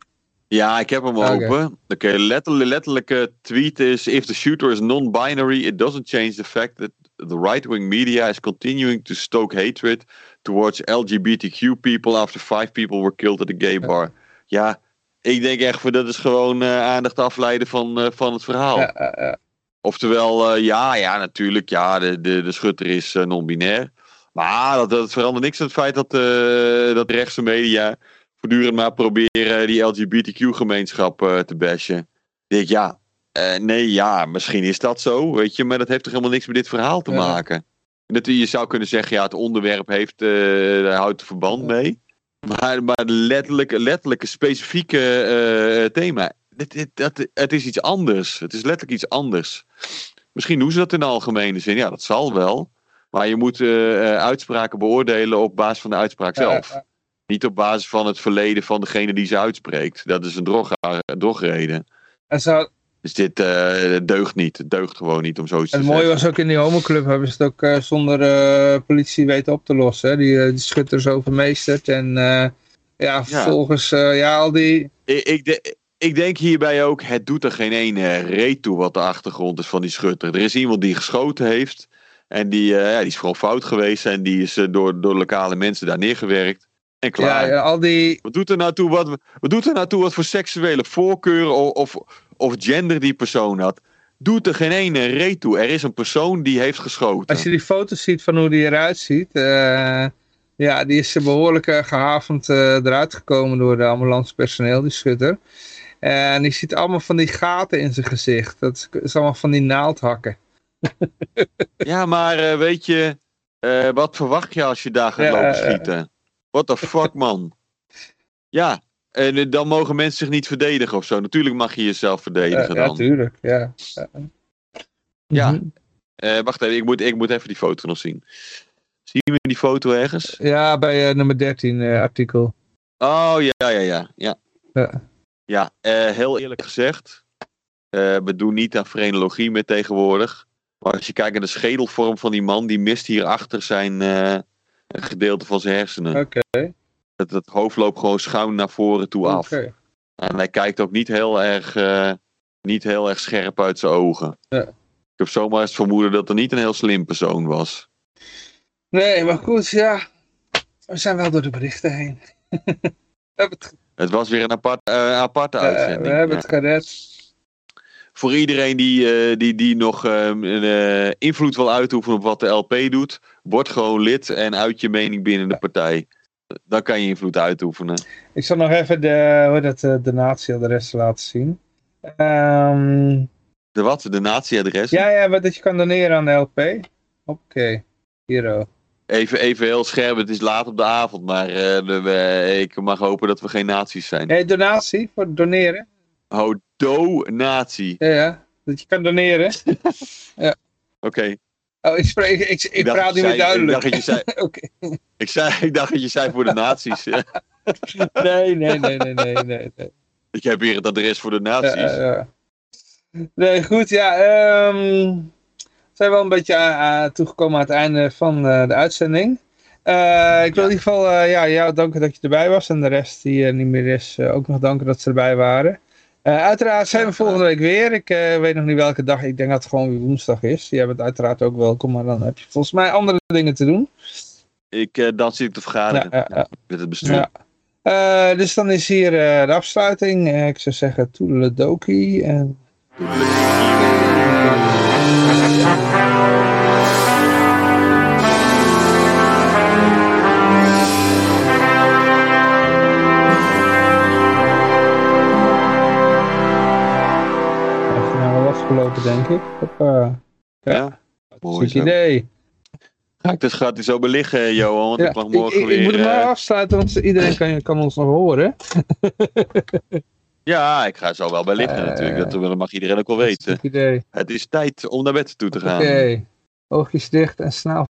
Ja, ik heb hem open. Oké, letterlijk, letterlijke tweet is: If the shooter is non-binary, it doesn't change the fact that the right-wing media is continuing to stoke hatred towards LGBTQ people after five people were killed at a gay bar. Ja, ik denk echt voor dat is gewoon eh, aandacht afleiden van, eh, van het verhaal. Ja. Oftewel, eh, ja, ja, natuurlijk, ja, de, de, de schutter is non-binair. Maar dat, dat verandert niks aan het feit dat, dat rechtse media voortdurend maar proberen die LGBTQ-gemeenschap te bashen. Ik denk, ja, nee, ja, misschien is dat zo, weet je, maar dat heeft toch helemaal niks met dit verhaal te maken. Dat, je zou kunnen zeggen, ja, het onderwerp heeft, eh, daar houdt er verband mee. Maar, maar het letterlijke, letterlijke specifieke eh, thema, dit, dat, het is iets anders. Het is letterlijk iets anders. Misschien doen ze dat in de algemene zin, ja, dat zal wel. Maar je moet eh, uitspraken beoordelen op basis van de uitspraak zelf. Ja, ja, Niet op basis van het verleden van degene die ze uitspreekt. Dat is een drog, een drogreden. En zo, Dus dit eh, deugt niet. Het deugt gewoon niet om zoiets het te mooie zeggen. was ook in die homoclub hebben ze het ook eh, zonder eh, politie weten op te lossen. Hè? Die, die schutters overmeesterd en ja, vervolgens eh, ja, al die... Ik, ik, de- ik denk hierbij ook, het doet er geen ene reet toe wat de achtergrond is van die schutter. Er is iemand die geschoten heeft. En die, ja, die is gewoon fout geweest. En die is door, door lokale mensen daar neergewerkt. En Ja, klaar. ja, al die... Wat doet er nou toe wat, wat doet er nou toe wat voor seksuele voorkeuren of, of, of gender die persoon had? Doet er geen ene reet toe. Er is een persoon die heeft geschoten. Als je die foto's ziet van hoe die eruit ziet, eh, ja, die is behoorlijk eh, gehavend eh, eruit gekomen door de ambulancepersoneel, die schutter. En die ziet allemaal van die gaten in zijn gezicht. Dat is, is allemaal van die naaldhakken. Ja, maar weet je, wat verwacht je als je daar gaat Ja, lopen schieten? What the fuck, man? Ja, en eh, dan mogen mensen zich niet verdedigen of zo. Natuurlijk mag je jezelf verdedigen Ja, ja, dan. tuurlijk. Ja. Ja. Ja. Mhm. Eh, wacht even, ik moet, ik moet even die foto nog zien. Zien we die foto ergens? ja, bij eh, nummer 13 eh, artikel. Oh, ja, ja, ja. Ja, Ja. ja heel eerlijk gezegd. we doen niet aan frenologie meer tegenwoordig. Maar als je kijkt naar de schedelvorm van die man, die mist hierachter zijn een gedeelte van zijn hersenen. Oké. Het, het hoofd loopt gewoon schuin naar voren toe af. En hij kijkt ook niet heel erg, eh, niet heel erg scherp uit zijn ogen. Ja. Ik heb zomaar het vermoeden dat er niet een heel slim persoon was. Nee, maar goed, ja. We zijn wel door de berichten heen. we hebben het, Het was weer een apart, eh, aparte eh, uitzending. we hebben Ja. het. Voor iedereen die, die, die nog ehm, eh, invloed wil uitoefenen op wat de LP doet, word gewoon lid en uit je mening binnen de partij. Dan kan je invloed uitoefenen. Ik zal nog even de, hoe dat, eh, de natieadres laten zien. Ehm, De wat? De natieadres? ja, ja, wat dat je kan doneren aan de LP. Oké, hier ook. Even, even heel scherp, het is laat op de avond, maar eh, de- ik mag hopen dat we geen nazi's zijn. Hey, donatie voor doneren. Oh, donatie. Ja, ja, dat je kan doneren. Oké. Oh, ik, spreek, ik, ik, praat niet meer zei- ik duidelijk. dacht dat je zei-. Ik, zei, ik dacht dat je zei voor de nazi's. Nee, nee, nee, nee, nee, nee. ik heb hier het adres voor de nazi's. ja, ja. Nee, goed, ja. ehm, we zijn wel een beetje aan toegekomen aan het einde van eh, de uitzending. Ik wil in ieder geval ja, jou danken dat je erbij was. En de rest die er niet meer is, ook nog danken dat ze erbij waren. Eh, uiteraard zijn we volgende week weer. Ik eh, weet nog niet welke dag. Ik denk dat het gewoon weer woensdag is. Je bent uiteraard ook welkom. Maar dan heb je volgens mij andere dingen te doen. Ik, eh, dan zit ik te vergaderen Ja, ja, ja. met het bestuur. Ja. Dus dan is hier de afsluiting. Ik zou zeggen toedeledokie. En... afgelopen, denk ik. Hoppa. Ja, mooi Ziek zo. idee. Ga ik dus gaat hij zo beliggen, Johan, want Ja, ik mag morgen ik, weer... ik moet hem maar eh, afsluiten, want iedereen kan, kan ons nog horen. ja, ik ga zo wel bij liggen Eh, natuurlijk, dat, mag iedereen ook wel weten. Idee. Het is tijd om naar bed toe te gaan. Oké. Oogjes dicht en snel